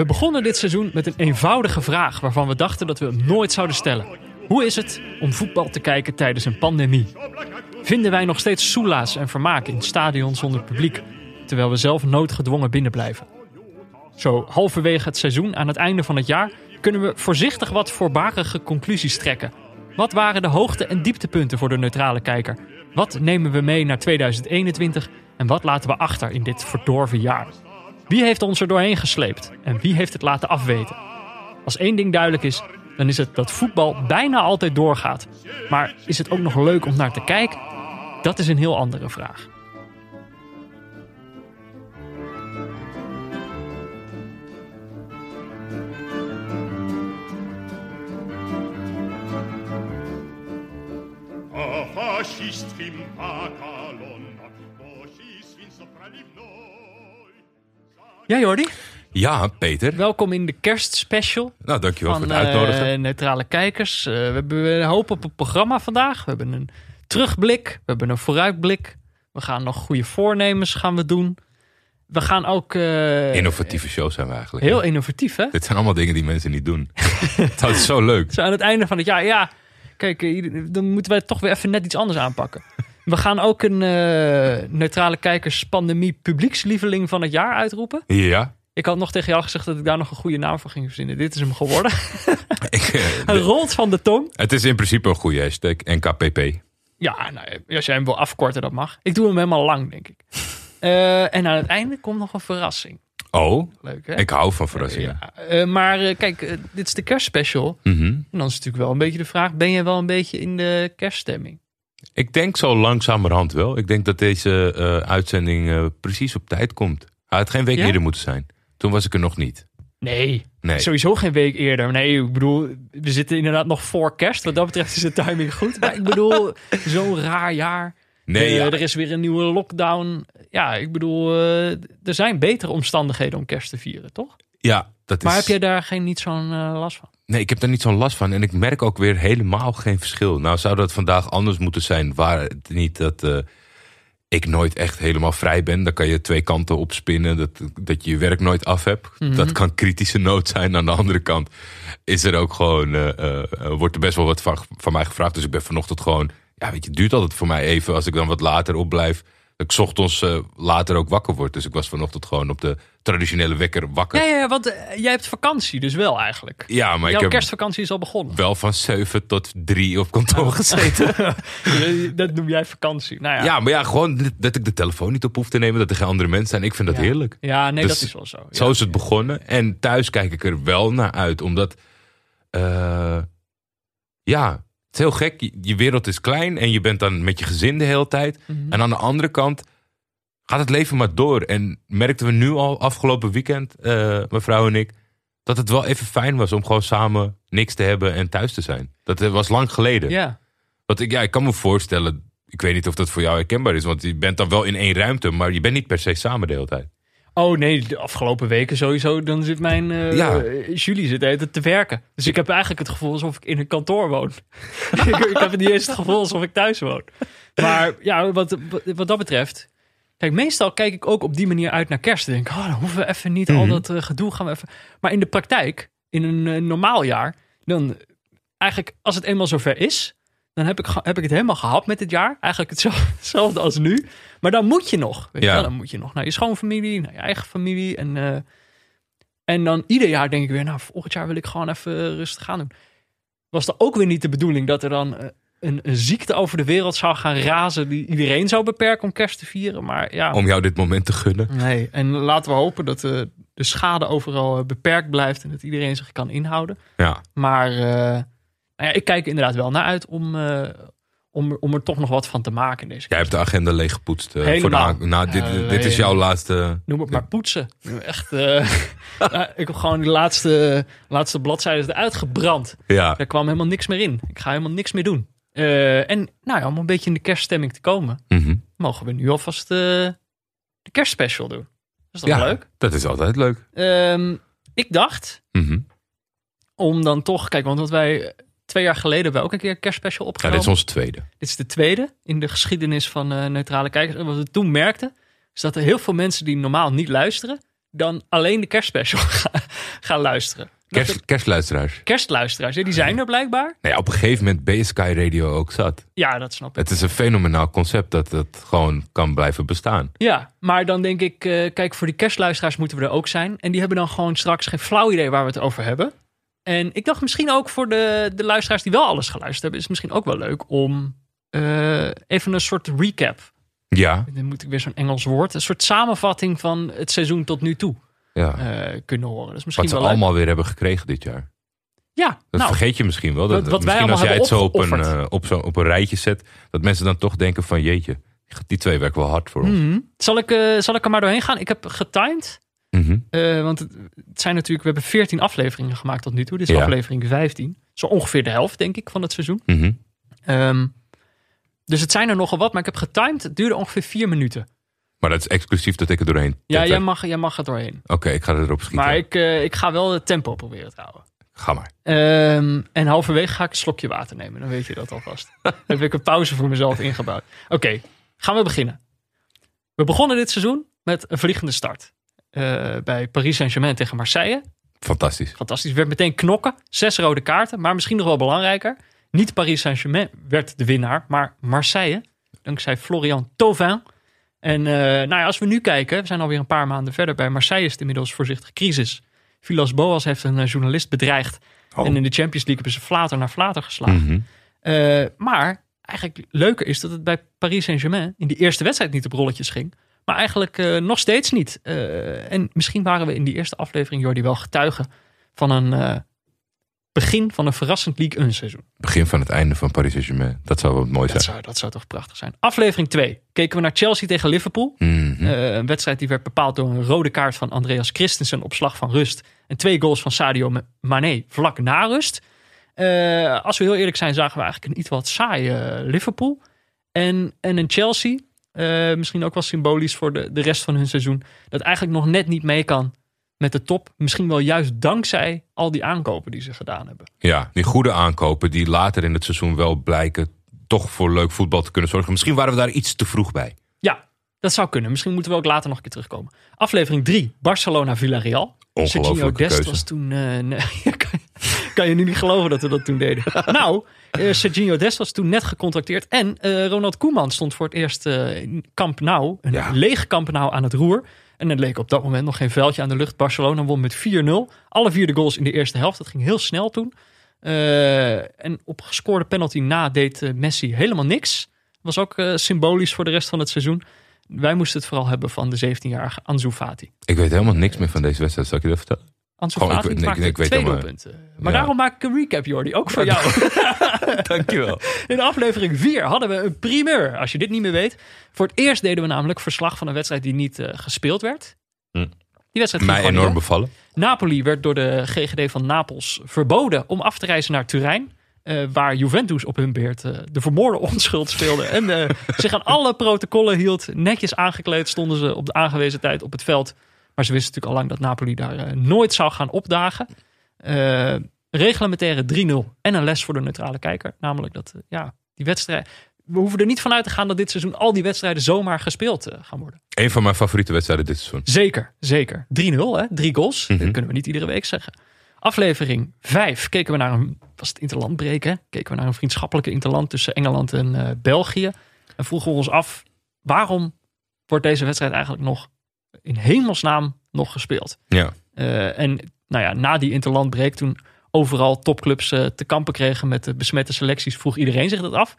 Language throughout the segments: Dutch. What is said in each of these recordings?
We begonnen dit seizoen met een eenvoudige vraag waarvan we dachten dat we hem nooit zouden stellen. Hoe is het om voetbal te kijken tijdens een pandemie? Vinden wij nog steeds soelaas en vermaak in stadions zonder publiek, terwijl we zelf noodgedwongen binnenblijven? Zo halverwege het seizoen aan het einde van het jaar kunnen we voorzichtig wat voorbarige conclusies trekken. Wat waren de hoogte- en dieptepunten voor de neutrale kijker? Wat nemen we mee naar 2021 en wat laten we achter in dit verdorven jaar? Wie heeft ons er doorheen gesleept en wie heeft het laten afweten? Als één ding duidelijk is, dan is het dat voetbal bijna altijd doorgaat. Maar is het ook nog leuk om naar te kijken? Dat is een heel andere vraag. Ja, Jordi, Ja, Peter. welkom in de kerstspecial Nou, dankjewel van voor het uitnodigen. eh, neutrale kijkers. Eh, we hebben een hoop op het programma vandaag. We hebben een terugblik, we hebben een vooruitblik. We gaan nog goede voornemens gaan we doen. We gaan ook eh, Innovatieve show zijn we eigenlijk. heel innovatief, hè? Dit zijn allemaal dingen die mensen niet doen. dat is zo leuk. Zo aan het einde van het jaar, ja, kijk, dan moeten wij toch weer even net iets anders aanpakken. We gaan ook een eh, neutrale kijkers pandemie publiekslieveling van het jaar uitroepen. Ja. Ik had nog tegen jou gezegd dat ik daar nog een goede naam voor ging verzinnen. Dit is hem geworden. Ik, Hij de- rolt van de tong. het is in principe een goede hashtag. NKPP. Ja, nou, als jij hem wil afkorten, dat mag. Ik doe hem helemaal lang, denk ik. Eh, en aan het einde komt nog een verrassing. Oh, Leuk, hè? ik hou van verrassingen. Ja, eh, maar kijk, dit is de kerstspecial. Mhm. En dan is natuurlijk wel een beetje de vraag: ben je wel een beetje in de kerststemming? Ik denk zo langzamerhand wel. Ik denk dat deze eh, uitzending eh, precies op tijd komt. Hij had geen week Ja? eerder moeten zijn. Toen was ik er nog niet. Nee, Nee. sowieso geen week eerder. Nee, ik bedoel, we zitten inderdaad nog voor kerst. Wat dat betreft is de timing goed. Maar ik bedoel, zo'n raar jaar. Nee, Eh, ja. Er is weer een nieuwe lockdown. Ja, ik bedoel, er zijn betere omstandigheden om kerst te vieren, toch? ja, dat is... Maar heb jij daar geen, niet zo'n last van? Nee, ik heb daar niet zo'n last van. En ik merk ook weer helemaal geen verschil. Nou zou dat vandaag anders moeten zijn. Waar het niet dat eh, ik nooit echt helemaal vrij ben. Dan kan je twee kanten opspinnen. Dat, dat je je werk nooit af hebt. Mhm. Dat kan kritische nood zijn. Aan de andere kant is er ook gewoon... eh, eh, wordt er best wel wat van, van mij gevraagd. Dus ik ben vanochtend gewoon... Ja, weet je, het duurt altijd voor mij even. Als ik dan wat later opblijf. Dat ik ochtends later ook wakker word. Dus ik was vanochtend gewoon op de traditionele wekker wakker. Ja, ja, want eh, jij hebt vakantie dus wel eigenlijk. Ja, maar Jouw ik heb kerstvakantie is al begonnen. wel van 7 tot 3 op kantoor gezeten. dat noem jij vakantie. Nou ja, Ja, maar ja, gewoon dat ik de telefoon niet op hoef te nemen. Dat er geen andere mensen zijn. Ik vind dat Ja. heerlijk. Ja, nee, Dus dat is wel zo. Zo is het begonnen. En thuis kijk ik er wel naar uit. Omdat, eh, ja, het is heel gek. Je, je wereld is klein en je bent dan met je gezin de hele tijd. Mhm. En aan de andere kant gaat het leven maar door. En merkten we nu al afgelopen weekend, eh mevrouw en ik... dat het wel even fijn was om gewoon samen niks te hebben en thuis te zijn. Dat was lang geleden. Ja. Want ik, ja, ik kan me voorstellen, ik weet niet of dat voor jou herkenbaar is, want je bent dan wel in één ruimte, maar je bent niet per se samen de hele tijd. Oh nee, de afgelopen weken sowieso. Dan zit mijn eh Ja. eh, Julie zit tijd te werken. Dus ik heb eigenlijk het gevoel alsof ik in een kantoor woon. ik, ik heb niet eens het gevoel alsof ik thuis woon. Maar ja, wat, wat dat betreft. Kijk, meestal kijk ik ook op die manier uit naar kerst. En denk, oh, dan hoeven we even niet al Mhm. dat eh, gedoe gaan we even. Maar in de praktijk, in een eh, normaal jaar, dan eigenlijk als het eenmaal zover is, dan heb ik, heb ik het helemaal gehad met dit jaar. Eigenlijk hetzelfde, als nu. Maar dan moet je nog. Weet je Ja. wel? Dan moet je nog naar je schoonfamilie, naar je eigen familie. En, eh, en dan ieder jaar denk ik weer, nou, volgend jaar wil ik gewoon even rustig gaan doen. Was er ook weer niet de bedoeling dat er dan een, een ziekte over de wereld zou gaan razen die iedereen zou beperken om kerst te vieren. Maar ja, Om jou dit moment te gunnen. nee. En laten we hopen dat eh, de schade overal eh, beperkt blijft en dat iedereen zich kan inhouden. Ja, Maar eh, nou ja, ik kijk er inderdaad wel naar uit om, om, er- om er toch nog wat van te maken deze jij hebt de agenda leeggepoetst. voor de nou, dit, dit is jouw laatste. Noem het maar poetsen. Echt, nou, ik heb gewoon die laatste, laatste bladzijden eruit gebrand. Ja, Daar kwam helemaal niks meer in. Ik ga helemaal niks meer doen. Eh, en nou ja, om een beetje in de kerststemming te komen, Mhm. mogen we nu alvast eh, de kerstspecial doen. Dat is toch ja leuk? dat is altijd leuk. Ehm, ik dacht, Mhm. om dan toch, kijk, want wat wij twee jaar geleden hebben we ook een keer een kerstspecial Ja, opgenomen. dit is onze tweede. Dit is de tweede in de geschiedenis van eh, neutrale kijkers. En wat we toen merkten, is dat er heel veel mensen die normaal niet luisteren, dan alleen de kerstspecial gaan, gaan luisteren. Kerst, kerstluisteraars. Kerstluisteraars, die zijn er blijkbaar. Nee, op een gegeven moment ben je Sky Radio ook zat. Ja, dat snap ik. Het is een fenomenaal concept dat het gewoon kan blijven bestaan. Ja, maar dan denk ik, eh, kijk, voor die kerstluisteraars moeten we er ook zijn. En die hebben dan gewoon straks geen flauw idee waar we het over hebben. En ik dacht misschien ook voor de, de luisteraars die wel alles geluisterd hebben, is het misschien ook wel leuk om eh, even een soort recap. Ja, Dan moet ik weer zo'n Engels woord. Een soort samenvatting van het seizoen tot nu toe ja. eh, kunnen horen. Dat is misschien Wat ze wel leuk. allemaal weer hebben gekregen dit jaar. Ja, Dat nou, vergeet je misschien wel. Dat, Wat- misschien als jij het zo op een, eh, op, zo, op een rijtje zet, dat mensen dan toch denken van jeetje, die twee werken wel hard voor ons. mhm. zal, ik, eh, zal ik er maar doorheen gaan? Ik heb getimed. Mhm. Want het, zijn natuurlijk, we hebben 14 afleveringen gemaakt tot nu toe. Dit is Ja. aflevering 15. Zo ongeveer de helft, denk ik, van het seizoen. Mhm. Ehm, dus het zijn er nogal wat, maar ik heb getimed. Het duurde ongeveer vier minuten. Maar dat is exclusief dat ik er doorheen. Ja, jij mag, jij mag er doorheen. Oké, ik ga erop schieten. Maar ik, eh, ik ga wel het tempo proberen te houden. Ga maar. Ehm, en halverwege ga ik een slokje water nemen. Dan weet je dat alvast. Dan heb ik een pauze voor mezelf ingebouwd. Oké, gaan we beginnen. We begonnen dit seizoen met een vliegende start. Eh, bij Paris Saint-Germain tegen Marseille. Fantastisch. Fantastisch. Werd meteen knokken. Zes rode kaarten. Maar misschien nog wel belangrijker. Niet Paris Saint-Germain werd de winnaar. Maar Marseille. Dankzij Florian Thauvin. En eh, nou ja, als we nu kijken. We zijn alweer een paar maanden verder. Bij Marseille is het inmiddels voorzichtig crisis. Vilas Boas heeft een eh, journalist bedreigd. Oh. En in de Champions League hebben ze flater naar flater geslagen. Mhm. Eh, maar eigenlijk leuker is dat het bij Paris Saint-Germain in die eerste wedstrijd niet op rolletjes ging. Maar eigenlijk nog steeds niet. En misschien waren we in die eerste aflevering, Jordi, wel getuigen van een begin van een verrassend League 1 seizoen. Begin van het einde van Paris Saint-Germain. Dat zou wel mooi Dat zijn. zou, dat zou toch prachtig zijn. Aflevering 2 keken we naar Chelsea tegen Liverpool. Mhm. Eh, een wedstrijd die werd bepaald door een rode kaart van Andreas Christensen op slag van rust. En twee goals van Sadio Mane vlak na rust. Eh, als we heel eerlijk zijn, zagen we eigenlijk een iets wat saaie Liverpool. En, en een Chelsea, eh, misschien ook wel symbolisch voor de, de rest van hun seizoen. Dat eigenlijk nog net niet mee kan met de top. Misschien wel juist dankzij al die aankopen die ze gedaan hebben. Ja, die goede aankopen die later in het seizoen wel blijken toch voor leuk voetbal te kunnen zorgen. Misschien waren we daar iets te vroeg bij. Ja, dat zou kunnen. Misschien moeten we ook later nog een keer terugkomen. Aflevering 3, Barcelona-Villarreal. Sergio Dest keuze. was toen... eh, nee, kan, kan je nu niet geloven dat we dat toen deden. nou, eh Sergio Dest was toen net gecontracteerd. En eh, Ronald Koeman stond voor het eerst in Camp Nou. Een Ja. leeg Camp Nou aan het roer. En het leek op dat moment nog geen veldje aan de lucht. Barcelona won met 4-0. Alle vier de goals in de eerste helft. Dat ging heel snel toen. Eh, en op gescoorde penalty na deed eh, Messi helemaal niks. Was ook eh, symbolisch voor de rest van het seizoen. Wij moesten het vooral hebben van de 17-jarige Ansu Fati. Ik weet helemaal niks meer van deze wedstrijd. Zal ik je dat vertellen? Ik weet- ik- maakte ik weet twee helemaal- doelpunten. Maar Ja. daarom maak ik een recap, Jordi. Ook voor jou. Dankjewel. In aflevering 4 hadden we een primeur. Als je dit niet meer weet. Voor het eerst deden we namelijk verslag van een wedstrijd die niet eh, gespeeld werd. Hm. Die wedstrijd Mij enorm door. bevallen. Napoli werd door de GGD van Napels verboden om af te reizen naar Turijn. eh, waar Juventus op hun beurt eh, de vermoorde onschuld speelde. En zich aan alle protocollen hield. Netjes aangekleed stonden ze op de aangewezen tijd op het veld. Maar ze wisten natuurlijk al lang dat Napoli daar eh, nooit zou gaan opdagen. Eh reglementaire 3-0 en een les voor de neutrale kijker. Namelijk dat eh, ja, die wedstrijd... We hoeven er niet van uit te gaan dat dit seizoen al die wedstrijden zomaar gespeeld gaan worden. Een van mijn favoriete wedstrijden dit seizoen. Zeker, zeker. 3-0, hè? Drie goals. Mhm. Dat kunnen we niet iedere week zeggen. Aflevering 5 keken we naar een, was het interlandbreek, hè? Keken we naar een vriendschappelijke interland tussen Engeland en België. En vroegen we ons af, waarom wordt deze wedstrijd eigenlijk nog in hemelsnaam nog gespeeld? Ja. Eh, en nou ja, na die interlandbreek, toen overal topclubs eh, te kampen kregen met de besmette selecties, vroeg iedereen zich dat af.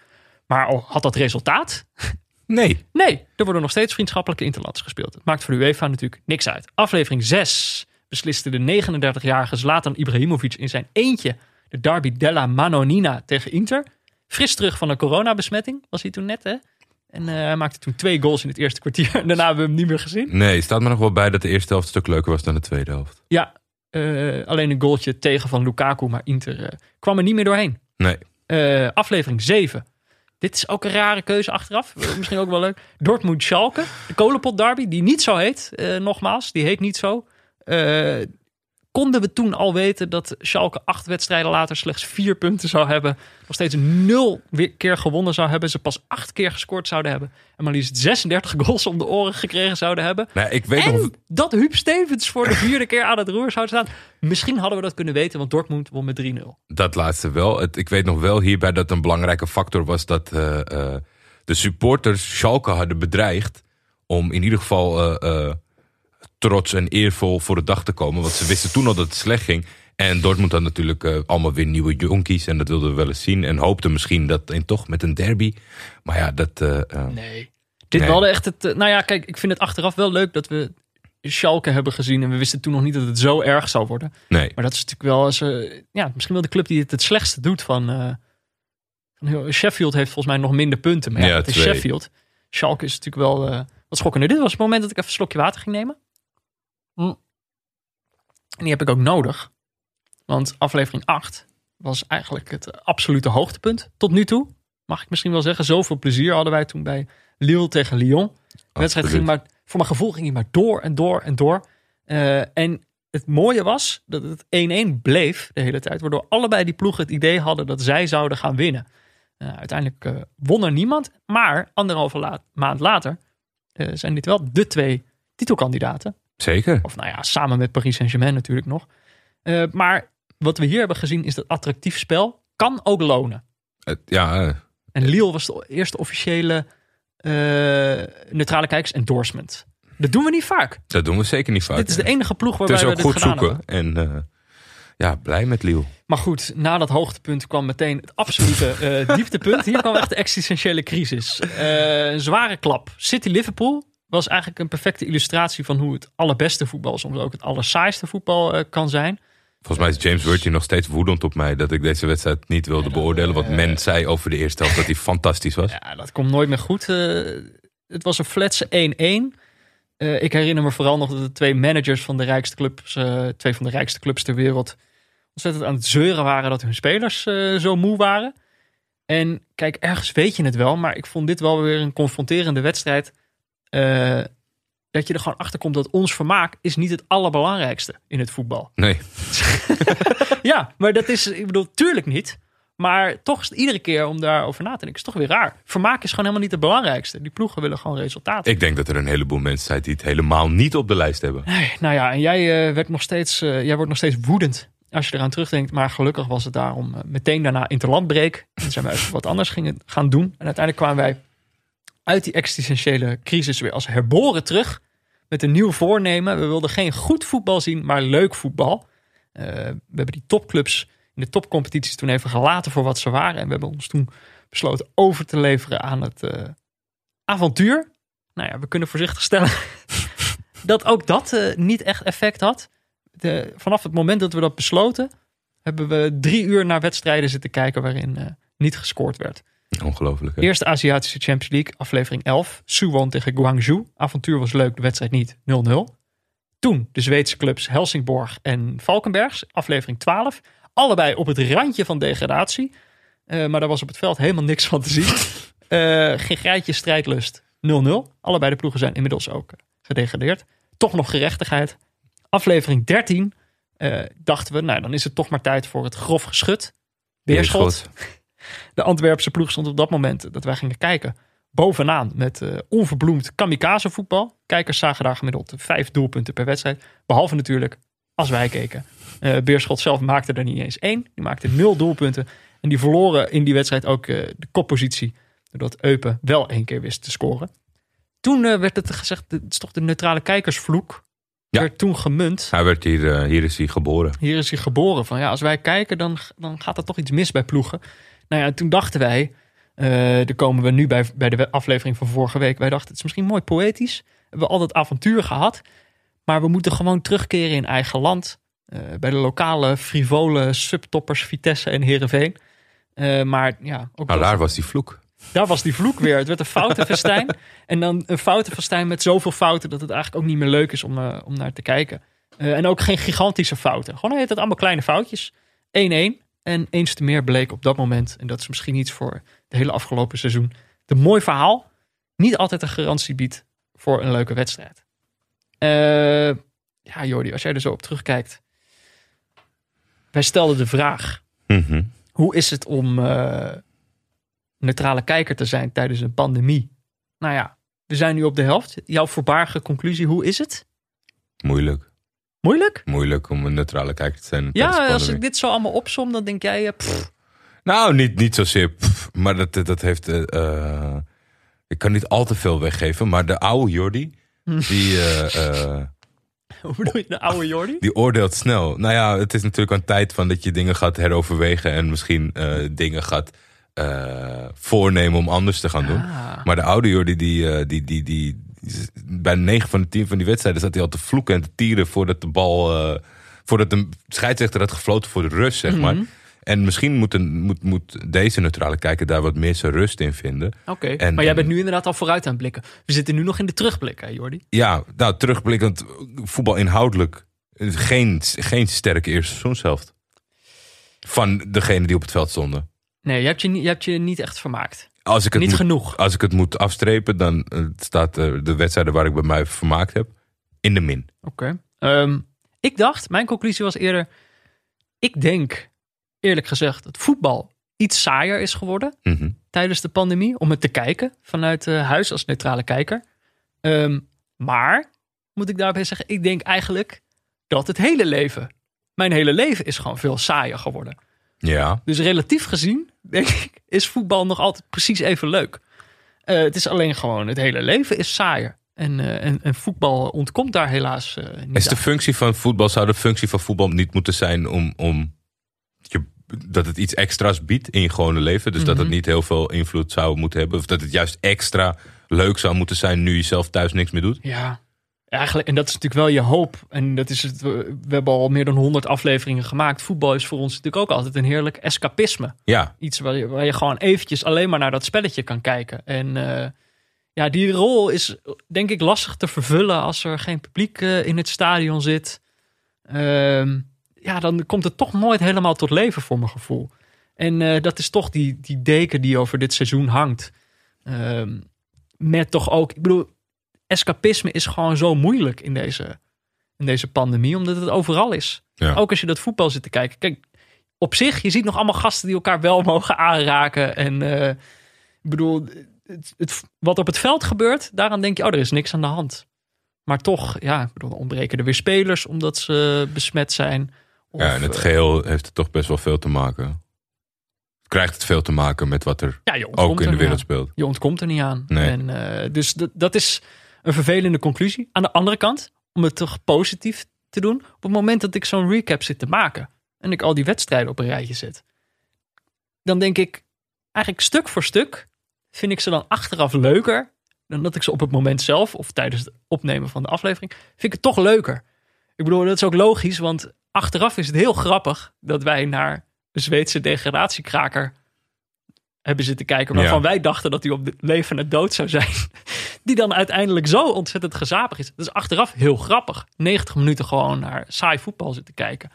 Maar al had dat resultaat? Nee. Nee, er worden nog steeds vriendschappelijke interlands gespeeld. Het maakt voor de UEFA natuurlijk niks uit. Aflevering 6 besliste de 39-jarige Zlatan Ibrahimovic in zijn eentje de derby della Manonina tegen Inter. Fris terug van een coronabesmetting was hij toen net, hè? En eh, hij maakte toen twee goals in het eerste kwartier. Daarna hebben we hem niet meer gezien. Nee, staat me nog wel bij dat de eerste helft een stuk leuker was dan de tweede helft. Ja, eh, alleen een goaltje tegen van Lukaku, maar Inter eh, kwam er niet meer doorheen. Nee. Aflevering 7. Dit is ook een rare keuze achteraf. Misschien ook wel leuk. Dortmund Schalke. De kolenpot derby. Die niet zo heet. nogmaals. Die heet niet zo. Konden we toen al weten dat Schalke acht wedstrijden later slechts vier punten zou hebben. Nog steeds nul keer gewonnen zou hebben. Ze pas acht keer gescoord zouden hebben. En maar liefst 36 goals om de oren gekregen zouden hebben. Nou, ik weet nog... En dat Huub Stevens voor de vierde keer aan het roer zou staan. Misschien hadden we dat kunnen weten, want Dortmund won met 3-0. Dat laatste wel. Het, ik weet nog wel hierbij dat een belangrijke factor was dat eh, eh, de supporters Schalke hadden bedreigd om in ieder geval eh, trots en eervol voor de dag te komen. Want ze wisten toen al dat het slecht ging. En Dortmund had natuurlijk eh, allemaal weer nieuwe jonkies en dat wilden we wel eens zien. En hoopten misschien dat en toch met een derby. Maar ja, dat... eh, eh, Nee. Dit Nee. we hadden echt het. Nou ja, kijk, ik vind het achteraf wel leuk dat we Schalke hebben gezien. En we wisten toen nog niet dat het zo erg zou worden. nee. Maar dat is natuurlijk wel eens. ja, misschien wel de club die het het slechtste doet van. eh, van heel, Sheffield heeft volgens mij nog minder punten. Maar ja, Ja, het is twee. Sheffield. Schalke is natuurlijk wel eh, wat schokkender. Dit was het moment dat ik even een slokje water ging nemen. En die heb ik ook nodig. Want aflevering 8 was eigenlijk het absolute hoogtepunt tot nu toe. Mag ik misschien wel zeggen. Zoveel plezier hadden wij toen bij Lille tegen Lyon. De wedstrijd ging maar, voor mijn gevoel ging hij maar door en door en door. Eh, en het mooie was dat het 1-1 bleef de hele tijd. Waardoor allebei die ploegen het idee hadden dat zij zouden gaan winnen. Eh, uiteindelijk eh, won er niemand. Maar anderhalve maand later zijn dit wel de twee titelkandidaten. Zeker. Of nou ja, samen met Paris Saint-Germain natuurlijk nog. Eh, maar wat we hier hebben gezien is dat attractief spel kan ook lonen. Het- ja, En Lille was de eerste officiële eh, neutrale kijkers endorsement. Dat doen we niet vaak. dat doen we zeker niet fout. Dit is de enige ploeg Het waarbij is we ook dit goed gedaan zoeken. hebben. En eh, ja, blij met Liel. Maar goed, na dat hoogtepunt kwam meteen het absolute dieptepunt. Hier kwam echt de existentiële crisis. Een zware klap. City Liverpool was eigenlijk een perfecte illustratie van hoe het allerbeste voetbal, soms ook het allersaaiste voetbal eh, kan zijn. Volgens mij is James Worthy nog steeds woedend op mij dat ik deze wedstrijd niet wilde beoordelen. Want men zei over de eerste helft dat hij fantastisch was. Ja, dat komt nooit meer goed. Eh, het was een fletse 1-1. Eh, ik herinner me vooral nog dat de twee managers van de rijkste clubs, eh, twee van de rijkste clubs ter wereld, ontzettend aan het zeuren waren dat hun spelers eh, zo moe waren. En kijk, ergens weet je het wel, maar ik vond dit wel weer een confronterende wedstrijd. Eh, dat je er gewoon achter komt dat ons vermaak is niet het allerbelangrijkste in het voetbal. Nee, Ja, maar dat is, ik bedoel, tuurlijk niet. Maar toch is iedere keer om daarover na te denken, is toch weer raar. Vermaak is gewoon helemaal niet het belangrijkste. Die ploegen willen gewoon resultaten. ik denk dat er een heleboel mensen zijn die het helemaal niet op de lijst hebben. Nee, nou ja, en jij, eh, werd nog steeds, eh, jij wordt nog steeds woedend als je eraan terugdenkt. Maar gelukkig was het daarom meteen daarna interlandbreek. En zijn wij even wat anders gingen gaan doen. En uiteindelijk kwamen wij uit die existentiële crisis weer als herboren terug. Met een nieuw voornemen. We wilden geen goed voetbal zien, maar leuk voetbal. Eh, we hebben die topclubs in de topcompetities toen even gelaten voor wat ze waren. En we hebben ons toen besloten over te leveren aan het eh, avontuur. Nou ja, we kunnen voorzichtig stellen dat ook dat eh, niet echt effect had. Vanaf het moment dat we dat besloten, hebben we drie uur naar wedstrijden zitten kijken waarin niet gescoord werd. Ongelooflijk. hè? Eerste Aziatische Champions League, aflevering 11. Suwon tegen Guangzhou. Avontuur was leuk, de wedstrijd niet. 0-0. Toen de Zweedse clubs Helsingborg en Valkenbergs, aflevering 12. Allebei op het randje van degradatie. Eh, maar daar was op het veld helemaal niks van te zien. Eh geen strijdlust. 0-0. Allebei de ploegen zijn inmiddels ook gedegradeerd. Toch nog gerechtigheid. Aflevering 13 eh, dachten we, nou dan is het toch maar tijd voor het grof geschut. Beerschot. Beerschot. De Antwerpse ploeg stond op dat moment dat wij gingen kijken bovenaan met eh, onverbloemd kamikaze voetbal. Kijkers zagen daar gemiddeld vijf doelpunten per wedstrijd. Behalve natuurlijk als wij keken. Eh, Beerschot zelf maakte er niet eens één. Die maakte nul doelpunten. En die verloren in die wedstrijd ook eh, de koppositie. Doordat Eupen wel één keer wist te scoren. Toen werd het gezegd, het is toch de neutrale kijkersvloek. Ja. Werd toen gemunt. Hij werd hier, hier is hij geboren. Hier is hij geboren. Van ja, als wij kijken, dan, dan gaat er toch iets mis bij ploegen. Nou ja, toen dachten wij, daar komen we nu bij, bij de aflevering van vorige week. Wij dachten, het is misschien mooi poëtisch. We hebben al dat avontuur gehad. Maar we moeten gewoon terugkeren in eigen land. Eh, bij de lokale frivole subtoppers Vitesse en Heerenveen. Eh, maar ja, ook dat- daar was die vloek. daar was die vloek weer. Het werd een foutenfestijn. en dan een foutenfestijn met zoveel fouten dat het eigenlijk ook niet meer leuk is om, om naar te kijken. En ook geen gigantische fouten. Gewoon heet het allemaal kleine foutjes. 1-1. En eens te meer bleek op dat moment, en dat is misschien iets voor het hele afgelopen seizoen, de mooi verhaal niet altijd een garantie biedt voor een leuke wedstrijd. Eh, ja, Jordi, als jij er zo op terugkijkt. Wij stelden de vraag: Mhm. hoe is het om eh, neutrale kijker te zijn tijdens een pandemie? Nou ja, we zijn nu op de helft. Jouw voorbarige conclusie, hoe is het? Moeilijk. Moeilijk? Moeilijk om een neutrale kijker te zijn. Ja, als ik dit zo allemaal opsom, dan denk jij, eh, pff, Nou, niet, niet zozeer. pff, maar dat, dat heeft. eh, eh, ik kan niet al te veel weggeven. Maar de oude Jordi. Die, eh, eh, hoe bedoel je, de oude Jordi? die oordeelt snel. Nou ja, het is natuurlijk een tijd van dat je dingen gaat heroverwegen. En misschien dingen gaat voornemen om anders te gaan doen. Ah. Maar de oude Jordi, die, die, die, die, die- bij 9 van de 10 van die wedstrijden zat hij al te vloeken en te tieren voordat de bal. eh, voordat de scheidsrechter had gefloten voor de rust, zeg maar. Mhm. En misschien moet, een, moet, moet deze neutrale kijker daar wat meer zijn rust in vinden. Oké, maar jij en- bent nu inderdaad al vooruit aan het blikken. We zitten nu nog in de terugblik, hè Jordi? Ja, nou, terugblikkend, voetbal inhoudelijk. Geen, geen sterke eerste seizoenshelft. Van degene die op het veld stonden. Nee, je hebt je, je, hebt je niet echt vermaakt. Als ik het, Niet moet, genoeg. als ik het moet afstrepen, dan eh, staat eh, de wedstrijden waar ik bij mij vermaakt heb in de min. Oké. Ehm, ik dacht, mijn conclusie was eerder... Ik denk, eerlijk gezegd, dat voetbal iets saaier is geworden Mhm. tijdens de pandemie. Om het te kijken vanuit eh, huis als neutrale kijker. Ehm, maar, moet ik daarbij zeggen, ik denk eigenlijk dat het hele leven... Mijn hele leven is gewoon veel saaier geworden. Ja, Dus relatief gezien, denk ik, is voetbal nog altijd precies even leuk. Eh, het is alleen gewoon, het hele leven is saaier. En, eh, en, en voetbal ontkomt daar helaas eh, niet is de aan. functie van voetbal, zou de functie van voetbal niet moeten zijn om, om je, dat het iets extra's biedt in je gewone leven? Dus dat het Mhm. niet heel veel invloed zou moeten hebben. Of dat het juist extra leuk zou moeten zijn nu je zelf thuis niks meer doet? Ja, eigenlijk, en dat is natuurlijk wel je hoop. En dat is het, we, hebben al meer dan 100 afleveringen gemaakt. Voetbal is voor ons natuurlijk ook altijd een heerlijk escapisme. Ja, Iets waar je, waar je gewoon eventjes alleen maar naar dat spelletje kan kijken. En eh, ja, die rol is denk ik lastig te vervullen als er geen publiek eh, in het stadion zit. Ehm, ja, dan komt het toch nooit helemaal tot leven voor mijn gevoel. En eh, dat is toch die, die deken die over dit seizoen hangt. Ehm, met toch ook, ik bedoel, escapisme is gewoon zo moeilijk in deze, in deze pandemie, omdat het overal is. Ja. Ook als je dat voetbal zit te kijken. Kijk, op zich, je ziet nog allemaal gasten die elkaar wel mogen aanraken. En eh, ik bedoel, het, het- wat op het veld gebeurt, daaraan denk je, oh, er is niks aan de hand. Maar toch, ja, ik bedoel, ontbreken er weer spelers omdat ze besmet zijn. Of, ja, en het eh, geheel heeft het toch best wel veel te maken. Krijgt het veel te maken met wat er ja, ook in de wereld aan. speelt. Je ontkomt er niet aan. Nee. En, eh, dus dat- dat is een vervelende conclusie. Aan de andere kant, om het toch positief te doen, op het moment dat ik zo'n recap zit te maken en ik al die wedstrijden op een rijtje zet, dan denk ik eigenlijk stuk voor stuk vind ik ze dan achteraf leuker dan dat ik ze op het moment zelf of tijdens het opnemen van de aflevering vind ik het toch leuker. Ik bedoel, dat is ook logisch, want achteraf is het heel grappig dat wij naar een Zweedse degradatiekraker hebben zitten kijken. Waarvan Ja. wij dachten dat hij op de leven en dood zou zijn. Die dan uiteindelijk zo ontzettend gezapig is. Dat is achteraf heel grappig. 90 minuten gewoon naar saai voetbal zitten kijken.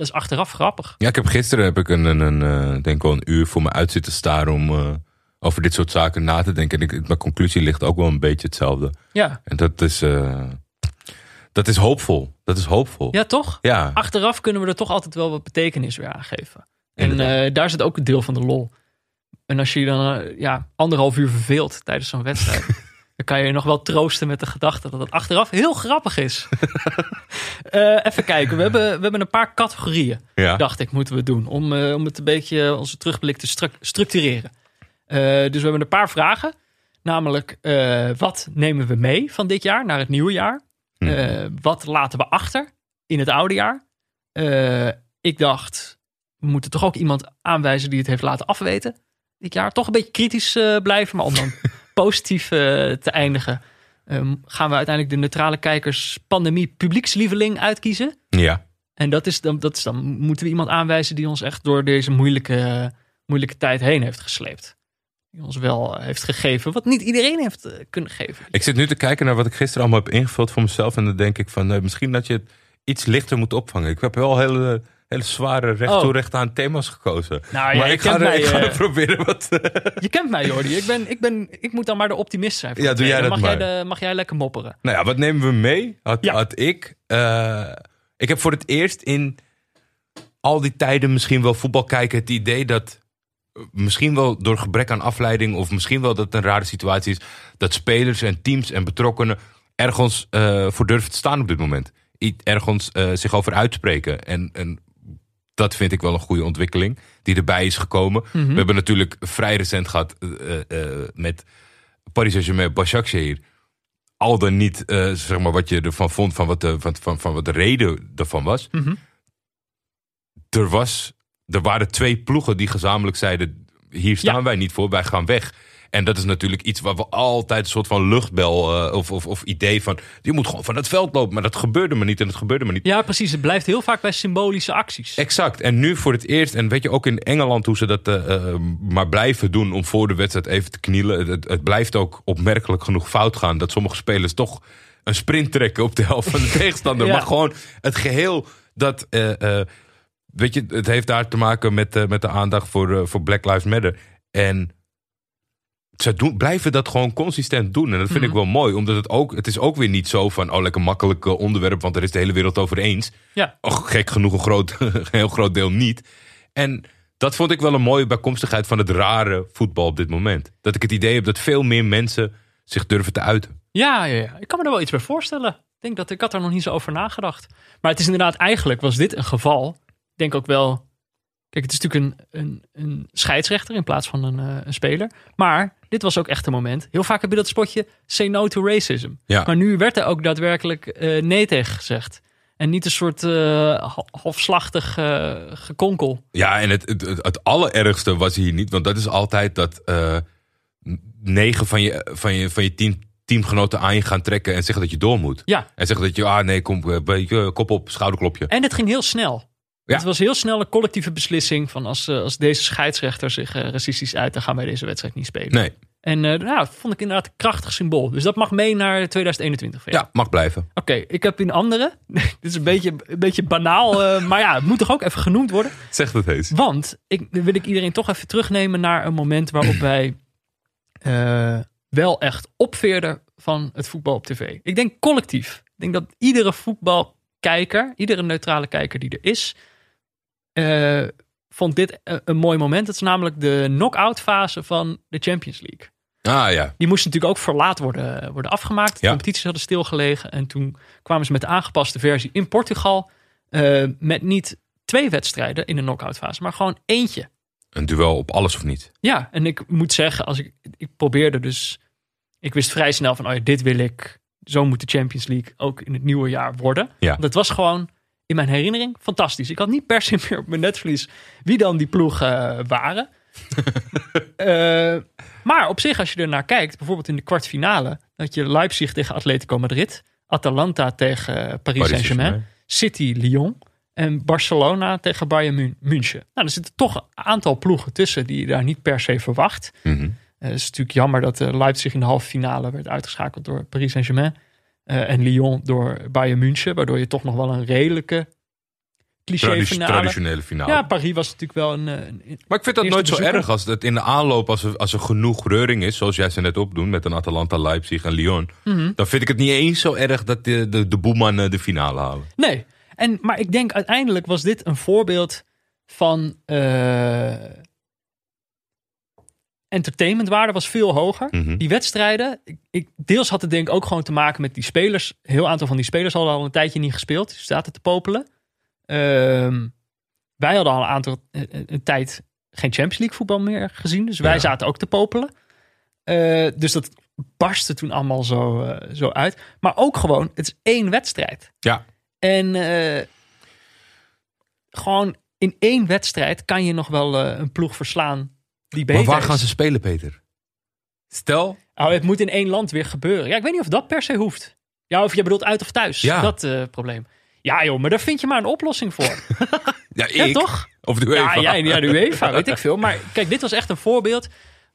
Dat is achteraf grappig. Ja, ik heb gisteren heb ik een, een, een eh, denk wel een uur voor me uit zitten staren om eh, over dit soort zaken na te denken. En ik, mijn conclusie ligt ook wel een beetje hetzelfde. Ja, En dat is, eh, dat is hoopvol. Dat is hoopvol. ja toch? Ja, Achteraf kunnen we er toch altijd wel wat betekenis weer aan geven. En daar zit ook een deel van de lol. En als je je dan ja, anderhalf uur verveelt tijdens zo'n wedstrijd... dan kan je je nog wel troosten met de gedachte dat het achteraf heel grappig is. Eh, even kijken, we hebben, we hebben een paar categorieën. ja. dacht ik, moeten we doen. Om, eh, om het een beetje onze terugblik te stru- structureren. Eh, dus we hebben een paar vragen. Namelijk, wat nemen we mee van dit jaar naar het nieuwe jaar? Hm. Wat laten we achter in het oude jaar? Ik dacht, we moeten toch ook iemand aanwijzen die het heeft laten afweten dit jaar. Toch een beetje kritisch blijven, maar om dan positief eh, te eindigen. ehm, gaan we uiteindelijk de neutrale kijkers pandemie publiekslieveling uitkiezen. ja. En dat is dan, dat is dan moeten we iemand aanwijzen die ons echt door deze moeilijke, moeilijke tijd heen heeft gesleept. Die ons wel heeft gegeven wat niet iedereen heeft eh, kunnen geven. Ik zit nu te kijken naar wat ik gisteren allemaal heb ingevuld voor mezelf. En dan denk ik van, eh, misschien dat je het iets lichter moet opvangen. Ik heb wel hele, hele zware recht Oh. toe recht aan thema's gekozen. Nou ja, maar ik ga, er, mij, ik ga eh, er proberen wat... Je kent mij, Jordi. Ik, ben, ik, ben, ik moet dan maar de optimist zijn. Ja, doe twee. jij dat mag maar. Jij de, mag jij lekker mopperen. Nou ja, wat nemen we mee? Had, Ja. had ik. eh, ik heb voor het eerst in al die tijden misschien wel voetbal kijken. Het idee dat eh, misschien wel door gebrek aan afleiding... of misschien wel dat het een rare situatie is... dat spelers en teams en betrokkenen ergens eh, voor durven te staan op dit moment. Ergens eh, zich over uitspreken. En, en dat vind ik wel een goede ontwikkeling die erbij is gekomen. We hebben natuurlijk vrij recent gehad eh, eh, met Paris Saint-Germain, Başakşehir. Al dan niet zeg maar wat je ervan vond, van wat de, van, van, van wat de reden ervan was. Er, was. er waren twee ploegen die gezamenlijk zeiden: hier staan Ja. wij niet voor, wij gaan weg. En dat is natuurlijk iets waar we altijd een soort van luchtbel eh, of, of, of idee van... je moet gewoon van het veld lopen, maar dat gebeurde maar niet en dat gebeurde maar niet. Ja, precies. Het blijft heel vaak bij symbolische acties. Exact. En nu voor het eerst, en weet je ook in Engeland hoe ze dat eh, eh, maar blijven doen om voor de wedstrijd even te knielen. Het, blijft ook opmerkelijk genoeg fout gaan dat sommige spelers toch een sprint trekken op de helft van de tegenstander. Ja. Maar gewoon het geheel dat. weet je, het heeft daar te maken met, met de aandacht voor, voor Black Lives Matter. En ze doen, blijven dat gewoon consistent doen. En dat vind ik wel mooi, omdat het ook, het is ook weer niet zo van, oh lekker makkelijk eh, onderwerp, want er is de hele wereld over eens. Ja. Och, gek genoeg een, groot, een heel groot deel niet. En dat vond ik wel een mooie bijkomstigheid van het rare voetbal op dit moment. Dat ik het idee heb dat veel meer mensen zich durven te uiten. Ja, ja, ja, ik kan me er wel iets bij voorstellen. Ik denk dat ik had er nog niet zo over nagedacht. Maar het is inderdaad, eigenlijk was dit een geval. Ik denk ook wel. Kijk, het is natuurlijk een, een, een scheidsrechter in plaats van een, eh, een speler. Maar dit was ook echt een moment. Heel vaak heb je dat spotje say no to racism. Ja. Maar nu werd er ook daadwerkelijk eh, nee tegen gezegd. En niet een soort ha- halfslachtig gekonkel. Ja, en het, het, het, het allerergste was hier niet, want dat is altijd dat negen van je, van je, van je team, teamgenoten aan je gaan trekken en zeggen dat je door moet. Ja, En zeggen dat je, ah nee, kom, beetje, kop op, schouderklopje. En het ging heel snel. Ja. Het was heel snel een collectieve beslissing van als, eh, als deze scheidsrechter zich eh, racistisch uit, dan gaan wij deze wedstrijd niet spelen. Nee, En eh nou, dat vond ik inderdaad een krachtig symbool. Dus dat mag mee naar 2021. van jou. ja, mag blijven. Oké, ik heb een andere. Dit is een beetje, een beetje banaal, maar ja, het moet toch ook even genoemd worden. Zeg dat eens. Want ik, wil ik iedereen toch even terugnemen naar een moment waarop wij wel echt opveerden van het voetbal op tv. Ik denk collectief. Ik denk dat iedere voetbalkijker, iedere neutrale kijker die er is, eh, vond dit een, mooi moment. Het is namelijk de knock-out fase van de Champions League. Ah ja, Die moest natuurlijk ook verlaat worden, worden afgemaakt. De Ja. competities hadden stilgelegen. En toen kwamen ze met de aangepaste versie in Portugal. eh, met niet twee wedstrijden in de knock-out fase, maar gewoon eentje. een duel op alles of niet. Ja, en ik moet zeggen, als ik, ik probeerde dus. Ik wist vrij snel van, oh ja, dit wil ik. Zo moet de Champions League ook in het nieuwe jaar worden. Ja. Dat was gewoon in mijn herinnering fantastisch. Ik had niet per se meer op mijn netvlies wie dan die ploegen eh, waren. Eh, maar op zich, als je er naar kijkt, bijvoorbeeld in de kwartfinale, dat je Leipzig tegen Atletico Madrid, Atalanta tegen eh, Paris, Saint-Germain. City Lyon en Barcelona tegen Bayern München. Nou, er zitten toch een aantal ploegen tussen die je daar niet per se verwacht. Mhm. Het is natuurlijk jammer dat Leipzig in de halve finale werd uitgeschakeld door Paris Saint-Germain. Eh, en Lyon door Bayern München, waardoor je toch nog wel een redelijke cliché Tradi- finale. traditionele finale. Ja, Paris was natuurlijk wel een. eh, een- Maar ik vind dat nooit zo erg als het in de aanloop, als er, als er genoeg reuring is, zoals jij ze net opdoet met een Atalanta, Leipzig en Lyon. Mhm. Dan vind ik het niet eens zo erg dat de, de, de boemannen de finale halen. Nee, en, maar ik denk uiteindelijk was dit een voorbeeld van. eh entertainmentwaarde was veel hoger. Mhm. Die wedstrijden, ik, ik, deels had het denk ik ook gewoon te maken met die spelers. Een heel aantal van die spelers hadden al een tijdje niet gespeeld. Die zaten te popelen. Ehm, wij hadden al een aantal een, een tijd geen Champions League voetbal meer gezien. Dus wij Ja. zaten ook te popelen. Eh, dus dat barstte toen allemaal zo, eh, zo uit. Maar ook gewoon, het is één wedstrijd. Ja, En eh, gewoon in één wedstrijd kan je nog wel eh, een ploeg verslaan die beter maar waar is. gaan ze spelen, Peter? Stel, Oh, het moet in één land weer gebeuren. Ja, ik weet niet of dat per se hoeft. Ja, of je bedoelt uit of thuis. Ja. Dat eh, probleem. Ja joh, maar daar vind je maar een oplossing voor. ja, ik, ja, toch? of de Ja, UEFA. jij, ja, de UEFA, weet ik veel. Maar kijk, dit was echt een voorbeeld.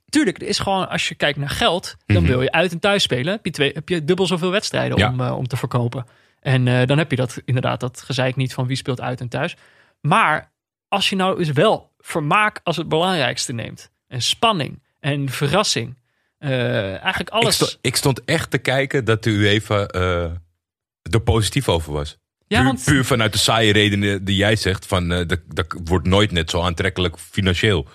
Tuurlijk, er is gewoon, als je kijkt naar geld, dan Mhm. wil je uit en thuis spelen. Heb je, twee, heb je dubbel zoveel wedstrijden Ja. om, eh, om te verkopen. En eh, dan heb je dat inderdaad, dat gezeik niet van wie speelt uit en thuis. Maar als je nou eens wel vermaak als het belangrijkste neemt. En spanning en verrassing. eh, eigenlijk Ik, alles. ik stond echt te kijken dat de UEFA eh er positief over was. Ja, puur, want puur vanuit de saaie redenen die jij zegt. Van, eh, dat, dat wordt nooit net zo aantrekkelijk financieel.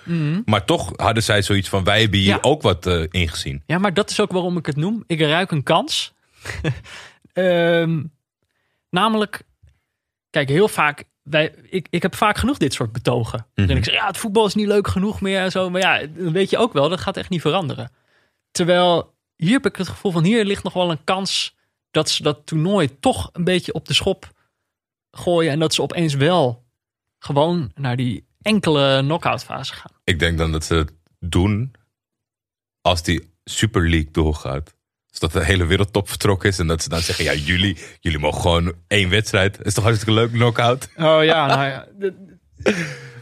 Maar toch hadden zij zoiets van, wij hebben hier Mhm. Ja. ook wat eh, ingezien. Ja, maar dat is ook waarom ik het noem. Ik ruik een kans. Ehm, namelijk, kijk, heel vaak. Wij, ik, ik heb vaak genoeg dit soort betogen. En ik zeg, ja, het voetbal is niet leuk genoeg meer en zo. Maar ja, dan weet je ook wel, dat gaat echt niet veranderen. Terwijl hier heb ik het gevoel van, hier ligt nog wel een kans dat ze dat toernooi toch een beetje op de schop gooien. En dat ze opeens wel gewoon naar die enkele knock-out fase gaan. Ik denk dan dat ze het doen als die Super League doorgaat. Dus dat de hele wereldtop vertrokken is. En dat ze dan zeggen, ja, jullie, jullie mogen gewoon één wedstrijd. Is toch hartstikke leuk, knockout? Oh ja, nou ja.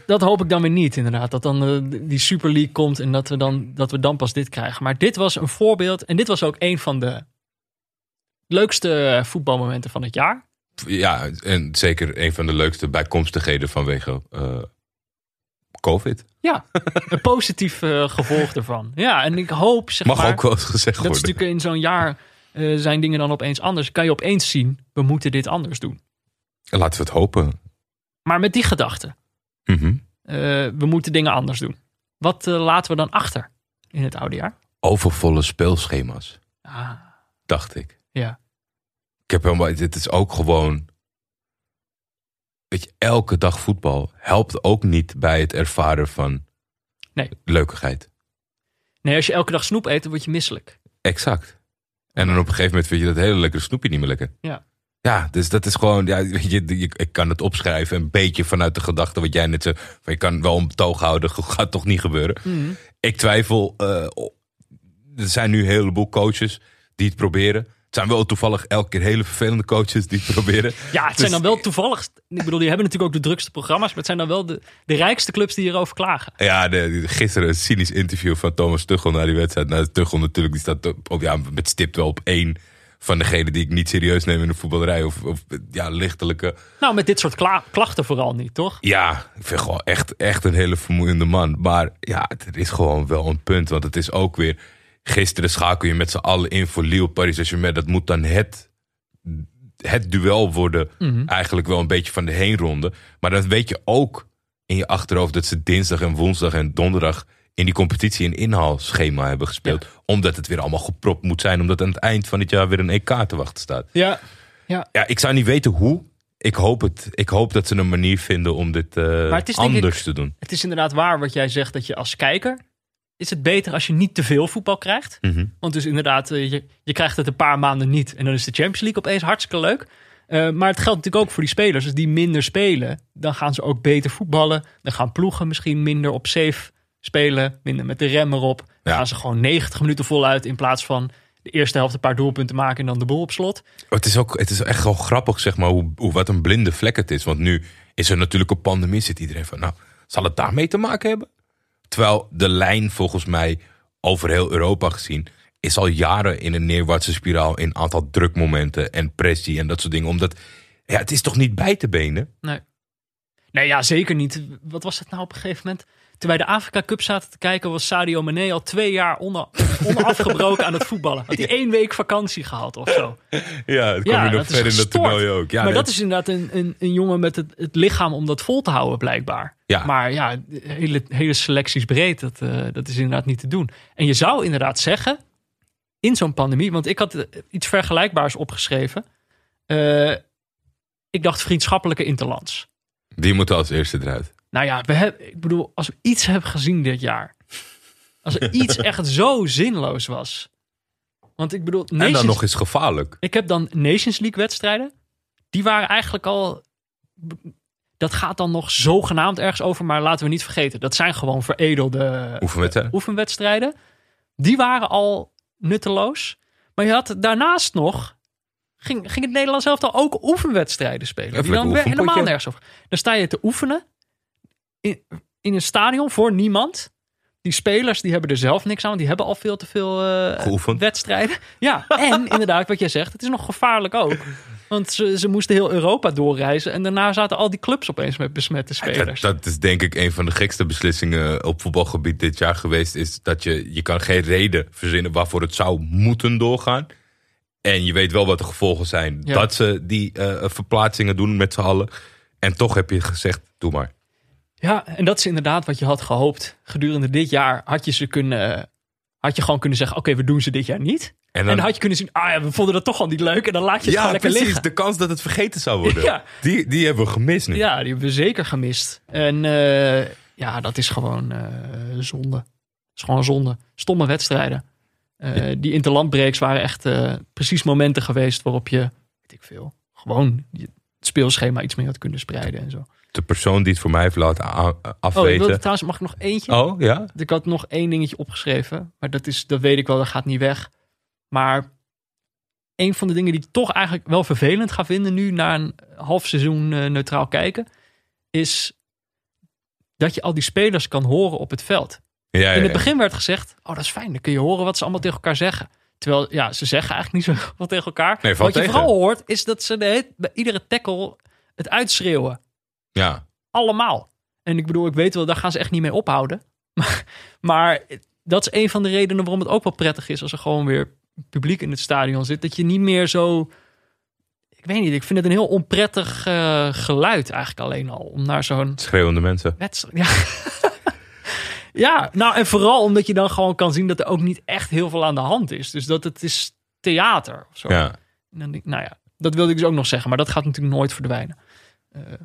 Dat hoop ik dan weer niet, inderdaad. Dat dan eh, die Super League komt en dat we, dan, dat we dan pas dit krijgen. Maar dit was een voorbeeld. En dit was ook een van de leukste voetbalmomenten van het jaar. Ja, en zeker een van de leukste bijkomstigheden vanwege eh, COVID. Ja, een positief eh, gevolg ervan. Ja, en ik hoop, zeg Mag maar... ook wel gezegd dat is worden. natuurlijk in zo'n jaar eh, zijn dingen dan opeens anders. Kan je opeens zien, we moeten dit anders doen. Laten we het hopen. Maar met die gedachte, Mhm. eh, we moeten dingen anders doen. Wat laten we dan achter in het oude jaar? Overvolle speelschema's, Ah, dacht ik. ja. Ik heb helemaal, dit is ook gewoon. Weet je, elke dag voetbal helpt ook niet bij het ervaren van Nee. leukigheid. Nee, als je elke dag snoep eet, dan word je misselijk. Exact. En dan op een gegeven moment vind je dat hele lekkere snoepje niet meer lekker. Ja. Ja, dus dat is gewoon, ja, weet je, je- ik kan het opschrijven een beetje vanuit de gedachte wat jij net zei. Van je kan wel een betoog houden, gaat toch niet gebeuren. Mhm. Ik twijfel, eh, er zijn nu een heleboel coaches die het proberen. Het zijn wel toevallig elke keer hele vervelende coaches die het proberen. Ja, het zijn Dus- dan wel toevallig... Ik bedoel, die hebben natuurlijk ook de drukste programma's... maar het zijn dan wel de, de rijkste clubs die hierover klagen. Ja, de, gisteren een cynisch interview van Thomas Tuchel na die wedstrijd. Nou, Tuchel natuurlijk, die staat op, ja, met stipt wel op één van degenen die ik niet serieus neem in de voetballerij. Of, of ja, lichtelijke. Nou, met dit soort kla- klachten vooral niet, toch? Ja, ik vind gewoon echt, echt een hele vermoeiende man. Maar ja, er is gewoon wel een punt. Want het is ook weer... Gisteren schakel je met z'n allen in voor Lille Paris Saint-Germain. Dat moet dan het, het duel worden. Eigenlijk wel een beetje van de heenronde. Maar dan weet je ook in je achterhoofd... dat ze dinsdag en woensdag en donderdag... in die competitie een inhaalschema hebben gespeeld. Omdat het weer allemaal gepropt moet zijn. Omdat aan het eind van het jaar weer een EK te wachten staat. Ja. Ja, Ja, ik zou niet weten hoe. Ik hoop het. Ik hoop dat ze een manier vinden om dit denk anders ik- te doen. het is inderdaad waar wat jij zegt... dat je als kijker... is het beter als je niet te veel voetbal krijgt. Mhm. Want dus inderdaad, eh, je, je krijgt het een paar maanden niet. En dan is de Champions League opeens hartstikke leuk. Eh, maar het geldt natuurlijk ook voor die spelers. Als die minder spelen, dan gaan ze ook beter voetballen. Dan gaan ploegen misschien minder op safe spelen. Minder met de rem erop. Dan Ja. gaan ze gewoon 90 minuten voluit in plaats van de eerste helft een paar doelpunten maken en dan de boel op slot. Het is, ook, het is echt wel grappig, zeg maar, hoe, hoe, wat een blinde vlek het is. Want nu is er natuurlijk een pandemie. Zit iedereen van, nou, zal het daarmee te maken hebben? Terwijl de lijn volgens mij over heel Europa gezien... is al jaren in een neerwaartse spiraal in aantal drukmomenten en pressie en dat soort dingen. Omdat, ja, het is toch niet bij te benen? Nee. Nee, ja, zeker niet. Wat was het nou op een gegeven moment? Toen wij de Afrika Cup zaten te kijken, was Sadio Mane al twee jaar onder, onafgebroken aan het voetballen. Had hij één week vakantie gehad of zo. Ja, het kwam Ja, je nog dat is verder in dat toernooi ook. Ja, maar dat is inderdaad een, een, een jongen met het, het lichaam om dat vol te houden, blijkbaar. Ja. Maar ja, hele, hele selecties breed, dat, eh, dat is inderdaad niet te doen. En je zou inderdaad zeggen, in zo'n pandemie, want ik had eh, iets vergelijkbaars opgeschreven. Eh, ik dacht vriendschappelijke interlands. Die moeten als eerste eruit. Nou ja, we hebben, ik bedoel, als we iets hebben gezien dit jaar. Als er iets echt zo zinloos was. Want ik bedoel, En dan Nations- nog eens gevaarlijk. ik heb dan Nations League wedstrijden. Die waren eigenlijk al. Dat gaat dan nog zogenaamd ergens over. Maar laten we niet vergeten. Dat zijn gewoon veredelde Oefenwedstrijd. oefenwedstrijden. Die waren al nutteloos. Maar je had daarnaast nog. Ging, ging het Nederlands zelf dan ook oefenwedstrijden spelen? Even die dan weer helemaal nergens over. Dan sta je te oefenen. In, in een stadion voor niemand. Die spelers die hebben er zelf niks aan. want Die hebben al veel te veel eh, wedstrijden. Ja, en inderdaad wat jij zegt. Het is nog gevaarlijk ook. Want ze, ze moesten heel Europa doorreizen. En daarna zaten al die clubs opeens met besmette spelers. dat is denk ik een van de gekste beslissingen op voetbalgebied dit jaar geweest. Is dat je, je kan geen reden verzinnen waarvoor het zou moeten doorgaan. En je weet wel wat de gevolgen zijn. Ja. Dat ze die eh, verplaatsingen doen met z'n allen. En toch heb je gezegd, doe maar. Ja, en dat is inderdaad wat je had gehoopt. Gedurende dit jaar had je ze kunnen. Had je gewoon kunnen zeggen: Oké, we doen ze dit jaar niet. En En dan had je kunnen zien: Ah ja, we vonden dat toch al niet leuk. En dan laat je het ja, gewoon lekker precies. liggen. De kans dat het vergeten zou worden. Ja. Die, die hebben we gemist nu. Ja, die hebben we zeker gemist. En eh, ja, dat is gewoon eh, zonde. Dat is gewoon zonde. Stomme wedstrijden. Eh, Die interlandbreaks waren echt precies momenten geweest waarop je, weet ik veel, gewoon het speelschema iets meer had kunnen spreiden en zo. De persoon die het voor mij heeft laten Oh, ik afweten. wilde trouwens, mag ik nog eentje? Oh, ja? Ik had nog één dingetje opgeschreven, maar dat, is, dat weet ik wel, dat gaat niet weg. Maar een van de dingen die ik toch eigenlijk wel vervelend ga vinden nu na een half seizoen eh, neutraal kijken, is dat je al die spelers kan horen op het veld. Ja, ja, In het begin werd gezegd, oh dat is fijn, dan kun je horen wat ze allemaal tegen elkaar zeggen. Terwijl, ja, ze zeggen eigenlijk niet zo wat tegen elkaar. Nee, wat je vooral hoort, is dat ze de, bij iedere tackle het uitschreeuwen. Ja. Allemaal. En ik bedoel, ik weet wel, daar gaan ze echt niet mee ophouden. Maar, maar dat is een van de redenen waarom het ook wel prettig is als er gewoon weer publiek in het stadion zit. Dat je niet meer zo. Ik weet niet, ik vind het een heel onprettig eh, geluid eigenlijk alleen al. Om naar zo'n Schreeuwende mensen. wedstrijd. Ja. ja, nou en vooral omdat je dan gewoon kan zien dat er ook niet echt heel veel aan de hand is. Dus dat het is theater of zo. Ja. En dan denk ik, nou ja, dat wilde ik dus ook nog zeggen, maar dat gaat natuurlijk nooit verdwijnen. Het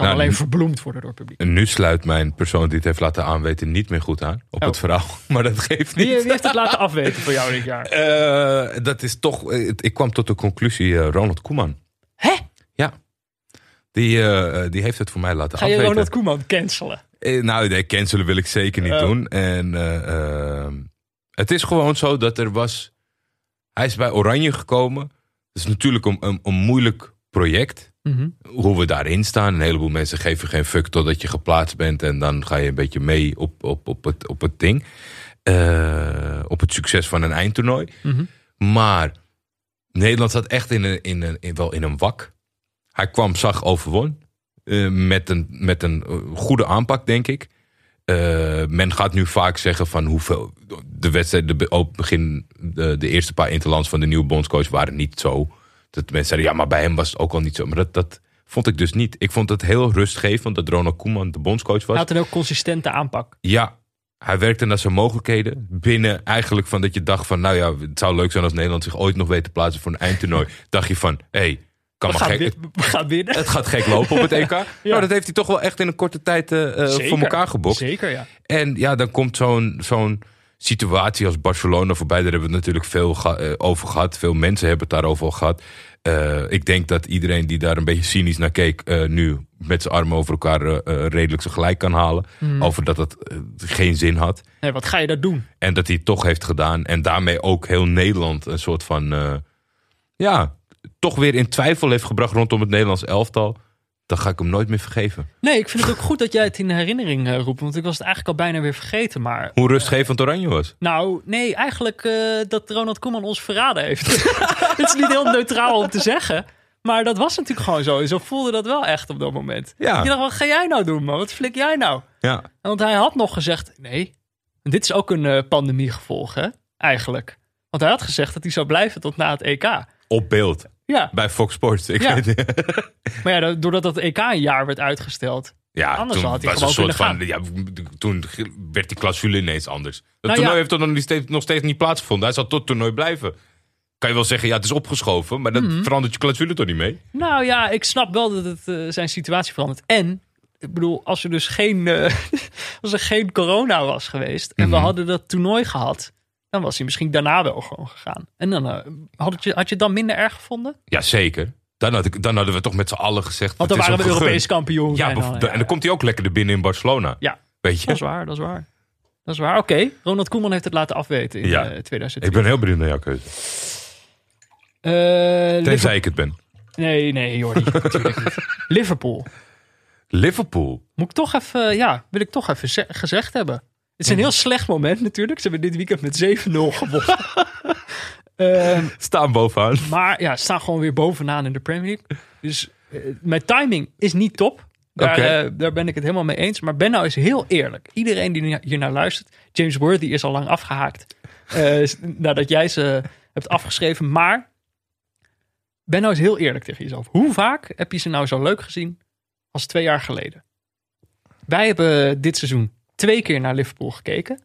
kan Nou, alleen verbloemd worden door het publiek. En nu sluit mijn persoon die het heeft laten aanweten niet meer goed aan op Oh. het verhaal. Maar dat geeft niet. Wie, wie heeft het laten afweten voor jou dit jaar? Eh, dat is toch. eh, Ik kwam tot de conclusie: eh, Ronald Koeman. Hè? Ja. Die, die heeft het voor mij laten Ga je afweten. Ronald Koeman cancelen? Nou, nee, cancelen wil ik zeker niet Oh. doen. En eh, eh, het is gewoon zo dat er was. Hij is bij Oranje gekomen. Het is natuurlijk een, een, een moeilijk project. Mhm. Hoe we daarin staan. Een heleboel mensen geven geen fuck totdat je geplaatst bent. En dan ga je een beetje mee op, op, op, het, op het ding. Eh, op het succes van een eindtoernooi. Mhm. Maar Nederland zat echt in een, in een, in, wel in een wak. Hij kwam, zag, overwon. Eh, met, een, met een eh, goede aanpak, denk ik. Men gaat nu vaak zeggen van hoeveel... De wedstrijden, de, op begin, de, de eerste paar interlands van de nieuwe bondscoach waren niet zo. Dat mensen zeiden, ja, maar bij hem was het ook al niet zo. Maar dat, dat vond ik dus niet. Ik vond het heel rustgevend dat Ronald Koeman de bondscoach was. Hij had een heel consistente aanpak. Ja, hij werkte naar zijn mogelijkheden. Binnen eigenlijk van dat je dacht van... nou ja, het zou leuk zijn als Nederland zich ooit nog weet te plaatsen voor een eindtoernooi. dacht je van, hé, hey, kan We maar gek, win- we gaan winnen. het gaat gek lopen op het EK. Nou, dat heeft hij toch wel echt in een korte tijd eh, eh, voor elkaar gebokst. Zeker, ja. En ja, dan komt zo'n zo'n situatie als Barcelona voorbij. Daar hebben we het natuurlijk veel eh, over gehad. Veel mensen hebben het daarover al gehad. Eh, ik denk dat iedereen die daar een beetje cynisch naar keek... eh, nu met zijn armen over elkaar redelijk zijn gelijk kan halen. Hmm. Over dat het geen zin had. Nee, wat ga je daar doen? En dat hij het toch heeft gedaan. En daarmee ook heel Nederland een soort van... ja, toch weer in twijfel heeft gebracht rondom het Nederlands elftal. Dan ga ik hem nooit meer vergeven. Nee, ik vind het ook goed dat jij het in herinnering eh, roept. Want ik was het eigenlijk al bijna weer vergeten. Maar Hoe rustgevend Oranje was. nou, nee, eigenlijk eh, dat Ronald Koeman ons verraden heeft. Het is niet heel neutraal om te zeggen. Maar dat was natuurlijk gewoon zo. Zo voelde dat wel echt op dat moment. Ja. Ik dacht, wat ga jij nou doen, man? Wat flik jij nou? Ja, Want hij had nog gezegd, nee, dit is ook een eh, pandemiegevolg, hè? Eigenlijk. Want hij had gezegd dat hij zou blijven tot na het EK. op beeld. Ja, Bij Fox Sports. Ik Ja. weet, maar ja, doordat dat EK een jaar werd uitgesteld. ja, Anders toen had hij was een soort van. Ja, toen werd die clausule ineens anders. Dat Nou toernooi ja. heeft toch nog, steeds, nog steeds niet plaatsgevonden. Hij zal tot toernooi blijven. Kan je wel zeggen, ja, het is opgeschoven. Maar dat Mhm. verandert je clausule toch niet mee? Nou ja, ik snap wel dat het eh, zijn situatie verandert. En, ik bedoel, als er dus geen, eh, als er geen corona was geweest en we Mhm. hadden dat toernooi gehad, dan was hij misschien daarna wel gewoon gegaan. En dan eh, had, het je, had je het dan minder erg gevonden? Ja, zeker. Dan, had ik, dan hadden we toch met z'n allen gezegd. Want dan waren we. Europees kampioen. Ja, en dan, en dan komt hij ook lekker er binnen in Barcelona. Ja, Weet je? dat is waar, dat is waar. Dat is waar. Oké, Ronald Koeman heeft het laten afweten in Ja. eh, 2010. Ik ben heel benieuwd naar jouw keuze. Eh, Tenzij Liverpool- ik het ben. Nee, nee, Jordi. natuurlijk niet. Liverpool. Liverpool. Moet ik toch even, ja, wil ik toch even ze- gezegd hebben. Het is een heel slecht moment natuurlijk. Ze hebben dit weekend met 7-0 gewonnen. Ehm, Staan bovenaan. maar ja, staan gewoon weer bovenaan in de Premier League. Dus eh, mijn timing is niet top. Daar, eh, daar ben ik het helemaal mee eens. Maar ben nou eens heel eerlijk. Iedereen die hier naar luistert. James Worthy is al lang afgehaakt. eh, nadat jij ze hebt afgeschreven. Maar ben nou eens heel eerlijk tegen jezelf. Hoe vaak heb je ze nou zo leuk gezien als twee jaar geleden? Wij hebben dit seizoen twee keer naar Liverpool gekeken.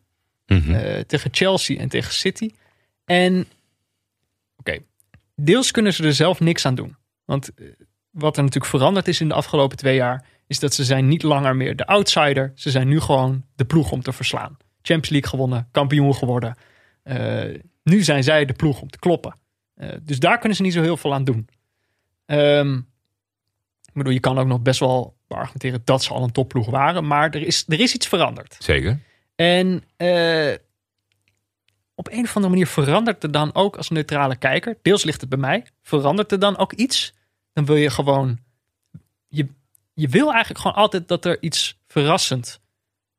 Mhm. Eh, tegen Chelsea en tegen City. En oké, deels kunnen ze er zelf niks aan doen. Want eh, wat er natuurlijk veranderd is in de afgelopen twee jaar, is dat ze zijn niet langer meer de outsider. Ze zijn nu gewoon de ploeg om te verslaan. Champions League gewonnen, kampioen geworden. Eh, nu zijn zij de ploeg om te kloppen. Dus daar kunnen ze niet zo heel veel aan doen. Ehm, ik bedoel, je kan ook nog best wel argumenteren dat ze al een topploeg waren. Maar er is, er is iets veranderd. Zeker. En eh, op een of andere manier verandert er dan ook als neutrale kijker, deels ligt het bij mij, verandert er dan ook iets. Dan wil je gewoon, je, je wil eigenlijk gewoon altijd dat er iets verrassend,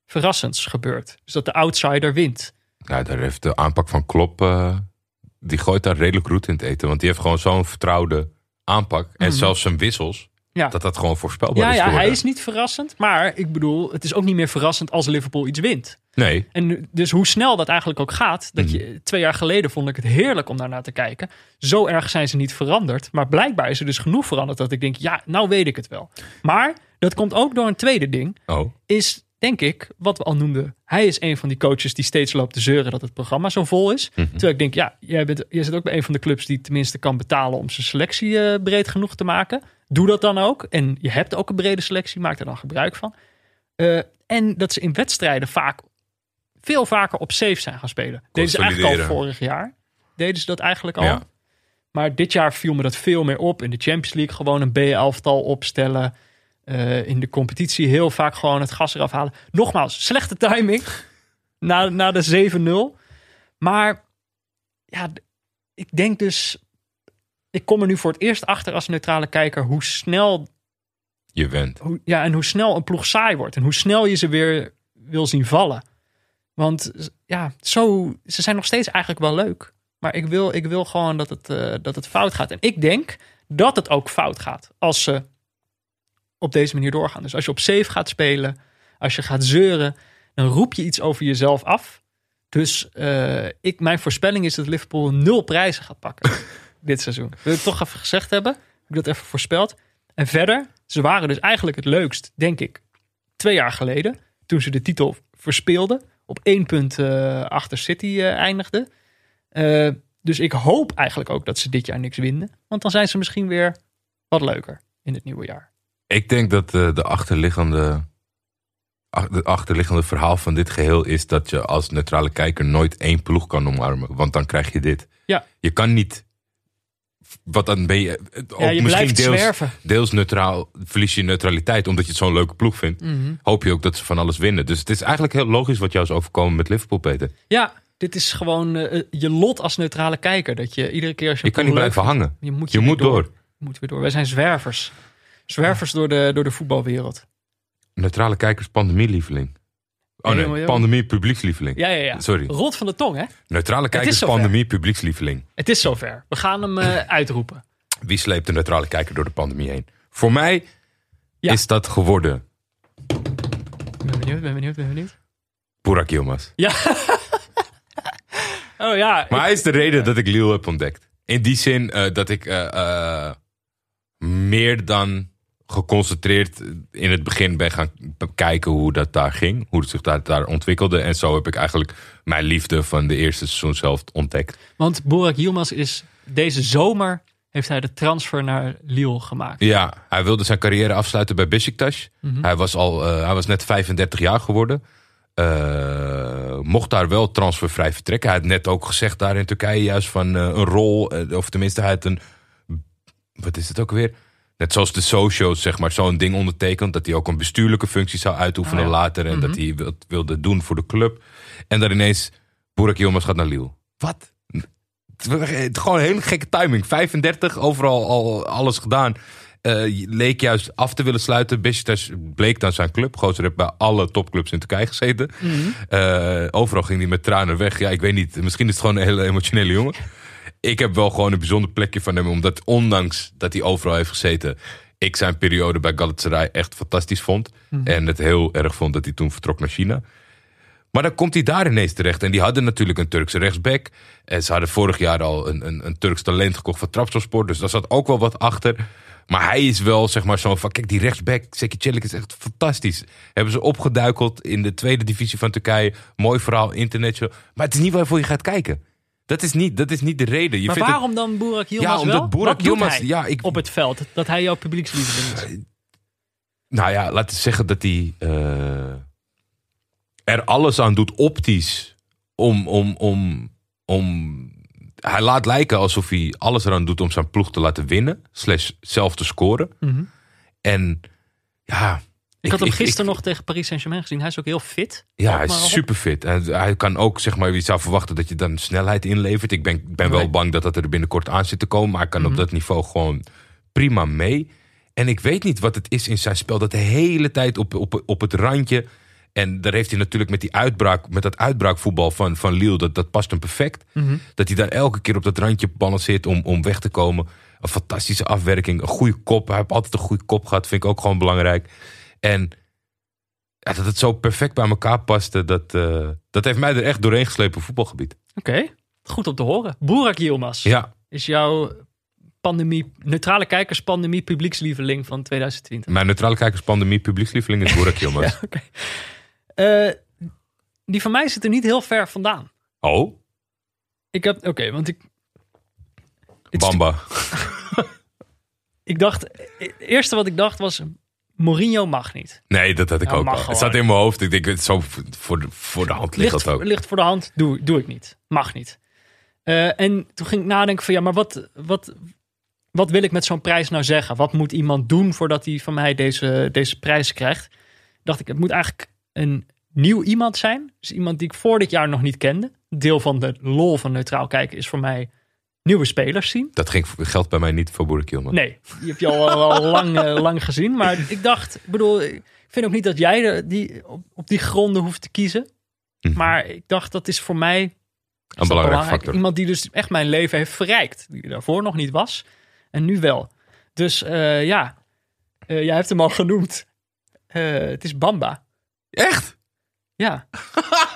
verrassends gebeurt. Dus dat de outsider wint. Ja, daar heeft de aanpak van Klop, eh, die gooit daar redelijk roet in het eten. Want die heeft gewoon zo'n vertrouwde aanpak. En zelfs zijn wissels, Mhm. Ja. dat dat gewoon voorspelbaar Ja, is ja, hij is niet verrassend. Maar ik bedoel, het is ook niet meer verrassend als Liverpool iets wint. Nee, En dus hoe snel dat eigenlijk ook gaat. Dat Mhm. je, twee jaar geleden vond ik het heerlijk om daarnaar te kijken. Zo erg zijn ze niet veranderd. Maar blijkbaar is er dus genoeg veranderd dat ik denk, ja, nou weet ik het wel. Maar dat komt ook door een tweede ding. oh, Is denk ik, wat we al noemden. Hij is een van die coaches die steeds loopt te zeuren dat het programma zo vol is. Mhm. Terwijl ik denk, ja, jij, bent, jij zit ook bij een van de clubs die tenminste kan betalen om zijn selectie eh, breed genoeg te maken. Doe dat dan ook. En je hebt ook een brede selectie, maak er dan gebruik van. Eh, en dat ze in wedstrijden vaak veel vaker op safe zijn gaan spelen. Deden ze eigenlijk al vorig jaar. Deden ze dat eigenlijk al. Ja. Maar dit jaar viel me dat veel meer op. In de Champions League gewoon een B-elftal opstellen. Eh, in de competitie heel vaak gewoon het gas eraf halen. Nogmaals, slechte timing. na, na de 7-0. Maar ja, ik denk dus... Ik kom er nu voor het eerst achter als neutrale kijker... hoe snel je went. hoe, ja, en hoe snel een ploeg saai wordt. En hoe snel je ze weer wil zien vallen. Want ja, zo, ze zijn nog steeds eigenlijk wel leuk. Maar ik wil, ik wil gewoon dat het, eh, dat het fout gaat. En ik denk dat het ook fout gaat als ze op deze manier doorgaan. Dus als je op safe gaat spelen, als je gaat zeuren, dan roep je iets over jezelf af. Dus eh, ik, mijn voorspelling is dat Liverpool nul prijzen gaat pakken dit seizoen. Wil ik toch even gezegd hebben? Heb ik dat even voorspeld? En verder, ze waren dus eigenlijk het leukst, denk ik, twee jaar geleden. Toen ze de titel verspeelden. Op één punt eh, achter City eh, eindigden. Eh, dus ik hoop eigenlijk ook dat ze dit jaar niks winnen. Want dan zijn ze misschien weer wat leuker in het nieuwe jaar. Ik denk dat eh, de achterliggende, ach- de achterliggende verhaal van dit geheel is dat je als neutrale kijker nooit één ploeg kan omarmen. Want dan krijg je dit. Ja. Je kan niet. Wat dan ben je. eh, Ook Ja, je misschien blijft deels, zwerven. deels neutraal. Verlies je neutraliteit omdat je het zo'n leuke ploeg vindt. Mhm. Hoop je ook dat ze van alles winnen. Dus het is eigenlijk heel logisch wat jou is overkomen met Liverpool, Peter. Ja, dit is gewoon eh, je lot als neutrale kijker. Dat je iedere keer als je Je kan niet blijven hangen. Je moet, Je moet door. Je moet weer door. Wij zijn zwervers. Zwervers door de, door de voetbalwereld. Neutrale kijkers, pandemielieveling. Oh Nee, jongen, pandemie, publiekslieveling. Ja, ja, ja. Sorry. Rot van de tong, hè? Neutrale kijkers, zover. pandemie, publiekslieveling. Het is zover. We gaan hem eh, uitroepen. Wie sleept de neutrale kijker door de pandemie heen? Voor mij Ja. is dat geworden Ben benieuwd, ben benieuwd, ben benieuwd. Burak Yilmaz. Ja. oh ja. Maar hij is de reden dat ik Lille heb ontdekt. In die zin eh, dat ik eh, meer dan geconcentreerd in het begin ben gaan kijken hoe dat daar ging. Hoe het zich daar, daar ontwikkelde. En zo heb ik eigenlijk mijn liefde van de eerste seizoen zelf ontdekt. Want Borak Yilmaz is deze zomer heeft hij de transfer naar Lille gemaakt. Ja, hij wilde zijn carrière afsluiten bij Besiktas. Mhm. Hij, was al, eh, hij was net 35 jaar geworden. Eh, mocht daar wel transfervrij vertrekken. Hij had net ook gezegd daar in Turkije juist van eh, een rol. of tenminste, hij had een... Wat is het ook weer? Net zoals de socials, zeg maar, zo'n ding ondertekend. Dat hij ook een bestuurlijke functie zou uitoefenen Oh ja. later. En dat hij wat wilde doen voor de club. En dan ineens, Burak Yilmaz gaat naar Lille. Wat? Het Gewoon een hele gekke timing. 35, overal al alles gedaan. Eh, leek juist af te willen sluiten. Besiktas bleek dan zijn club. Gozer heeft bij alle topclubs in Turkije gezeten. Eh, overal ging hij met tranen weg. Ja, ik weet niet. Misschien is het gewoon een hele emotionele jongen. Ik heb wel gewoon een bijzonder plekje van hem. Omdat ondanks dat hij overal heeft gezeten... ik zijn periode bij Galatasaray echt fantastisch vond. En het heel erg vond dat hij toen vertrok naar China. Maar dan komt hij daar ineens terecht. En die hadden natuurlijk een Turkse rechtsback. En ze hadden vorig jaar al een, een, een Turks talent gekocht van Trabzonspor. Dus daar zat ook wel wat achter. Maar hij is wel zeg maar zo van... Kijk, die rechtsback, Zeki Çelik is echt fantastisch. Hebben ze opgeduikeld in de tweede divisie van Turkije. Mooi verhaal, international. Maar het is niet waarvoor je gaat kijken. Dat is niet, dat is niet de reden. Je Maar vindt het- waarom dan Burak Yilmaz Ja, omdat wel? Doet Yilmaz- ja, ik- op het veld? Dat hij jouw publiekslieveling is. Nou ja, laten we zeggen dat hij eh, er alles aan doet optisch om, om, om, om. Hij laat lijken alsof hij alles eraan doet om zijn ploeg te laten winnen, slash zelf te scoren. Mhm. En ja. Ik had hem gisteren ik- nog tegen Paris Saint-Germain gezien. Hij is ook heel fit. Ja, hij is super fit. Hij kan ook, zeg maar, je zou verwachten dat je dan snelheid inlevert. Ik ben, ben wel Nee. bang dat dat er binnenkort aan zit te komen. Maar hij kan Mhm. op dat niveau gewoon prima mee. En ik weet niet wat het is in zijn spel. Dat de hele tijd op, op, op het randje. En daar heeft hij natuurlijk met die uitbraak, met dat uitbraakvoetbal van, van Lille, dat, dat past hem perfect. Mhm. Dat hij daar elke keer op dat randje balanceert om, om weg te komen. Een fantastische afwerking, een goede kop. Hij heeft altijd een goede kop gehad, vind ik ook gewoon belangrijk. En ja, dat het zo perfect bij elkaar paste, dat, eh, dat heeft mij er echt doorheen geslepen op voetbalgebied. Oké, goed om te horen. Burak Yilmaz Ja, is jouw pandemie, neutrale kijkers pandemie publiekslieveling van 2020. mijn neutrale kijkers pandemie publiekslieveling is Boerak Yilmaz. Ja. Eh, die van mij zit er niet heel ver vandaan. Oh, Ik heb, oké, want ik. Bamba. Ik dacht, het eerste wat ik dacht was, Mourinho mag niet. Nee, dat had ik ook al. Het staat in mijn hoofd. Ik denk, het zo voor de, voor de hand ligt Ligt, dat ook. ligt voor de hand, doe, doe ik niet. Mag niet. Eh, en toen ging ik nadenken van, ja, maar wat, wat, wat wil ik met zo'n prijs nou zeggen? Wat moet iemand doen voordat hij van mij deze, deze prijs krijgt? Dacht ik, het moet eigenlijk een nieuw iemand zijn. Dus iemand die ik voor dit jaar nog niet kende. Deel van de lol van neutraal kijken is voor mij nieuwe spelers zien. Dat ging, geldt bij mij niet voor Yilmaz. Nee, die heb je al, al lang, eh, lang gezien. Maar ik dacht, ik bedoel, ik vind ook niet dat jij de, die, op, op die gronden hoeft te kiezen. Mhm. Maar ik dacht, dat is voor mij is Een belangrijk belangrijk. factor. Iemand die dus echt mijn leven heeft verrijkt. Die daarvoor nog niet was. En nu wel. Dus eh, ja, Eh, jij hebt hem al genoemd. Het is Bamba. Echt? Ja.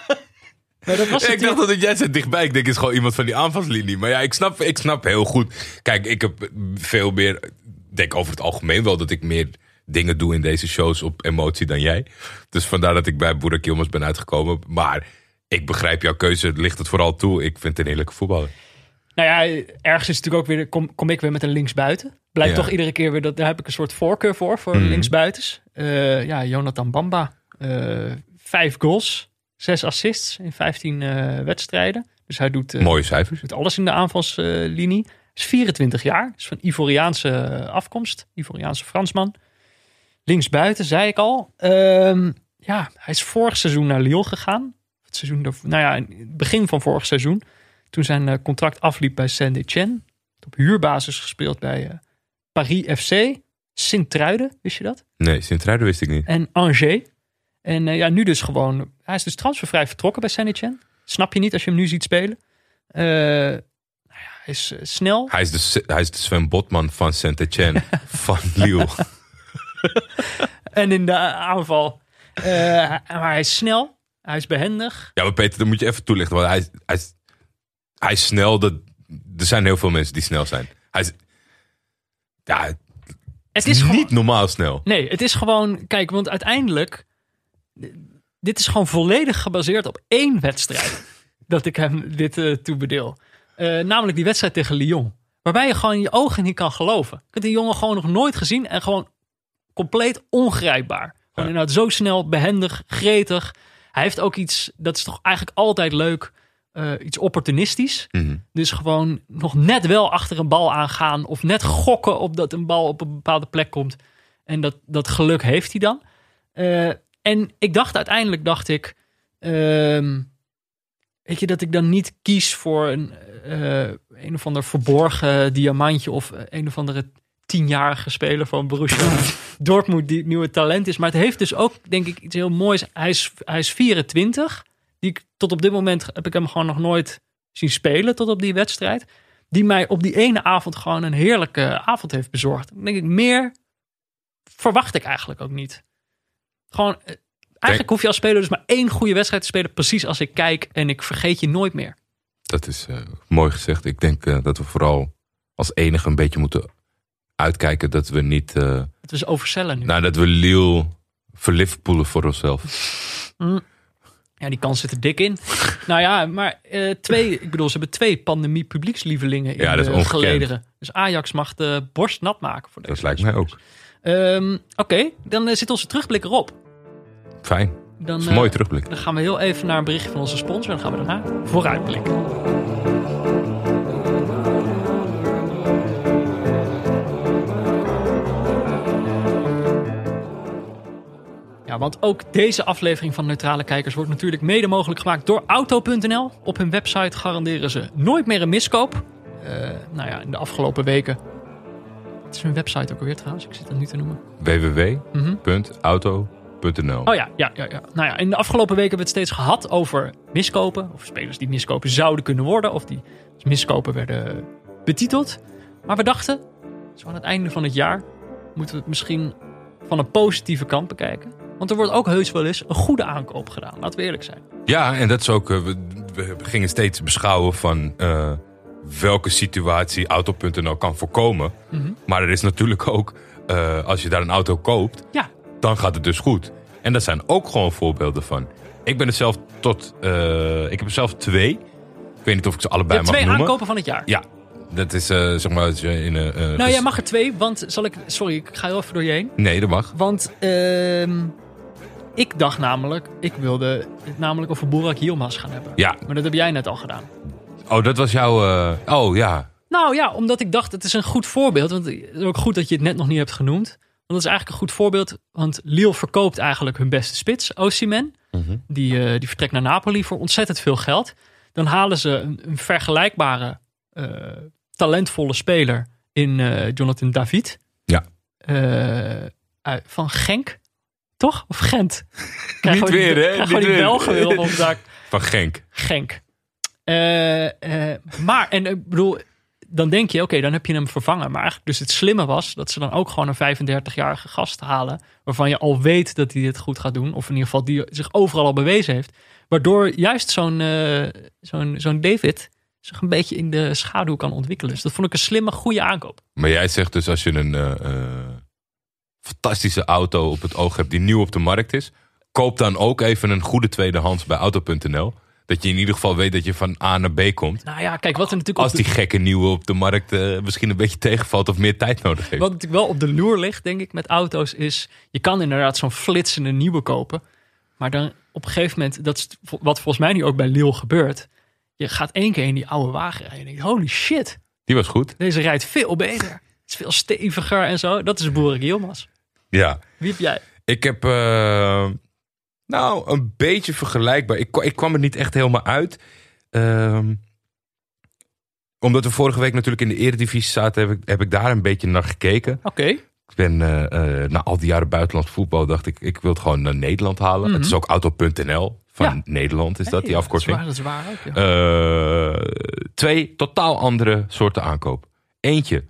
maar dat was ik dacht dat jij zit dichtbij. Ik denk, het is gewoon iemand van die aanvalslinie. Maar ja, ik snap, ik snap heel goed. Kijk, ik heb veel meer... Ik denk over het algemeen wel dat ik meer dingen doe in deze shows op emotie dan jij. Dus vandaar dat ik bij Boerak Yilmaz ben uitgekomen. Maar ik begrijp jouw keuze. Ligt het vooral toe. Ik vind het een heerlijke voetballer. Nou ja, ergens is het natuurlijk ook weer, kom, kom ik weer met een linksbuiten. Blijkt Ja. toch iedere keer weer, dat, daar heb ik een soort voorkeur voor, voor Mhm. linksbuitens. Eh, ja, Jonathan Bamba. eh, vijf goals, zes assists in 15 eh, wedstrijden. Dus hij doet, eh, Mooie cijfers. doet alles in de aanvalslinie. Hij is 24 jaar, is van Ivoriaanse afkomst. Ivoriaanse Fransman. Linksbuiten, zei ik al. Ehm, ja, hij is vorig seizoen naar Lille gegaan. Het seizoen, daarvoor- nou ja, in het begin van vorig seizoen. Toen zijn eh, contract afliep bij Saint-Etienne. Op huurbasis gespeeld bij eh, Paris FC. Sint-Truiden, wist je dat? Nee, Sint-Truiden wist ik niet. En Angers. En eh, ja, nu dus gewoon... Hij is dus transfervrij vertrokken bij Saint-Etienne. Snap je niet als je hem nu ziet spelen. Eh, nou ja, hij is eh, snel. Hij is, de, hij is de Sven Botman van Saint-Etienne. van Lille. En in de aanval. maar hij is snel. Hij is behendig. Ja, maar Peter, dat moet je even toelichten. Want hij, is- hij, hij is snel. Dat, er zijn heel veel mensen die snel zijn. Hij is ja, Het is gewoon... niet normaal snel. Nee, het is gewoon... Kijk, want uiteindelijk... Dit is gewoon volledig gebaseerd op één wedstrijd. dat ik hem dit eh toebedeel. Eh, namelijk die wedstrijd tegen Lyon. Waarbij je gewoon je ogen niet kan geloven. Ik heb die jongen gewoon nog nooit gezien. En gewoon compleet ongrijpbaar. Gewoon inderdaad zo snel, behendig, gretig. Hij heeft ook iets... Dat is toch eigenlijk altijd leuk... eh, iets opportunistisch. Mhm. Dus gewoon nog net wel achter een bal aangaan. Of net gokken op dat een bal op een bepaalde plek komt. En dat, dat geluk heeft hij dan. Eh, en ik dacht uiteindelijk, dacht ik... ehm, weet je, dat ik dan niet kies voor een, eh, een of ander verborgen diamantje... of een of andere tienjarige speler van Borussia Dortmund die het nieuwe talent is. Maar het heeft dus ook, denk ik, iets heel moois. Hij is, hij is 24. Die ik, tot op dit moment heb ik hem gewoon nog nooit zien spelen tot op die wedstrijd. Die mij op die ene avond gewoon een heerlijke avond heeft bezorgd. Dan denk ik, meer verwacht ik eigenlijk ook niet. Gewoon, eh, Eigenlijk hoef je als speler dus maar één goede wedstrijd te spelen. Precies als ik kijk en ik vergeet je nooit meer. Dat is eh, mooi gezegd. Ik denk eh, dat we vooral als enige een beetje moeten uitkijken dat we niet. eh, Het is overcellen nu. nou, dat we Lille voor onszelf. Ja, die kans zit er dik in. nou ja, maar twee, ik bedoel, ze hebben twee pandemie publiekslievelingen in Ja, dat is de gelederen. Dus Ajax mag de borst nat maken voor deze Dat lijkt mij ook. Ehm, Oké, dan eh, zit onze terugblik erop. Fijn. Dan, Dat is eh, een mooie terugblik. dan gaan we heel even naar een berichtje van onze sponsor. En dan gaan we daarna vooruitblikken. Ja, want ook deze aflevering van Neutrale Kijkers wordt natuurlijk mede mogelijk gemaakt door Auto.nl. Op hun website garanderen ze nooit meer een miskoop. Eh, nou ja, in de afgelopen weken. Het is hun website ook alweer trouwens, ik zit het nu te noemen. www.auto.nl Oh ja, ja, ja, ja. Nou ja, in de afgelopen weken hebben we het steeds gehad over miskopen. Of spelers die miskopen zouden kunnen worden. Of die als miskopen werden betiteld. Maar we dachten, zo aan het einde van het jaar moeten we het misschien van een positieve kant bekijken. Want er wordt ook heus wel eens een goede aankoop gedaan. Laten we eerlijk zijn. Ja, en dat is ook. eh, we, we gingen steeds beschouwen van eh, welke situatie Auto.nl kan voorkomen. Mhm. Maar er is natuurlijk ook, eh, als je daar een auto koopt, Ja, dan gaat het dus goed. En daar zijn ook gewoon voorbeelden van. Ik ben er zelf tot. eh, ik heb er zelf twee. Ik weet niet of ik ze allebei mag twee noemen. aankopen van het jaar. Ja, dat is eh, zeg maar. In, een eh, Nou, ges- jij mag er twee, want zal ik... Sorry, ik ga heel even door je heen. Nee, dat mag. Want ehm, ik dacht namelijk, ik wilde het namelijk over Burak Yilmaz gaan hebben. Ja. Maar dat heb jij net al gedaan. Oh, dat was jouw. eh, oh ja. Nou ja, omdat ik dacht, het is een goed voorbeeld. Want het is ook goed dat je het net nog niet hebt genoemd. Want dat is eigenlijk een goed voorbeeld. Want Lille verkoopt eigenlijk hun beste spits, Osimhen. Die, eh, die vertrekt naar Napoli voor ontzettend veel geld. Dan halen ze een, een vergelijkbare, eh, talentvolle speler in Jonathan David. Ja. Van Genk, toch? Of Gent? Krijg Niet weer, hè? krijg Niet weer. Belgen weer op ons dak. Van Genk. Genk. Eh, eh, maar, en ik bedoel, dan denk je, oké, dan heb je hem vervangen. Maar dus het slimme was dat ze dan ook gewoon een 35-jarige gast halen. Waarvan je al weet dat hij dit goed gaat doen. Of in ieder geval die zich overal al bewezen heeft. Waardoor juist zo'n eh, zo'n zo'n David zich een beetje in de schaduw kan ontwikkelen. Dus dat vond ik een slimme, goede aankoop. Maar jij zegt dus als je een fantastische auto op het oog hebt die nieuw op de markt is, koop dan ook even een goede tweedehands bij auto.nl. Dat je in ieder geval weet dat je van A naar B komt. Nou ja, kijk, wat er natuurlijk Als de- die gekke nieuwe op de markt eh, misschien een beetje tegenvalt of meer tijd nodig heeft. Wat natuurlijk wel op de loer ligt, denk ik, met auto's, is je kan inderdaad zo'n flitsende nieuwe kopen. Maar dan op een gegeven moment, dat is wat volgens mij nu ook bij Lille gebeurt. Je gaat één keer in die oude wagen rijden en je denkt, holy shit, Die was goed. deze rijdt veel beter. Het is veel steviger en zo. Dat is Boerik Yilmaz. Ja. Wie heb jij? Ik heb eh, nou een beetje vergelijkbaar. Ik, ik kwam er niet echt helemaal uit. Ehm, omdat we vorige week natuurlijk in de eredivisie zaten, heb ik, heb ik daar een beetje naar gekeken. Oké, Ik ben eh, eh, na al die jaren buitenlands voetbal dacht ik, ik wil het gewoon naar Nederland halen. Het is ook auto.nl van Ja. Nederland is dat, die afkorting. Dat is waar, dat is waar ook, ja. Eh, twee totaal andere soorten aankoop. Eentje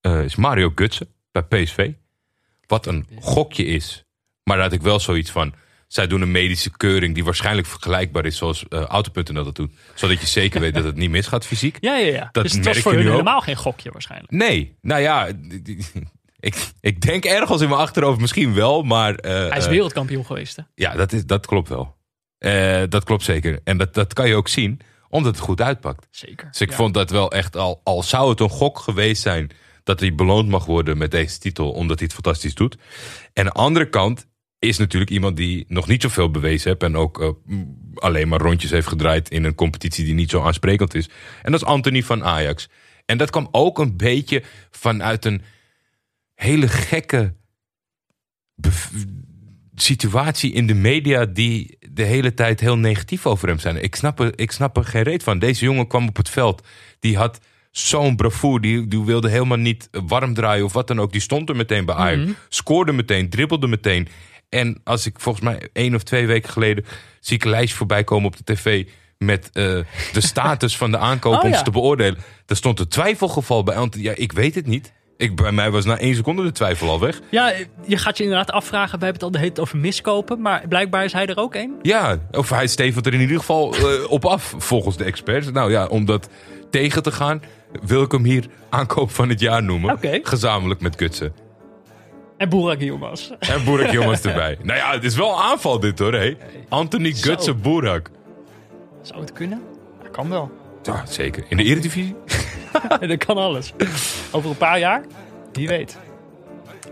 is Mario Gutsen bij PSV. Wat een gokje is. Maar daar had ik wel zoiets van. Zij doen een medische keuring die waarschijnlijk vergelijkbaar is zoals eh Auto.nl dat doet. Zodat je zeker weet dat het niet misgaat fysiek. ja, ja, ja. dat dus het merk was voor je hun helemaal geen gokje waarschijnlijk. Nee, nou ja, ik, ik denk ergens in mijn achterhoofd misschien wel, maar... eh, Hij is eh, wereldkampioen geweest, hè? ja, dat, is, dat klopt wel. Dat klopt zeker. En dat, dat kan je ook zien, omdat het goed uitpakt. Zeker. Dus ik Ja. vond dat wel echt, al, al zou het een gok geweest zijn... dat hij beloond mag worden met deze titel, omdat hij het fantastisch doet. En aan de andere kant is natuurlijk iemand die nog niet zoveel bewezen heeft... en ook eh, alleen maar rondjes heeft gedraaid in een competitie die niet zo aansprekend is. En dat is Anthony van Ajax. En dat kwam ook een beetje vanuit een hele gekke situatie in de media die de hele tijd heel negatief over hem zijn. Ik snap er, ik snap er geen reet van. Deze jongen kwam op het veld. Die had zo'n bravoer. Die, die wilde helemaal niet warm draaien of wat dan ook. Die stond er meteen bij Ajax. Scoorde meteen, dribbelde meteen. En als ik volgens mij één of twee weken geleden... zie ik een lijstje voorbij komen op de tv... met eh, de status van de aankoop Oh, om ja. ze te beoordelen. Er stond een twijfelgeval bij Anthony. Ja, ik weet het niet. Ik, bij mij was na één seconde de twijfel al weg. Ja, je gaat je inderdaad afvragen. We hebben het al de hele tijd over miskopen. Maar blijkbaar is hij er ook een. Ja, of hij stevend er in ieder geval eh, op af, volgens de experts. Nou ja, om dat tegen te gaan, wil ik hem hier aankoop van het jaar noemen. Gezamenlijk met Gutsen. En Burak Yilmaz. En Boerak jongens erbij. Nou ja, het is wel aanval dit hoor, hé. Anthony. Gutsen Boerak. Zou het kunnen? Dat kan wel. Ja, zeker. In de Eredivisie? dat kan alles. Over een paar jaar? Wie weet.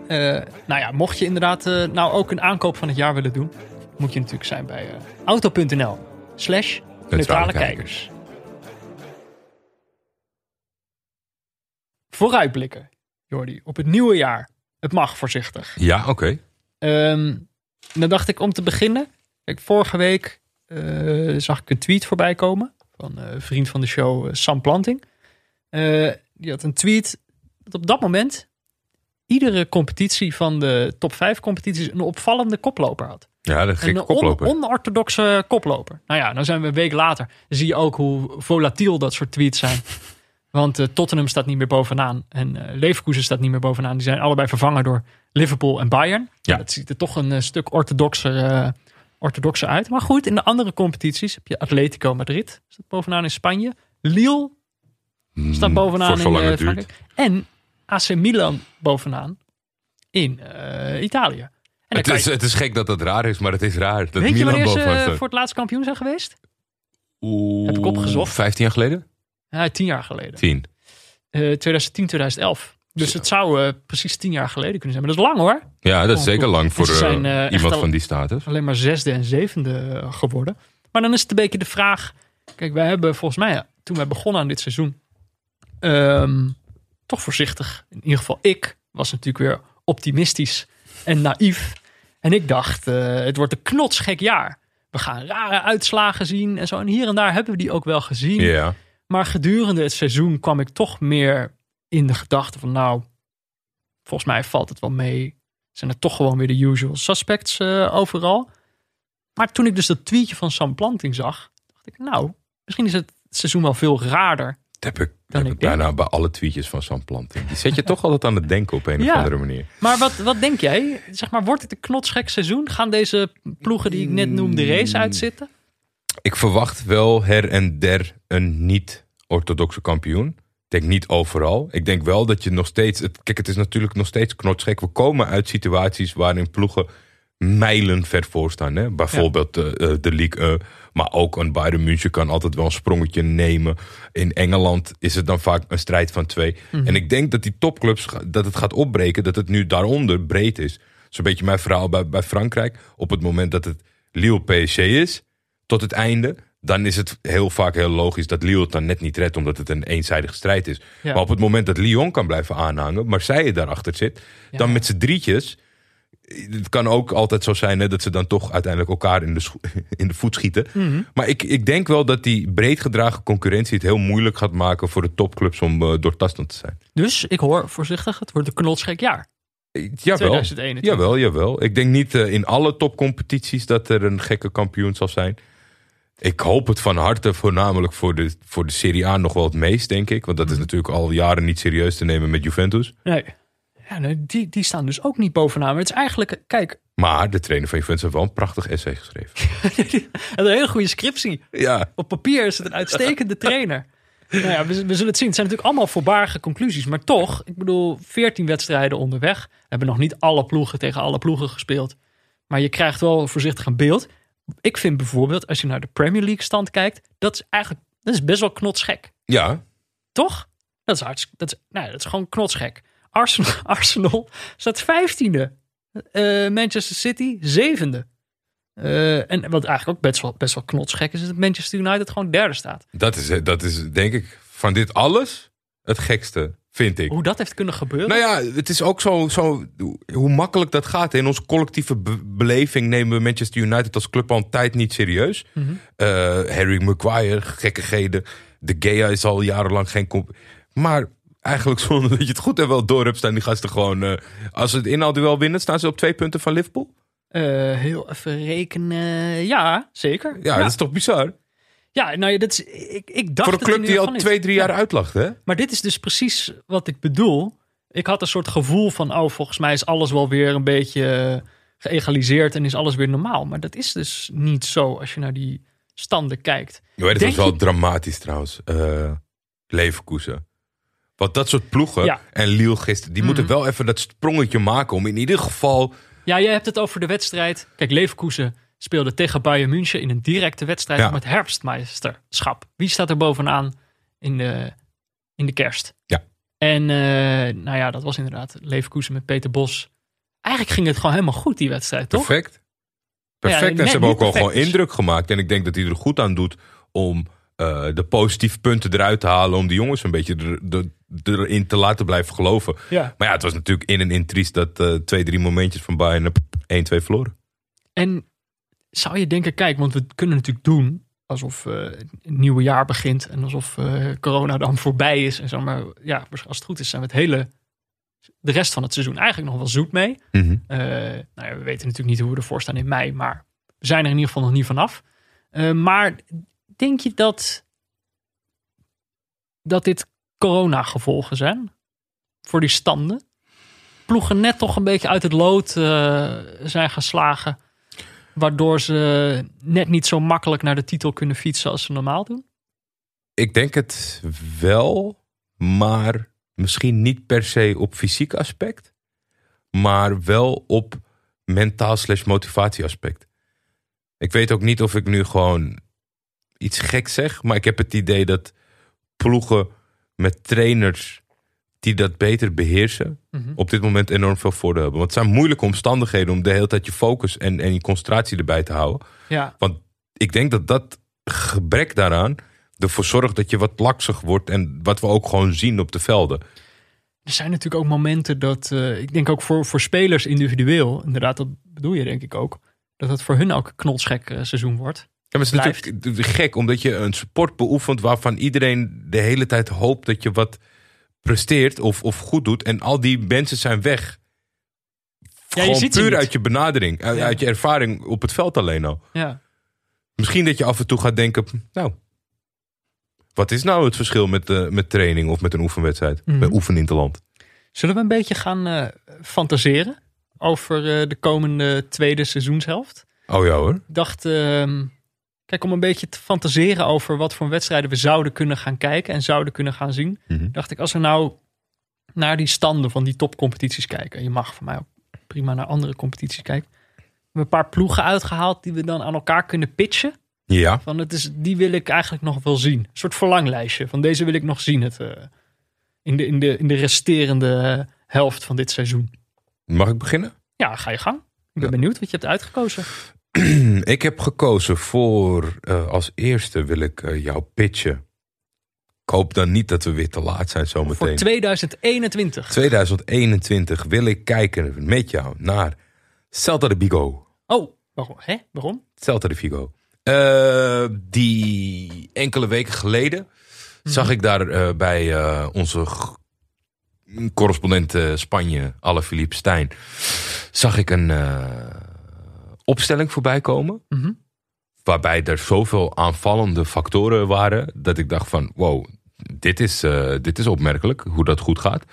Eh, nou ja, mocht je inderdaad eh, nou ook een aankoop van het jaar willen doen... moet je natuurlijk zijn bij eh, auto.nl slash neutrale kijkers. Vooruitblikken, Jordi, op het nieuwe jaar. Het mag voorzichtig. Ja, oké. Ehm, dan dacht ik om te beginnen. Kijk, vorige week eh, zag ik een tweet voorbij komen van een vriend van de show, eh, Sam Planting. Eh, die had een tweet dat op dat moment iedere competitie van de top 5 competities een opvallende koploper had. Ja, dat Een gekke on- koploper. onorthodoxe koploper. Nou ja, dan zijn we een week later. Dan zie je ook hoe volatiel dat soort tweets zijn. Want eh, Tottenham staat niet meer bovenaan. En eh Leverkusen staat niet meer bovenaan. Die zijn allebei vervangen door Liverpool en Bayern. Ja. Dat ziet er toch een eh, stuk orthodoxer, orthodoxer uit. Maar goed, in de andere competities heb je Atletico Madrid. Staat bovenaan in Spanje. Lille staat Hmm, bovenaan voor in. Frankrijk. En AC Milan bovenaan in Italië. En Het is, je- het is gek dat het raar is, maar het is raar. Dat Weet je Milan wanneer ze bovenaan staat. voor het laatst kampioen zijn geweest? Oeh, heb ik opgezocht. 15 jaar geleden? Ja, tien jaar geleden. 10. Eh 2010, 2011. Dus het zou eh, precies tien jaar geleden kunnen zijn. Maar dat is lang hoor. Ja, dat is Oh, zeker lang voor eh, zijn, eh, echt iemand van die status. Alleen maar zesde en zevende eh, geworden. Maar dan is het een beetje de vraag. Kijk, wij hebben volgens mij, toen wij begonnen aan dit seizoen, ehm, toch voorzichtig. In ieder geval ik was natuurlijk weer optimistisch en naïef. En ik dacht, eh, het wordt een knotsgek jaar. We gaan rare uitslagen zien en zo. En hier en daar hebben we die ook wel gezien. Ja. Maar gedurende het seizoen kwam ik toch meer in de gedachte van nou, volgens mij valt het wel mee. Zijn er toch gewoon weer de usual suspects eh, overal. Maar toen ik dus dat tweetje van Sam Planting zag, dacht ik nou, misschien is het seizoen wel veel raarder. Dat heb ik, Dan heb ik ik bijna bij alle tweetjes van Sam Planting. Die zet je toch altijd aan het denken op een Ja. of andere manier. Maar wat, wat denk jij? Zeg maar, wordt het een knotsgek seizoen? Gaan deze ploegen die ik net noemde de race uitzitten? Ik verwacht wel her en der een niet-orthodoxe kampioen. Ik denk niet overal. Ik denk wel dat je nog steeds... Het, kijk, het is natuurlijk nog steeds knotsgek. We komen uit situaties waarin ploegen mijlen ver voor staan. Hè? Bijvoorbeeld eh, eh, de League eh, maar ook een Bayern München kan altijd wel een sprongetje nemen. In Engeland is het dan vaak een strijd van twee. En ik denk dat die topclubs, dat het gaat opbreken, dat het nu daaronder breed is. Zo'n beetje mijn verhaal bij, bij Frankrijk. Op het moment dat het Lille PSG is, tot het einde, dan is het heel vaak heel logisch dat Lille het dan net niet redt, omdat het een eenzijdige strijd is. Ja. Maar op het moment dat Lyon kan blijven aanhangen, Marseille daarachter zit, dan met z'n drietjes. Het kan ook altijd zo zijn hè, dat ze dan toch uiteindelijk elkaar in de, in de voet schieten. Mhm. Maar ik, ik denk wel dat die breed gedragen concurrentie het heel moeilijk gaat maken voor de topclubs om eh, doortastend te zijn. Dus ik hoor voorzichtig, het wordt een knotsgek jaar. Jawel, 2021. jawel, jawel. Ik denk niet eh, in alle topcompetities dat er een gekke kampioen zal zijn. Ik hoop het van harte, voornamelijk voor de, voor de Serie A nog wel het meest, denk ik. Want dat Mhm. is natuurlijk al jaren niet serieus te nemen met Juventus. Nee. Ja, nee, die, die staan dus ook niet bovenaan. Maar het is eigenlijk, kijk, Maar de trainer van Juventus heeft wel een prachtig essay geschreven. een hele goede scriptie. Ja, Op papier is het een uitstekende trainer. Nou ja, we, we zullen het zien. Het zijn natuurlijk allemaal voorbarige conclusies. Maar toch, ik bedoel, 14 wedstrijden onderweg. We hebben nog niet alle ploegen tegen alle ploegen gespeeld. Maar je krijgt wel voorzichtig een beeld. Ik vind bijvoorbeeld, als je naar de Premier League stand kijkt, dat is eigenlijk dat is best wel knotsgek. ja. Toch? Dat is, hartst, dat is, nou, dat is gewoon knotsgek. Arsenal, Arsenal staat vijftiende. Eh Manchester City zevende. Eh, en wat eigenlijk ook best wel, best wel knotsgek is, is dat Manchester United gewoon derde staat. Dat is, dat is denk ik van dit alles het gekste, vind ik. Hoe dat heeft kunnen gebeuren. Nou ja, het is ook zo, zo hoe makkelijk dat gaat. In onze collectieve be- beleving nemen we Manchester United als club al een tijd niet serieus. Mhm. Eh, Harry Maguire, gekkigheden. De Gea is al jarenlang geen... Maar eigenlijk zonder dat je het goed en wel door hebt... staan die gasten gewoon... eh, als ze het inhaalduel winnen, staan ze op twee punten van Liverpool. Eh, heel even rekenen. Ja, zeker. Ja, dat is toch bizar? Ja nou ja, dat is, ik, ik dacht Voor een club die al twee, drie Ja. jaar uitlacht, hè? Maar dit is dus precies wat ik bedoel. Ik had een soort gevoel van, oh, volgens mij is alles wel weer een beetje eh, geëgaliseerd en is alles weer normaal. Maar dat is dus niet zo als je naar die standen kijkt. Ja, dat was wel je- dramatisch trouwens. eh Leverkusen. Want dat soort ploegen Ja. en Lille gisteren, die Mhm. moeten wel even dat sprongetje maken om in ieder geval. Ja, jij hebt het over de wedstrijd. Kijk, Leverkusen speelde tegen Bayern München in een directe wedstrijd Ja. om het herfstmeisterschap. Wie staat er bovenaan in de, in de kerst? Ja. En eh, nou ja, dat was inderdaad Leverkusen met Peter Bos. Eigenlijk ging het gewoon helemaal goed, die wedstrijd, toch? Perfect. Perfect. en ze hebben ook al gewoon indruk gemaakt. En ik denk dat hij er goed aan doet om eh, de positieve punten eruit te halen. Om die jongens een beetje er, er- erin te laten blijven geloven. Ja. Maar ja, het was natuurlijk in en in triest dat eh, twee, drie momentjes van Bayern 1-2 verloren. En zou je denken, kijk, want we kunnen natuurlijk doen alsof eh, het nieuwe jaar begint en alsof eh, corona dan voorbij is en zo. Maar ja, als het goed is, zijn we het hele, de rest van het seizoen eigenlijk nog wel zoet mee. Eh, nou ja, we weten natuurlijk niet hoe we ervoor staan in mei, maar we zijn er in ieder geval nog niet vanaf. Maar denk je dat, dat dit corona-gevolgen zijn voor die standen? Ploegen net toch een beetje uit het lood zijn geslagen, waardoor ze net niet zo makkelijk naar de titel kunnen fietsen als ze normaal doen? Ik denk het wel, maar misschien niet per se op fysiek aspect, maar wel op mentaal slash motivatie aspect. Ik weet ook niet of ik nu gewoon iets gek zeg, maar ik heb het idee dat ploegen met trainers die dat beter beheersen, Mhm. op dit moment enorm veel voordeel hebben. Want het zijn moeilijke omstandigheden om de hele tijd je focus en, en je concentratie erbij te houden. Ja, Want ik denk dat dat gebrek daaraan ervoor zorgt dat je wat laksig wordt. En wat we ook gewoon zien op de velden. er zijn natuurlijk ook momenten dat, eh, ik denk ook voor, voor spelers individueel, inderdaad, dat bedoel je denk ik ook, dat het voor hun ook een knotsgek eh, seizoen wordt. Ja, maar het is Blijft. natuurlijk gek, omdat je een sport beoefent waarvan iedereen de hele tijd hoopt dat je wat presteert of, of goed doet. En al die mensen zijn weg. je Gewoon ziet ze puur uit je benadering, uit, Ja. uit je ervaring op het veld alleen al. Ja. Misschien dat je af en toe gaat denken, nou, wat is nou het verschil met, eh, met training of met een oefenwedstrijd? Bij oefenen in het land. Zullen we een beetje gaan eh, fantaseren over eh, de komende tweede seizoenshelft? Oh ja hoor. Ik dacht, ehm, kijk, om een beetje te fantaseren over wat voor wedstrijden we zouden kunnen gaan kijken en zouden kunnen gaan zien. Mhm. Dacht ik, als we nou naar die standen van die topcompetities kijken. En je mag voor mij ook prima naar andere competities kijken. We hebben een paar ploegen uitgehaald die we dan aan elkaar kunnen pitchen. Ja, Van het is, die wil ik eigenlijk nog wel zien. Een soort verlanglijstje. Van deze wil ik nog zien het, eh, in, de, in, de, in de resterende helft van dit seizoen. mag ik beginnen? Ja, ga je gang. Ik ben Ja. benieuwd wat je hebt uitgekozen. Ik heb gekozen voor, eh, als eerste wil ik eh, jou pitchen. Ik hoop dan niet dat we weer te laat zijn Voor zometeen. 2021. 2021 wil ik kijken met jou naar Celta de Vigo. Oh, waarom? Hè? Waarom? Celta de Vigo. Eh, die enkele weken geleden zag ik daar bij onze correspondent Spanje, Alle Philippe Stijn, zag ik een opstelling voorbij komen. Mhm. Waarbij er zoveel aanvallende factoren waren dat ik dacht van wow, dit is, eh, dit is opmerkelijk hoe dat goed gaat.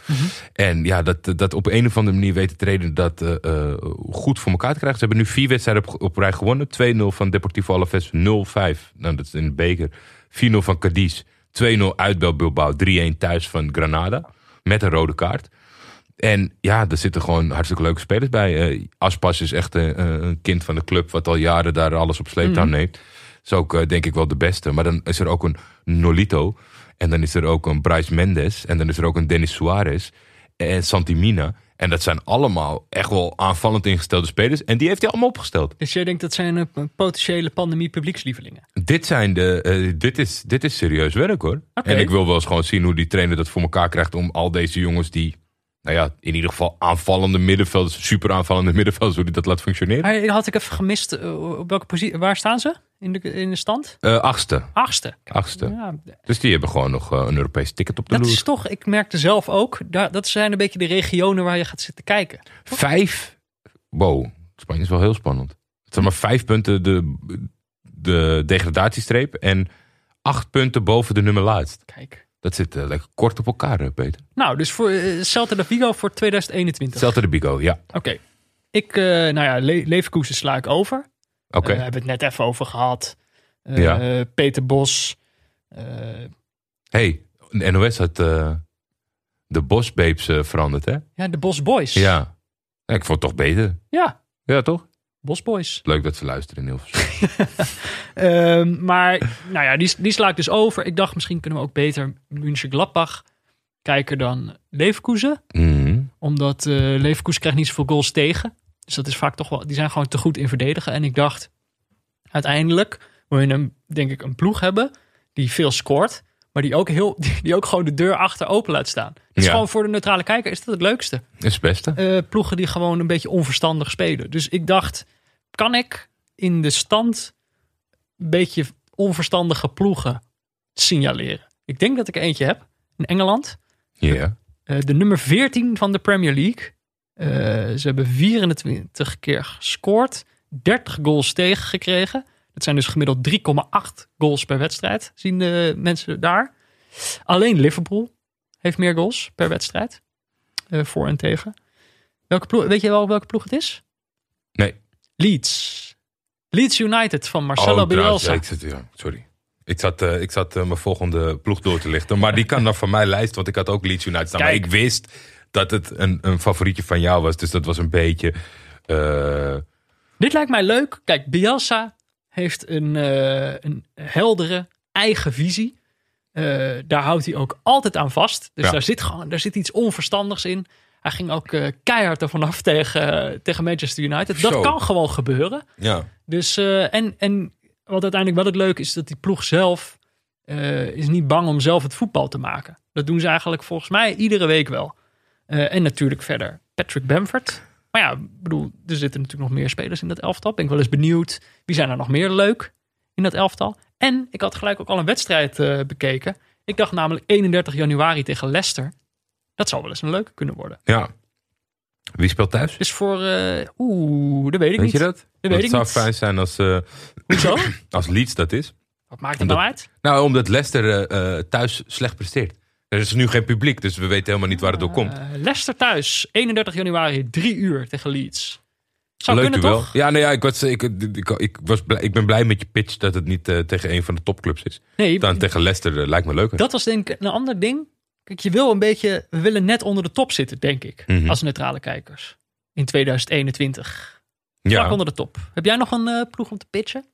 En ja, dat, dat op een of andere manier weten trainen dat eh, goed voor elkaar te krijgen. Ze hebben nu vier wedstrijden op, op rij gewonnen. 2-0 van Deportivo Alaves, 0-5. Nou, dat is in de beker. 4-0 van Cadiz. 2-0 uit Bilbao. 3-1 thuis van Granada. Met een rode kaart. En ja, er zitten gewoon hartstikke leuke spelers bij. Eh, Aspas is echt een, een kind van de club... wat al jaren daar alles op sleeptouw neemt. Is ook eh, denk ik wel de beste. Maar dan is er ook een Nolito. En dan is er ook een Bryce Mendes. En dan is er ook een Denis Suarez. En Santimina. En dat zijn allemaal echt wel aanvallend ingestelde spelers. En die heeft hij allemaal opgesteld. Dus jij denkt dat zijn eh, potentiële pandemie publiekslievelingen? Dit, zijn de, eh, dit, is, dit is serieus werk hoor. En ik wil wel eens gewoon zien hoe die trainer dat voor elkaar krijgt. Om al deze jongens die, nou ja, in ieder geval aanvallende middenvelders, super aanvallende middenvelders, hoe die dat laat functioneren. Maar had ik even gemist, eh, op welke positie, waar staan ze in de, in de stand? Eh, achtste. Achtste. Achtste. Ja, Dus die hebben gewoon nog eh, een Europees ticket op de dat loer. is toch, ik merkte zelf ook, daar, dat zijn een beetje de regionen waar je gaat zitten kijken. Vijf. Wow, Spanje is wel heel spannend. Het zijn maar vijf punten de, de degradatiestreep en acht punten boven de nummer laatst. Kijk. Dat zit eh, lekker kort op elkaar, eh, Peter. Nou, dus voor eh, Celta de Vigo voor 2021. Celta de Bigo, ja. Oké. Ik, nou ja, Le Leverkusen sla ik over. Oké. Eh, hebben we het net even over gehad. Eh, Ja. Peter Bos. Hey, de NOS had de Bosbabes eh, veranderd, hè? ja, de Bos Boys. Ja. ja. Ik vond het toch beter. Ja, Ja, toch? Bos Boys. Leuk dat ze luisteren in Hilversum. Ehm, maar nou ja, die, die sla ik dus over. Ik dacht, misschien kunnen we ook beter München Gladbach kijken dan Leverkusen. Mhm. Omdat eh Leverkusen krijgt niet zoveel goals tegen. Dus dat is vaak toch wel, die zijn gewoon te goed in verdedigen. En ik dacht, uiteindelijk wil je een, denk ik, een ploeg hebben die veel scoort. Maar die ook, heel, die ook gewoon de deur achter open laat staan. Dus Ja. gewoon voor de neutrale kijker is dat het leukste. Is het beste. Eh, ploegen die gewoon een beetje onverstandig spelen. Dus ik dacht, kan ik in de stand een beetje onverstandige ploegen signaleren? Ik denk dat ik er eentje heb in Engeland. Ja. Eh, de nummer 14 van de Premier League. Eh, ze hebben 24 keer gescoord, 30 goals tegengekregen. Dat zijn dus gemiddeld 3,8 goals per wedstrijd, zien de mensen daar. Alleen Liverpool heeft meer goals per wedstrijd, eh, voor en tegen. Welke ploeg, weet je wel welke ploeg het is? Nee. Leeds. Leeds United van Marcelo Oh, Bielsa. ja, ja, sorry. Ik zat, eh, ik zat eh, mijn volgende ploeg door te lichten. Maar die kan dan van mij lijst, want ik had ook Leeds United staan. Maar ik wist dat het een, een favorietje van jou was. Dus dat was een beetje... Dit lijkt mij leuk. Kijk, Bielsa heeft een, eh, een heldere eigen visie. Eh, daar houdt hij ook altijd aan vast. Dus Ja. daar, zit gewoon, daar zit iets onverstandigs in. Hij ging ook eh, keihard ervan af tegen, tegen Manchester United. Dat Zo. kan gewoon gebeuren. ja. Dus, en, en wat uiteindelijk wel het leuke is, is dat die ploeg zelf is niet bang om zelf het voetbal te maken. Dat doen ze eigenlijk volgens mij iedere week wel. En natuurlijk verder Patrick Bamford. Maar ja, bedoel, er zitten natuurlijk nog meer spelers in dat elftal. Ben ik wel eens benieuwd. Wie zijn er nog meer leuk in dat elftal? En ik had gelijk ook al een wedstrijd eh, bekeken. Ik dacht namelijk 31 januari tegen Leicester. Dat zou wel eens een leuke kunnen worden. ja. Wie speelt thuis? Dus voor, eh, oeh, dat weet ik Weet niet. je dat? Dat weet ik zou niet. fijn zijn als, Hoezo? als Leeds dat is. Wat maakt het Omdat- nou uit? Nou, omdat Leicester thuis slecht presteert. Er is nu geen publiek, dus we weten helemaal niet waar het door komt. Eh, Leicester thuis, 31 januari, 3 uur tegen Leeds. Zou Leuk kunnen toch? Ja, nee, ja, ik, was, ik, ik, ik, was blij, ik ben blij met je pitch dat het niet eh, tegen een van de topclubs is. Nee, Dan tegen Leicester eh, lijkt me leuker. dat was denk ik een ander ding. Kijk, je wil een beetje, we willen net onder de top zitten, denk ik. Mhm. Als neutrale kijkers. In 2021. Vlak ja, onder de top. Heb jij nog een ploeg om te pitchen?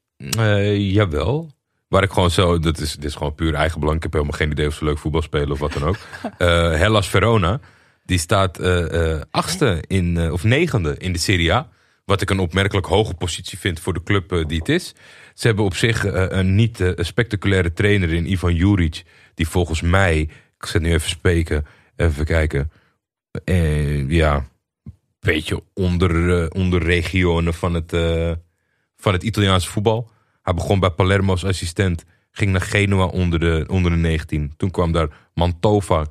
Jawel. Waar ik gewoon zo, dat is, dit is gewoon puur eigen belang. Ik heb helemaal geen idee of ze leuk voetbal spelen of wat dan ook. Eh Hellas Verona, die staat eh, eh, achtste in, of negende in de Serie A. Wat ik een opmerkelijk hoge positie vind voor de club die het is. Ze hebben op zich een niet spectaculaire trainer in Ivan Juric. Die volgens mij, ik zet nu even spreken, even kijken. Ja, een beetje onder, onder regionen van het, van het Italiaanse voetbal. Hij begon bij Palermo als assistent. Ging naar Genua onder de, onder de 19. Toen kwam daar Mantova,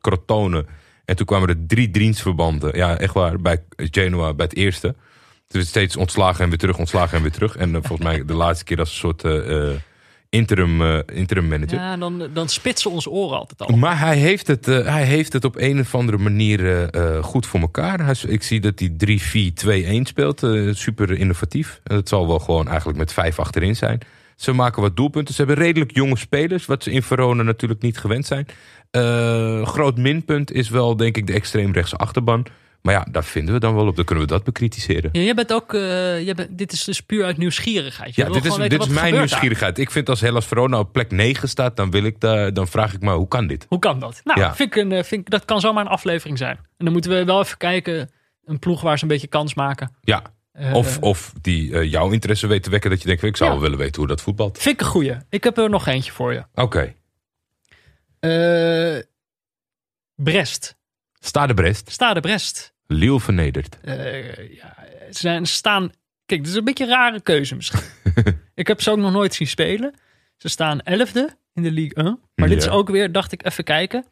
Crotone. En toen kwamen er drie dienstverbanden. Ja, echt waar. Bij Genoa, bij het eerste. Toen is steeds ontslagen en weer terug, ontslagen en weer terug. En eh, volgens mij de laatste keer als een soort eh, eh, interim, eh, interim manager. Ja, dan, dan spitsen onze oren altijd al. Maar hij heeft, het, eh, hij heeft het op een of andere manier eh, goed voor elkaar. Hij, ik zie dat hij 3-4-2-1 speelt. super innovatief. En dat zal wel gewoon eigenlijk met vijf achterin zijn. Ze maken wat doelpunten. Ze hebben redelijk jonge spelers. Wat ze in Verona natuurlijk niet gewend zijn. Groot minpunt is wel denk ik de extreemrechtse achterban. Maar ja, daar vinden we dan wel op. Dan kunnen we dat bekritiseren. Ja, jij bent ook, eh, jij bent, dit is dus puur uit nieuwsgierigheid. Je Ja, dit is, dit is mijn daar. nieuwsgierigheid. Ik vind als Hellas Verona op plek 9 staat, dan, wil ik daar, dan vraag ik me hoe kan dit? Hoe kan dat? Nou, Ja. vind ik een, eh, vind dat kan zomaar een aflevering zijn. En dan moeten we wel even kijken, een ploeg waar ze een beetje kans maken. Ja, Eh, Of, of die jouw interesse weet te wekken dat je denkt, ik zou Ja. wel willen weten hoe dat voetbalt. Vind ik een goeie. Ik heb er nog eentje voor je. Oké, Brest. Stade Brest, Stade Brest. Lille vernederd. Eh, ja, ze staan... Kijk, dit is een beetje een rare keuze misschien. ik heb ze ook nog nooit zien spelen. Ze staan elfde in de Ligue 1. Maar dit is ook weer, dacht ik, even kijken.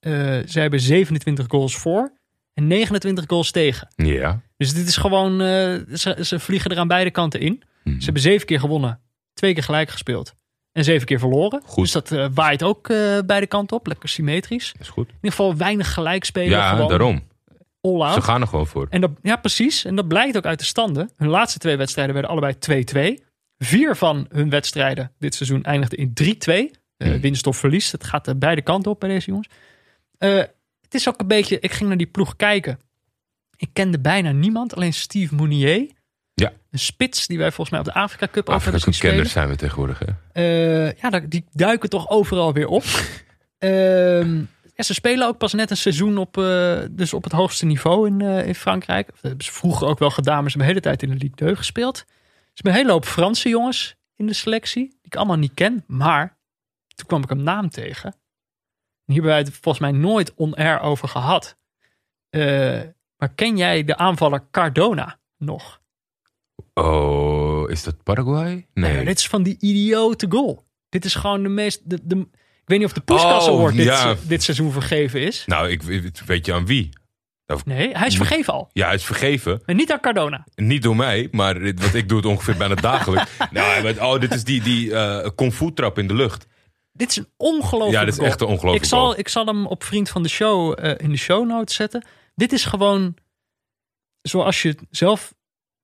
Eh, ze hebben 27 goals voor en 29 goals tegen. Ja. Dus dit is gewoon, eh, ze, ze vliegen er aan beide kanten in. Mhm. Ze hebben zeven keer gewonnen, twee keer gelijk gespeeld. En zeven keer verloren. Goed. Dus dat eh, waait ook eh, beide kanten op. Lekker symmetrisch. Is goed. In ieder geval weinig gelijkspelen. Ja, gewoon daarom. all out. Ze gaan er gewoon voor. En dat, ja, precies. En dat blijkt ook uit de standen. Hun laatste twee wedstrijden werden allebei 2-2. Vier van hun wedstrijden dit seizoen eindigden in 3-2. Eh, Hmm. Winst of verlies. Het gaat beide kanten op bij deze jongens. Het is ook een beetje... Ik ging naar die ploeg kijken. Ik kende bijna niemand. Alleen Steve Mounier. Ja. Een spits die wij volgens mij op de Afrika Cup ook hebben Afrika kenners zijn we tegenwoordig, hè? Eh, ja, die duiken toch overal weer op. Ehm, ja, ze spelen ook pas net een seizoen op, eh, dus op het hoogste niveau in, eh, in Frankrijk. Dat hebben ze vroeger ook wel gedaan, maar ze hebben de hele tijd in de Ligue 2 gespeeld. Ze hebben een hele hoop Franse jongens in de selectie, die ik allemaal niet ken. Maar toen kwam ik een naam tegen. En hier hebben wij het volgens mij nooit on-air over gehad. Eh, maar ken jij de aanvaller Cardona nog? Oh, is dat Paraguay? Nee. Nee, dit is van die idiote goal. Dit is gewoon de meest. De, de, ik weet niet of de Puskas Oh, Award dit, ja. dit seizoen vergeven is. Nou, ik weet- je aan wie? Nee, hij is vergeven al. Ja, hij is vergeven. En niet aan Cardona. Niet door mij, maar want ik doe het ongeveer bijna dagelijks. nou, met, oh, dit is die, die kung fu trap in de lucht. Dit is een ongelooflijke Ja, dit is echt een ongelooflijke ik zal, goal. ik zal hem op vriend van de show eh, in de show notes zetten. Dit is gewoon zoals je zelf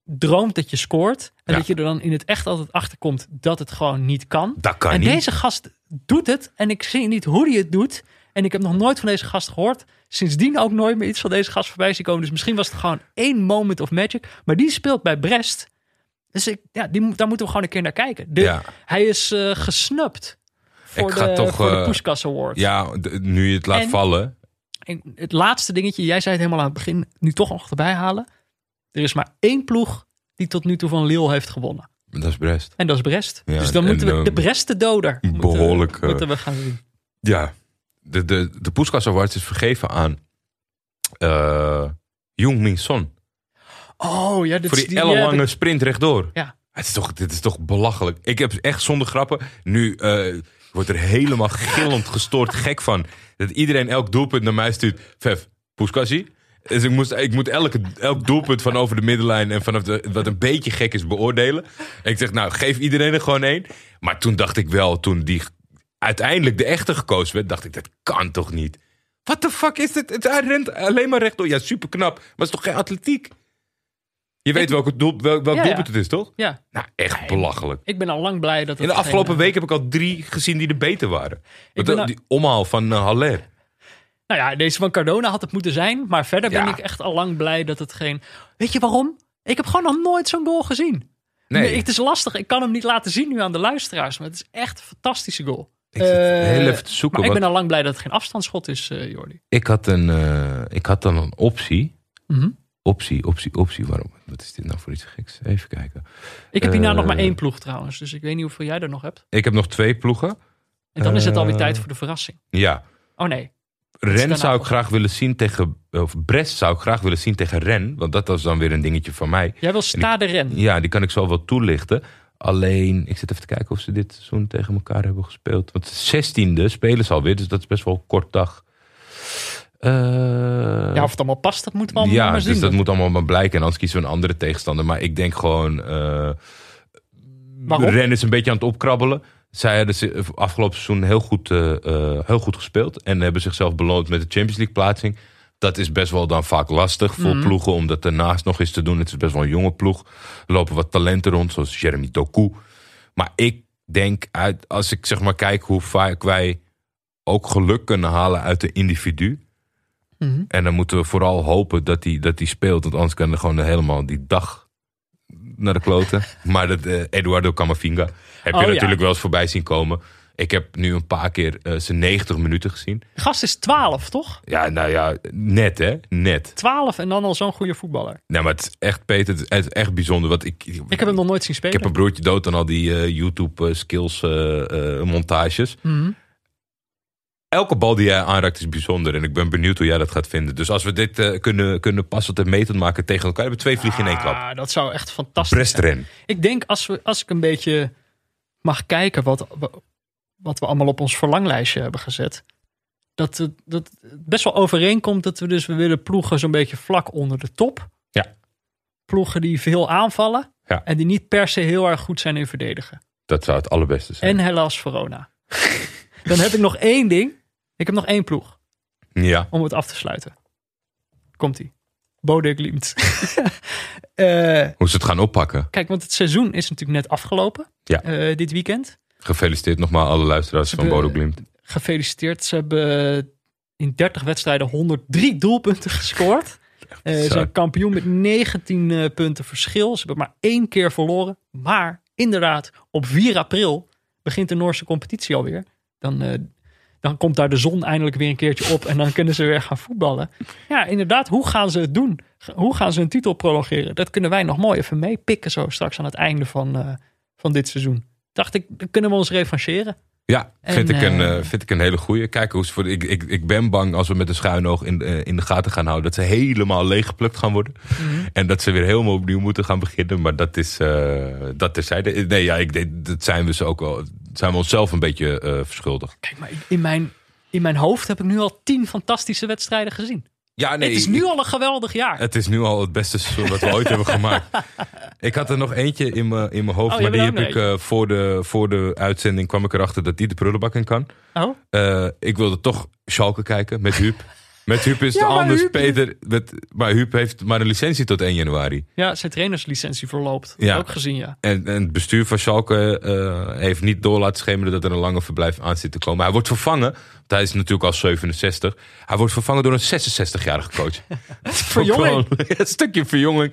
droomt dat je scoort. En Ja. dat je er dan in het echt altijd achter komt dat het gewoon niet kan. Dat kan en niet. deze gast doet het. En ik zie niet hoe hij het doet. En ik heb nog nooit van deze gast gehoord. Sindsdien ook nooit meer iets van deze gast voorbij zien komen. Dus misschien was het gewoon één moment of magic. Maar die speelt bij Brest. Dus ik, ja, die, daar moeten we gewoon een keer naar kijken. De- Ja. Hij is eh, gesnupt voor, Ik ga de, toch, voor de eh, Puskas Award. Ja, nu je het laat En- vallen. En het laatste dingetje, jij zei het helemaal aan het begin, nu toch nog erbij halen. Er is maar één ploeg die tot nu toe van Lille heeft gewonnen. Dat is Brest. En dat is Brest. Ja, dus dan en, moeten we eh, de Brest doder moeten- behoorlijk, eh, moeten we gaan zien. Ja, de, de, de Award is vergeven aan eh Jung Min Son. Oh ja, dit Voor is die, die ellenlange eh, sprint rechtdoor. Ja. Het is toch, dit is toch belachelijk. Ik heb echt zonder grappen. Nu eh, wordt er helemaal gillend gestoord gek van. Dat iedereen elk doelpunt naar mij stuurt. Vef, Puskassi. Dus ik, moest, ik moet elke, elk doelpunt van over de middenlijn en vanaf de, wat een beetje gek is beoordelen. En ik zeg, nou, geef iedereen er gewoon één. Maar toen dacht ik wel, toen die uiteindelijk de echte gekozen werd, dacht ik, dat kan toch niet? What the fuck is dit? Het, hij rent alleen maar rechtdoor. Ja, super knap. Maar het is toch geen atletiek? Je weet welk, doel, welk, welk Ja, ja. doelpunt het is, toch? Ja, Nou, echt belachelijk. ik ben al lang blij dat het In de geen, afgelopen eh, week heb ik al drie gezien die er beter waren. Dat- die omhaal van uh, Haller. Nou ja, deze van Cardona had het moeten zijn. Maar verder ben Ja. ik echt al lang blij dat het geen... Weet je waarom? Ik heb gewoon nog nooit zo'n goal gezien. Nee, het is lastig. Ik kan hem niet laten zien nu aan de luisteraars. Maar het is echt een fantastische goal. ik zit Eh, heel even te zoeken. Maar ik ben al lang blij dat het geen afstandsschot is, eh Jordi. ik, had een, eh, ik had dan een optie. Mhm. Optie, optie, optie. Waarom? Wat is dit nou voor iets geks? Even kijken. Ik heb hierna nog maar één ploeg trouwens. Dus ik weet niet hoeveel jij er nog hebt. Ik heb nog twee ploegen. En dan is het alweer tijd voor de verrassing. Ja. Oh nee. Ren zou ik graag willen zien tegen... Of Brest zou ik graag willen zien tegen Ren. Want dat was dan weer een dingetje van mij. Jij wil Stade Ren. Ja, die kan ik zo wel toelichten. Alleen, ik zit even te kijken of ze dit seizoen tegen elkaar hebben gespeeld. Want 16e spelen ze alweer, dus dat is best wel een kort dag. Eh, Ja, of het allemaal past, dat moeten we allemaal ja, maar zien. dus dat moet allemaal maar blijken. En anders kiezen we een andere tegenstander. Maar ik denk gewoon... Waarom? Ren is een beetje aan het opkrabbelen. Zij hebben afgelopen seizoen heel goed, eh, eh, heel goed gespeeld. En hebben zichzelf beloond met de Champions League plaatsing. Dat is best wel dan vaak lastig voor Mhm. ploegen. Om dat daarnaast nog eens te doen. Het is best wel een jonge ploeg. Er lopen wat talenten rond. Zoals Jeremy Doku. Maar ik denk uit, als ik zeg maar kijk hoe vaak wij ook geluk kunnen halen uit de individu. Mhm. En dan moeten we vooral hopen dat hij dat die speelt. Want anders kan er gewoon helemaal die dag naar de kloten. maar dat eh, Eduardo Camavinga heb je Oh, ja. natuurlijk wel eens voorbij zien komen. Ik heb nu een paar keer eh, zijn 90 minuten gezien. Gast is 12, toch? Ja, nou ja, net hè, net. 12 en dan al zo'n goede voetballer. Nou, maar het is echt, Peter, het is echt- bijzonder. Want ik, Ik heb hem nog nooit zien ik spelen. heb een broertje dood aan al die eh, YouTube eh, skills eh, eh, montages. Mhm. Elke bal die jij aanraakt is bijzonder. En ik ben benieuwd hoe jij dat gaat vinden. Dus als we dit eh, kunnen, kunnen passend en metend maken tegen elkaar... hebben we twee vliegen in één klap. Ah, dat zou echt fantastisch zijn. Ik denk als, we, als ik een beetje mag kijken wat, wat we allemaal op ons verlanglijstje hebben gezet. Dat het, dat best wel overeenkomt dat we dus we willen ploegen zo'n beetje vlak onder de top. Ja. Ploegen die veel aanvallen Ja. en die niet per se heel erg goed zijn in verdedigen. Dat zou het allerbeste zijn. En helaas Verona. Dan heb ik nog één ding. Ik heb nog één ploeg Ja, om het af te sluiten. Komt-ie. Bode Glimt. Eh, hoe ze het gaan oppakken. kijk, want het seizoen is natuurlijk net afgelopen. Ja. eh, dit weekend. Gefeliciteerd nogmaals alle luisteraars van Bodo Glimt. Gefeliciteerd. Ze hebben in 30 wedstrijden 103 doelpunten gescoord. Eh, ze zijn kampioen met 19 eh, punten verschil. Ze hebben maar één keer verloren. Maar inderdaad, op 4 april begint de Noorse competitie alweer. Dan, eh, dan komt daar de zon eindelijk weer een keertje op. En dan kunnen ze weer gaan voetballen. Ja, inderdaad. Hoe gaan ze het doen? Hoe gaan ze hun titel prolongeren? Dat kunnen wij nog mooi even meepikken zo straks aan het einde van, eh, van dit seizoen. Dacht ik, dan kunnen we ons revancheren. Ja, En, vind, ik een, eh, vind ik een hele goeie. Kijk, hoe voor, ik, ik, ik ben bang als we met een schuin oog in, in de gaten gaan houden... dat ze helemaal leeggeplukt gaan worden. Mhm. En dat ze weer helemaal opnieuw moeten gaan beginnen. Maar dat is, eh dat terzijde. Nee, ja, ik dat zijn we ze ook wel... zijn we onszelf een beetje eh, verschuldigd. Kijk, maar in mijn, in mijn hoofd heb ik nu al 10 fantastische wedstrijden gezien. Ja, nee, het is nu al een geweldig jaar. Het is nu al het beste seizoen dat we ooit hebben gemaakt. Ik had er nog eentje in mijn, in mijn hoofd, Oh, maar die heb ik eh, voor, de, voor de uitzending kwam ik erachter dat die de prullenbak in kan. Oh, Eh, ik wilde toch Schalke kijken met Huub. Met Huub is het anders. Huub- Peter, met, maar Huub heeft maar een licentie tot 1 januari. ja, zijn trainerslicentie verloopt. Ja. ook gezien, ja. En, en het bestuur van Schalke eh, heeft niet door laten schemeren dat er een lange verblijf aan zit te komen. Hij wordt vervangen, want hij is natuurlijk al 67. Hij wordt vervangen door een 66-jarige coach. Verjonging. Een stukje verjonging.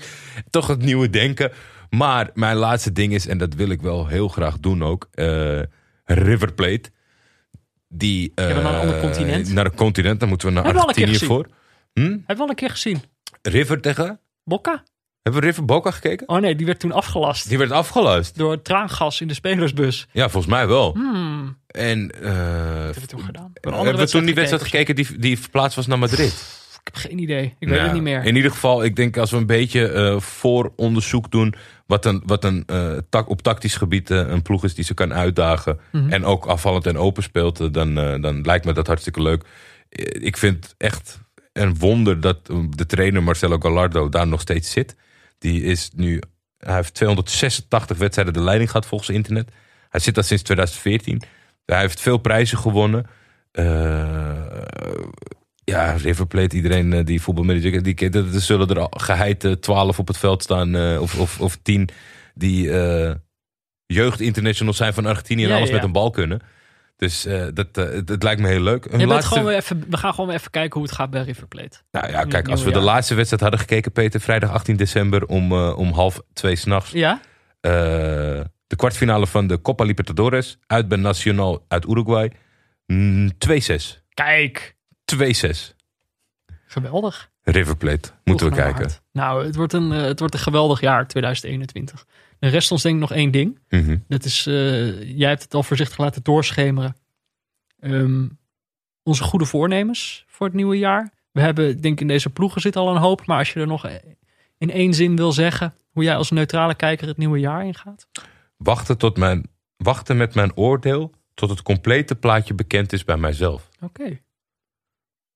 Toch het nieuwe denken. Maar mijn laatste ding is, en dat wil ik wel heel graag doen ook. eh, River Plate. Die, eh, we naar een ander continent? Naar een continent, dan moeten we naar Hebben we al Argentinië voor. Hm? Heb je wel een keer gezien. River tegen... Boca? Hebben we River Boca gekeken? Oh nee, die werd toen afgelast. Die werd afgeluisterd. Door traangas in de spelersbus. Ja, volgens mij wel. Hmm, En eh, hebben we toen gedaan? Uh, hebben we toen die wedstrijd gekeken die, die verplaatst was naar Madrid? Ik heb geen idee. Ik weet Nou, het niet meer. In ieder geval, ik denk als we een beetje eh, vooronderzoek doen... wat een, wat een eh, tak, op tactisch gebied eh, een ploeg is die ze kan uitdagen... Mhm. en ook afvallend en open speelt... eh, dan, dan lijkt me dat hartstikke leuk. Ik vind echt een wonder dat eh, de trainer Marcelo Gallardo daar nog steeds zit. Die is nu... Hij heeft 286 wedstrijden de leiding gehad volgens internet. Hij zit daar sinds 2014. Hij heeft veel prijzen gewonnen. Ja, River Plate, iedereen eh, die voetbalmanager, die kent. Er zullen er al geheid eh, 12 op het veld staan, eh, of, of, of 10 die jeugdinternationals zijn van Argentinië en Ja, alles ja, met een bal kunnen. Dus eh, dat, het, het lijkt me heel leuk. Laatste- gewoon weer even, we gaan gewoon weer even kijken hoe het gaat bij River Plate. nou ja, kijk, als we de laatste wedstrijd hadden gekeken, Peter, vrijdag 18 december om, om half twee s'nachts. Ja? De kwartfinale van de Copa Libertadores uit bij Nacional uit Uruguay. Mm, 2-6. Kijk. 2-6. Geweldig. River Plate. Moeten we kijken. Nou, het wordt, een, eh, het wordt een geweldig jaar 2021. Er rest ons denk ik nog één ding. Mhm. Dat is, eh, jij hebt het al voorzichtig laten doorschemeren. Ehm, onze goede voornemens voor het nieuwe jaar. We hebben, ik denk in deze ploegen zit al een hoop. Maar als je er nog in één zin wil zeggen hoe jij als neutrale kijker het nieuwe jaar ingaat. Wachten, tot mijn, wachten met mijn oordeel tot het complete plaatje bekend is bij mijzelf. Oké.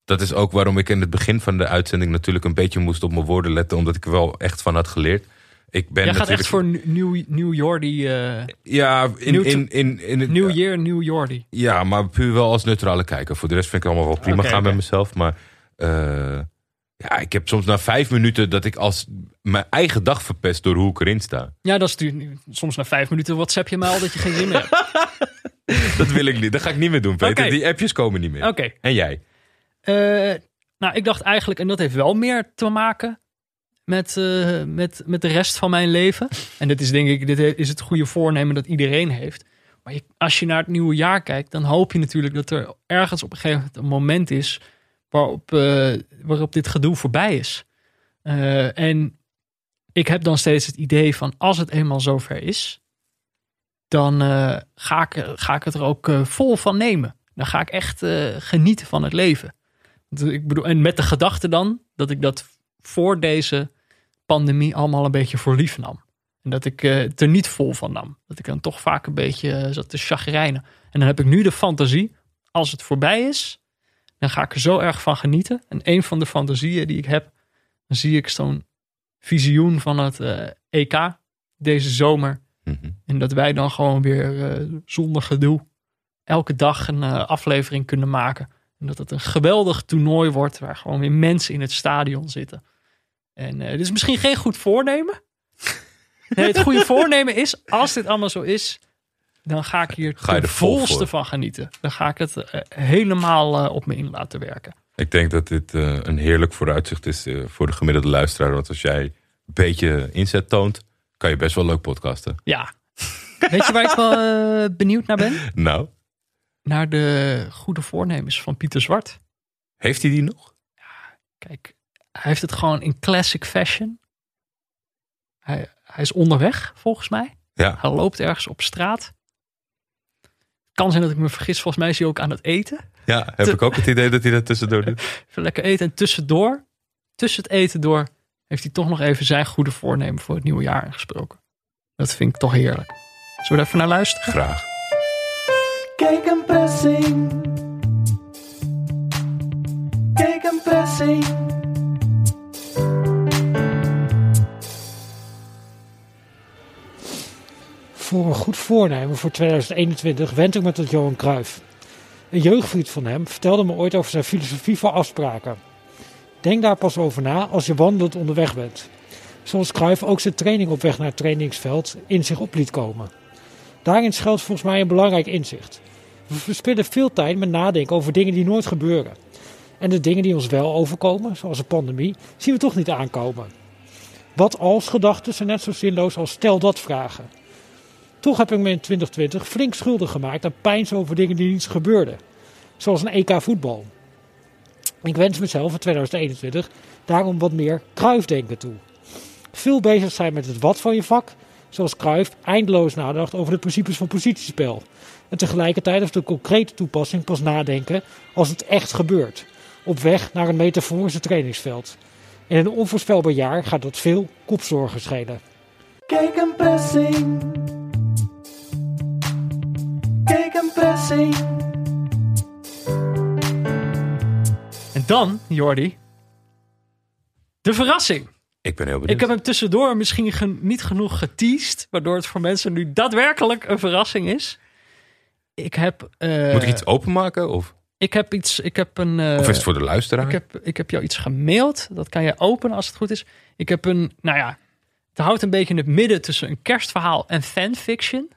Dat is ook waarom ik in het begin van de uitzending natuurlijk een beetje moest op mijn woorden letten. Omdat ik er wel echt van had geleerd. Ik ben Jij gaat natuurlijk... echt voor New, New Jordi. eh Ja, in, Nieuw- in, in, in het, New Year, New Jordi. Ja, maar puur wel als neutrale kijker. Voor de rest vind ik allemaal wel prima gaan bij mezelf. Maar eh, ja, ik heb soms na vijf minuten dat ik als mijn eigen dag verpest door hoe ik erin sta. Ja, dat is natuurlijk soms na vijf minuten WhatsApp je mij al dat je geen zin meer hebt. Dat wil ik niet. Dat ga ik niet meer doen, Peter. Die appjes komen niet meer. Oké. En jij? Eh, nou, ik dacht eigenlijk, en dat heeft wel meer te maken met, eh, met, met de rest van mijn leven. En dit is denk ik, dit is het goede voornemen dat iedereen heeft. Maar als je naar het nieuwe jaar kijkt, dan hoop je natuurlijk dat er ergens op een gegeven moment een moment is waarop, eh, waarop dit gedoe voorbij is. En ik heb dan steeds het idee van als het eenmaal zover is, dan ga, ik, ga ik het er ook vol van nemen. Dan ga ik echt genieten van het leven. Ik bedoel, en met de gedachte dan dat ik dat voor deze pandemie allemaal een beetje voor lief nam. En dat ik eh, het er niet vol van nam. Dat ik dan toch vaak een beetje eh, zat te chagrijnen. En dan heb ik nu de fantasie, als het voorbij is, dan ga ik er zo erg van genieten. En een van de fantasieën die ik heb, dan zie ik zo'n visioen van het eh, EK deze zomer. Mhm. En dat wij dan gewoon weer zonder gedoe elke dag een aflevering kunnen maken. En dat het een geweldig toernooi wordt waar gewoon weer mensen in het stadion zitten. En dit is misschien geen goed voornemen. Nee, het goede voornemen is, als dit allemaal zo is, dan ga ik hier Ga je de vol volste van genieten. Dan ga ik het eh, helemaal eh, op me in laten werken. Ik denk dat dit een heerlijk vooruitzicht is voor de gemiddelde luisteraar. Want als jij een beetje inzet toont, kan je best wel leuk podcasten. Ja. Weet je waar ik wel benieuwd naar ben? Nou, Naar de goede voornemens van Pieter Zwart. heeft hij die nog? Kijk, hij heeft het gewoon in classic fashion. Hij, hij is onderweg, volgens mij. Ja, Hij loopt ergens op straat. Kan zijn dat ik me vergis. Volgens mij is hij ook aan het eten. ja heb Te- ik ook het idee dat hij dat tussendoor doet. Even lekker eten. En tussendoor, tussen het eten door, heeft hij toch nog even zijn goede voornemen voor het nieuwe jaar ingesproken. Dat vind ik toch heerlijk. Zullen we er even naar luisteren? Graag. Kijk een pressing. Kijk een pressing. Voor een goed voornemen voor 2021 wend ik me tot Johan Cruijff. Een jeugdvriend van hem vertelde me ooit over zijn filosofie voor afspraken. Denk daar pas over na als je wandelend onderweg bent. Zoals Cruijff ook zijn training op weg naar het trainingsveld in zich op liet komen. Daarin schuilt volgens mij een belangrijk inzicht. We verspillen veel tijd met nadenken over dingen die nooit gebeuren. En de dingen die ons wel overkomen, zoals een pandemie, zien we toch niet aankomen. Wat als gedachten zijn net zo zinloos als stel dat vragen. Toch heb ik me in 2020 flink schuldig gemaakt aan pijns over dingen die niet gebeurden. Zoals een EK voetbal. Ik wens mezelf in 2021 daarom wat meer Kruifdenken toe. Veel bezig zijn met het wat van je vak, zoals Cruijff eindeloos nadacht over de principes van positiespel. En tegelijkertijd over de concrete toepassing pas nadenken als het echt gebeurt. Op weg naar een metaforische trainingsveld. In een onvoorspelbaar jaar gaat dat veel kopzorgen schelen. Kijk een pressing. Kijk een pressing. En dan, Jordi, de verrassing. Ik ben heel Ik benieuwd. heb hem tussendoor misschien gen- niet genoeg geteased, waardoor het voor mensen nu daadwerkelijk een verrassing is. Ik heb, eh, Moet ik iets openmaken? Of, ik heb iets, ik heb een, eh, of is het voor de luisteraar? ik heb, ik heb jou iets gemaild. Dat kan je openen als het goed is. Ik heb een, nou ja, het houdt een beetje in het midden tussen een kerstverhaal en fanfiction.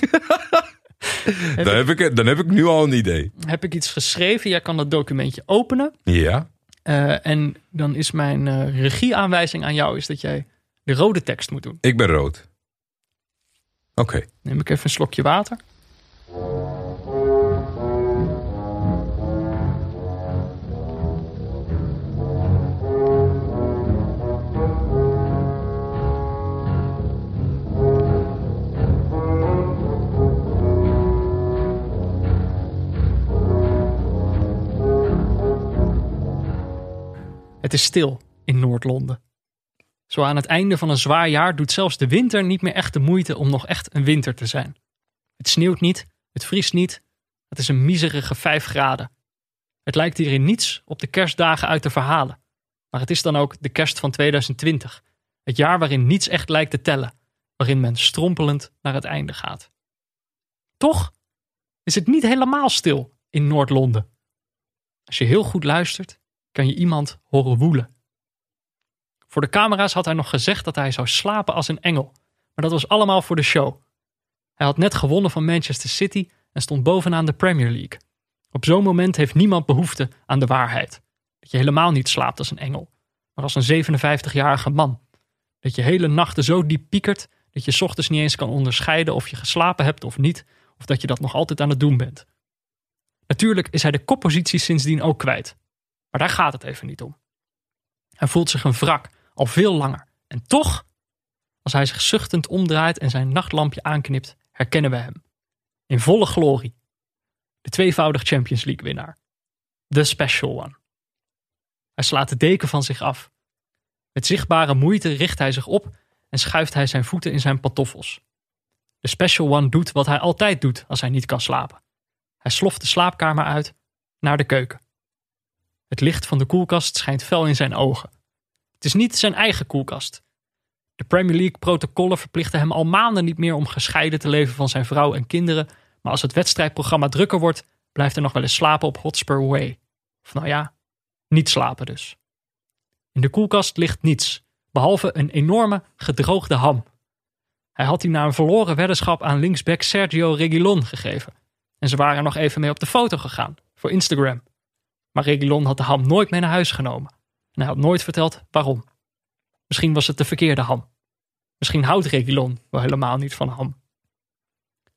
dan, heb ik, dan heb ik nu al een idee. Heb ik iets geschreven? Jij kan dat documentje openen. Ja, Eh, en dan is mijn eh, regieaanwijzing aan jou is dat jij de rode tekst moet doen. ik ben rood. Oké. Neem ik even een slokje water. Het is stil in Noord-Londen. Zo aan het einde van een zwaar jaar doet zelfs de winter niet meer echt de moeite om nog echt een winter te zijn. Het sneeuwt niet, het vriest niet, het is een miserige 5 graden. Het lijkt hier in niets op de kerstdagen uit te verhalen. Maar het is dan ook de kerst van 2020. Het jaar waarin niets echt lijkt te tellen, waarin men strompelend naar het einde gaat. Toch is het niet helemaal stil in Noord-Londen. Als je heel goed luistert, kan je iemand horen woelen. Voor de camera's had hij nog gezegd dat hij zou slapen als een engel. Maar dat was allemaal voor de show. Hij had net gewonnen van Manchester City en stond bovenaan de Premier League. Op zo'n moment heeft niemand behoefte aan de waarheid. Dat je helemaal niet slaapt als een engel, maar als een 57-jarige man. Dat je hele nachten zo diep piekert dat je ochtends niet eens kan onderscheiden of je geslapen hebt of niet, of dat je dat nog altijd aan het doen bent. Natuurlijk is hij de koppositie sindsdien ook kwijt. Maar daar gaat het even niet om. Hij voelt zich een wrak, al veel langer. En toch, als hij zich zuchtend omdraait en zijn nachtlampje aanknipt, herkennen we hem. In volle glorie. De tweevoudig Champions League winnaar. The Special One. Hij slaat de deken van zich af. Met zichtbare moeite richt hij zich op en schuift hij zijn voeten in zijn pantoffels. De Special One doet wat hij altijd doet als hij niet kan slapen. Hij sloft de slaapkamer uit naar de keuken. Het licht van de koelkast schijnt fel in zijn ogen. Het is niet zijn eigen koelkast. De Premier League protocollen verplichten hem al maanden niet meer om gescheiden te leven van zijn vrouw en kinderen. Maar als het wedstrijdprogramma drukker wordt, blijft er nog wel eens slapen op Hotspur Way. Of nou ja, niet slapen dus. In de koelkast ligt niets, behalve een enorme gedroogde ham. Hij had die na een verloren weddenschap aan linksback Sergio Reguilon gegeven. En ze waren nog even mee op de foto gegaan, voor Instagram. Maar Reguilon had de ham nooit mee naar huis genomen. En hij had nooit verteld waarom. Misschien was het de verkeerde ham. Misschien houdt Reguilon wel helemaal niet van ham.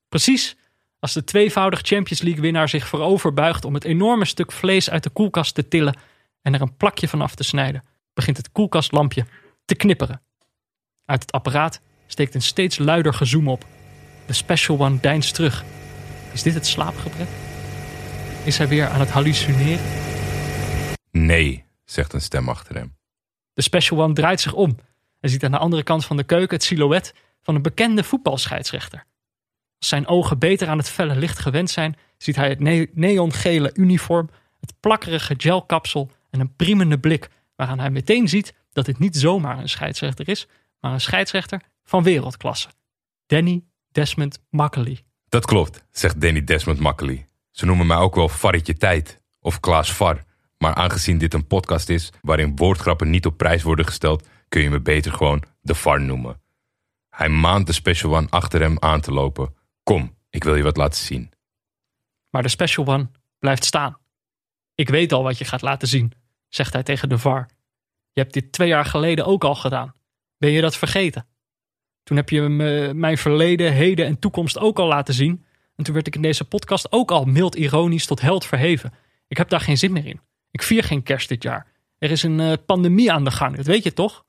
Precies als de tweevoudig Champions League winnaar zich voorover buigt om het enorme stuk vlees uit de koelkast te tillen en er een plakje van af te snijden, begint het koelkastlampje te knipperen. Uit het apparaat steekt een steeds luider gezoem op. De Special One deinst terug. Is dit het slaapgebrek? Is hij weer aan het hallucineren? Nee, zegt een stem achter hem. De Special One draait zich om en ziet aan de andere kant van de keuken het silhouet van een bekende voetbalscheidsrechter. Als zijn ogen beter aan het felle licht gewend zijn, ziet hij het ne- neongele uniform, het plakkerige gelkapsel en een priemende blik, waaraan hij meteen ziet dat dit niet zomaar een scheidsrechter is, maar een scheidsrechter van wereldklasse. Danny Desmond Macaulay. Dat klopt, zegt Danny Desmond Makkely. Ze noemen mij ook wel Farretje Tijd of Klaas Var. Maar aangezien dit een podcast is waarin woordgrappen niet op prijs worden gesteld, kun je me beter gewoon de Var noemen. Hij maant de Special One achter hem aan te lopen. Kom, ik wil je wat laten zien. Maar de Special One blijft staan. Ik weet al wat je gaat laten zien, zegt hij tegen de VAR. Je hebt dit twee jaar geleden ook al gedaan. Ben je dat vergeten? Toen heb je me mijn verleden, heden en toekomst ook al laten zien. En toen werd ik in deze podcast ook al mild ironisch tot held verheven. Ik heb daar geen zin meer in. Ik vier geen kerst dit jaar. Er is een eh, pandemie aan de gang, dat weet je toch?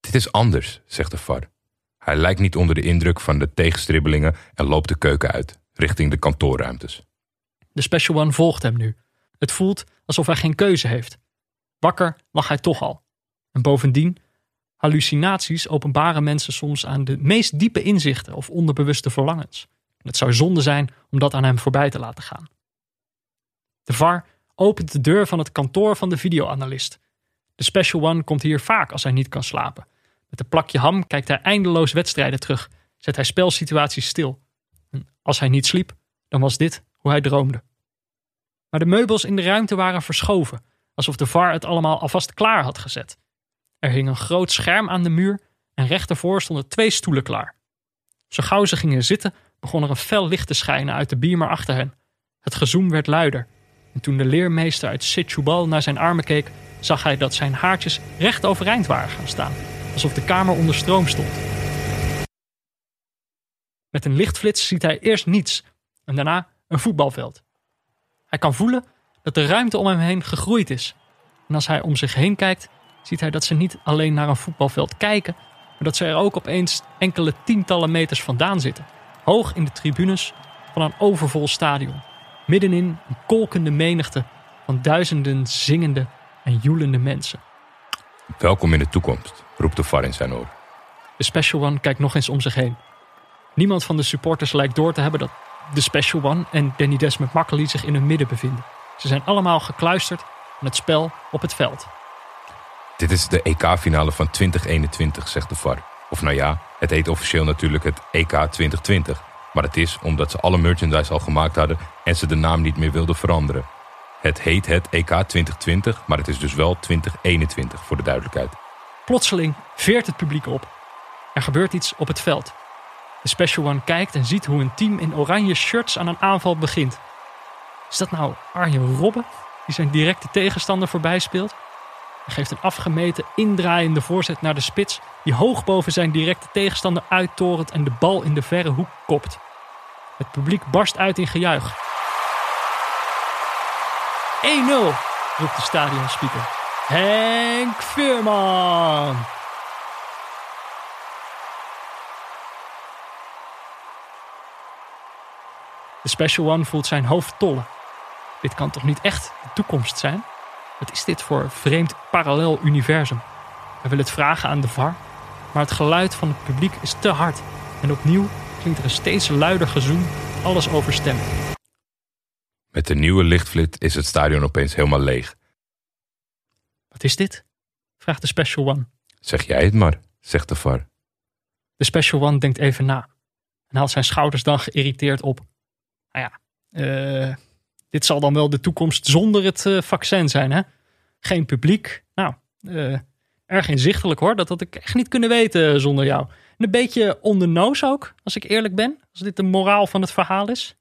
Dit is anders, zegt de VAR. Hij lijkt niet onder de indruk van de tegenstribbelingen en loopt de keuken uit, richting de kantoorruimtes. De Special One volgt hem nu. Het voelt alsof hij geen keuze heeft. Wakker lag hij toch al. En bovendien, hallucinaties openbaren mensen soms aan de meest diepe inzichten of onderbewuste verlangens. Het zou zonde zijn om dat aan hem voorbij te laten gaan. De VAR opent de deur van het kantoor van de videoanalist. De Special One komt hier vaak als hij niet kan slapen. Met een plakje ham kijkt hij eindeloos wedstrijden terug, zet hij spelsituaties stil. En als hij niet sliep, dan was dit hoe hij droomde. Maar de meubels in de ruimte waren verschoven, alsof de VAR het allemaal alvast klaar had gezet. Er hing een groot scherm aan de muur en recht ervoor stonden twee stoelen klaar. Zo gauw ze gingen zitten, begon er een fel licht te schijnen uit de biemer achter hen. Het gezoem werd luider. En toen de leermeester uit Setúbal naar zijn armen keek, zag hij dat zijn haartjes recht overeind waren gaan staan, alsof de kamer onder stroom stond. Met een lichtflits ziet hij eerst niets en daarna een voetbalveld. Hij kan voelen dat de ruimte om hem heen gegroeid is. En als hij om zich heen kijkt, ziet hij dat ze niet alleen naar een voetbalveld kijken, maar dat ze er ook opeens enkele tientallen meters vandaan zitten. Hoog in de tribunes van een overvol stadion. Middenin een kolkende menigte van duizenden zingende en joelende mensen. Welkom in de toekomst, roept de VAR in zijn oor. De Special One kijkt nog eens om zich heen. Niemand van de supporters lijkt door te hebben dat de Special One en Danny Desmond Macaulay zich in hun midden bevinden. Ze zijn allemaal gekluisterd aan het spel op het veld. Dit is de EK-finale van 2021, zegt de VAR. Of nou ja, het heet officieel natuurlijk het EK 2020. Maar het is omdat ze alle merchandise al gemaakt hadden en ze de naam niet meer wilden veranderen. Het heet het EK 2020, maar het is dus wel 2021 voor de duidelijkheid. Plotseling veert het publiek op. Er gebeurt iets op het veld. De Special One kijkt en ziet hoe een team in oranje shirts aan een aanval begint. Is dat nou Arjen Robben, die zijn directe tegenstander voorbij speelt? Geeft een afgemeten, indraaiende voorzet naar de spits, die hoog boven zijn directe tegenstander uittorent en de bal in de verre hoek kopt. Het publiek barst uit in gejuich. 1-0, roept de stadionspeaker. Henk Veerman! De Special One voelt zijn hoofd tollen. Dit kan toch niet echt de toekomst zijn? Wat is dit voor vreemd parallel universum? Hij wil het vragen aan de VAR, maar het geluid van het publiek is te hard. En opnieuw klinkt er een steeds luider gezoem, alles overstemt. Met de nieuwe lichtflit is het stadion opeens helemaal leeg. Wat is dit? vraagt de Special One. Zeg jij het maar. zegt de VAR. De Special One denkt even na. En haalt zijn schouders dan geïrriteerd op. Nou ja, eh, dit zal dan wel de toekomst zonder het eh, vaccin zijn, hè? Geen publiek. Nou, eh, erg inzichtelijk hoor. Dat had ik echt niet kunnen weten zonder jou. En een beetje on the nose ook, als ik eerlijk ben. Als dit de moraal van het verhaal is.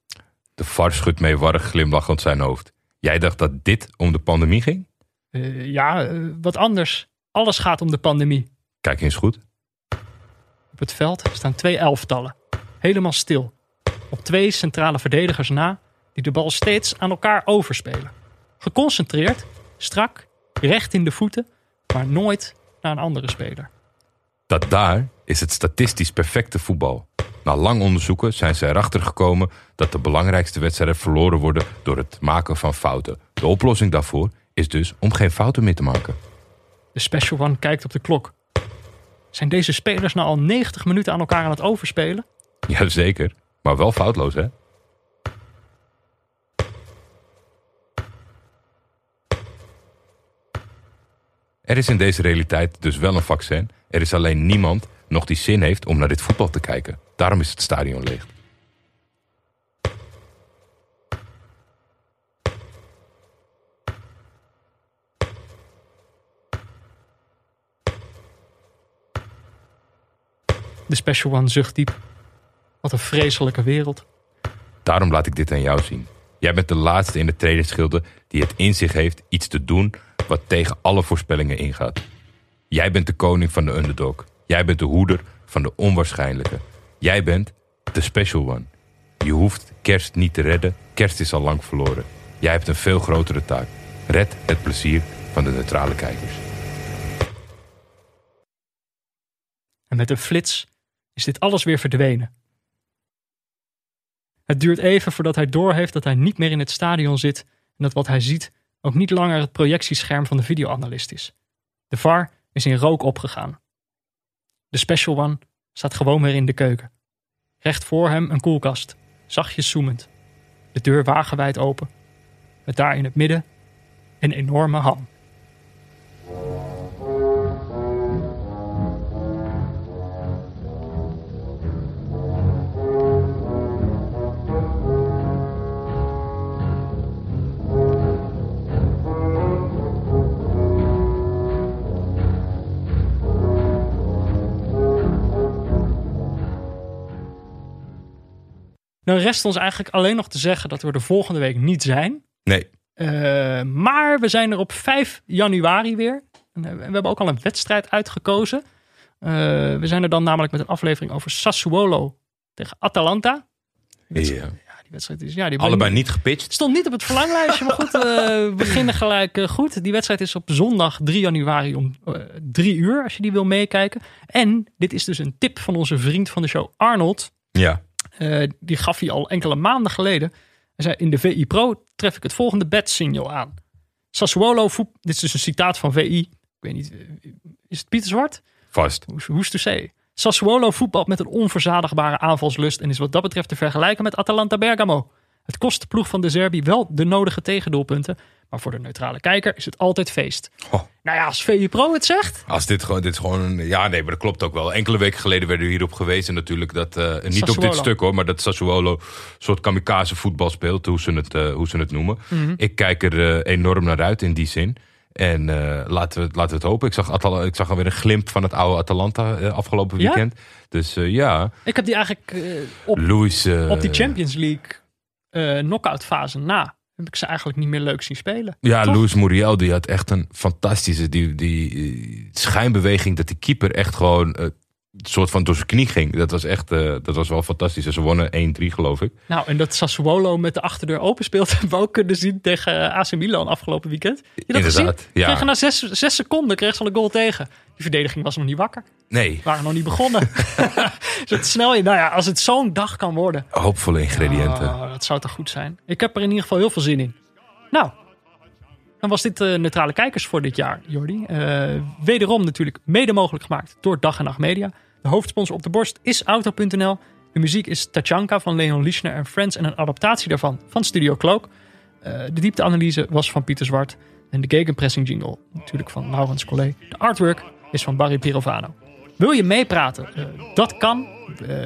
De VAR schudt meewarig glimlachend zijn hoofd. Jij dacht dat dit om de pandemie ging? Eh, ja, eh, wat anders. Alles gaat om de pandemie. Kijk eens goed. Op het veld staan twee elftallen. Helemaal stil. Op twee centrale verdedigers na, die de bal steeds aan elkaar overspelen. Geconcentreerd, strak, recht in de voeten, maar nooit naar een andere speler. Dat daar is het statistisch perfecte voetbal. Na lang onderzoeken zijn ze erachter gekomen dat de belangrijkste wedstrijden verloren worden door het maken van fouten. De oplossing daarvoor is dus om geen fouten meer te maken. De Special One kijkt op de klok. Zijn deze spelers nou al 90 minuten aan elkaar aan het overspelen? Jazeker, maar wel foutloos hè? Er is in deze realiteit dus wel een vaccin. Er is alleen niemand nog die zin heeft om naar dit voetbal te kijken. Daarom is het stadion leeg. De Special One zucht diep. Wat een vreselijke wereld. Daarom laat ik dit aan jou zien. Jij bent de laatste in de trainingsschilde die het in zich heeft iets te doen wat tegen alle voorspellingen ingaat. Jij bent de koning van de underdog. Jij bent de hoeder van de onwaarschijnlijke. Jij bent de special one. Je hoeft kerst niet te redden. Kerst is al lang verloren. Jij hebt een veel grotere taak. Red het plezier van de neutrale kijkers. En met een flits is dit alles weer verdwenen. Het duurt even voordat hij doorheeft dat hij niet meer in het stadion zit en dat wat hij ziet ook niet langer het projectiescherm van de videoanalist is. De VAR is in rook opgegaan. De Special One staat gewoon weer in de keuken. Recht voor hem een koelkast, zachtjes zoemend. De deur wagenwijd open. Met daar in het midden een enorme ham. Dan rest ons eigenlijk alleen nog te zeggen dat we er volgende week niet zijn. Nee, Eh, maar we zijn er op 5 januari weer. En, eh, we hebben ook al een wedstrijd uitgekozen. Eh, we zijn er dan namelijk met een aflevering over Sassuolo tegen Atalanta. ja. Die wedstrijd is... Ja, die allebei niet gepitcht. Het stond niet op het verlanglijstje, maar goed, we beginnen gelijk goed. Die wedstrijd is op zondag 3 januari om eh 3 uur, als je die wil meekijken. En dit is dus een tip van onze vriend van de show, Arnold. Ja, Eh, die gaf hij al enkele maanden geleden. Hij zei, in de VI Pro tref ik het volgende bedsignal aan. Sassuolo voet... Dit is dus een citaat van VI. Ik weet niet, eh, is het Pieter Zwart? vast. Hoe who's to say? Sassuolo voetbalt met een onverzadigbare aanvalslust en is wat dat betreft te vergelijken met Atalanta Bergamo. Het kost de ploeg van de Serbi wel de nodige tegendoelpunten, maar voor de neutrale kijker is het altijd feest. Oh. Nou ja, als VI Pro het zegt, Als dit gewoon, dit is gewoon een, ja nee, maar dat klopt ook wel. Enkele weken geleden werden we hierop gewezen natuurlijk dat, eh, niet op dit stuk hoor, maar dat Sassuolo een soort kamikaze voetbal speelt, hoe ze het, eh, hoe ze het noemen. Mhm. Ik kijk er eh, enorm naar uit in die zin. En laten, we, laten we het hopen. Ik zag, Atal ik zag alweer een glimp van het oude Atalanta afgelopen Ja? weekend. Dus ja, ik heb die eigenlijk op, op die Champions League eh knockout fase na, heb ik ze eigenlijk niet meer leuk zien spelen. Ja, Toch? Luis Muriel die had echt een fantastische die, die, eh, schijnbeweging dat die keeper echt gewoon eh, soort van door zijn knie ging. Dat was echt, eh, dat was wel fantastisch. En ze wonnen 1-3 geloof ik. Nou, en dat Sassuolo met de achterdeur open speelt, hebben we ook kunnen zien tegen eh, AC Milan afgelopen weekend. Je dat gezien? Inderdaad, ja. Kregen na zes, zes seconden kreeg ze al een goal tegen. Die verdediging was nog niet wakker. Nee, waren nog niet begonnen. Zit snel in. Nou ja, als het zo'n dag kan worden. hoopvolle ingrediënten. Oh, dat zou toch goed zijn. Ik heb er in ieder geval heel veel zin in. Nou, dan was dit eh, Neutrale Kijkers voor dit jaar, Jordi. Wederom natuurlijk mede mogelijk gemaakt door Dag en Nacht Media. De hoofdsponsor op de borst is Auto.nl. De muziek is Tachanka van Leon Lischner en Friends en een adaptatie daarvan van Studio Cloak. Eh, de diepteanalyse was van Pieter Zwart. En de gegenpressing jingle natuurlijk van Laurens Collet. De artwork is van Barry Pirovano. Wil je meepraten? Eh, dat kan. Eh,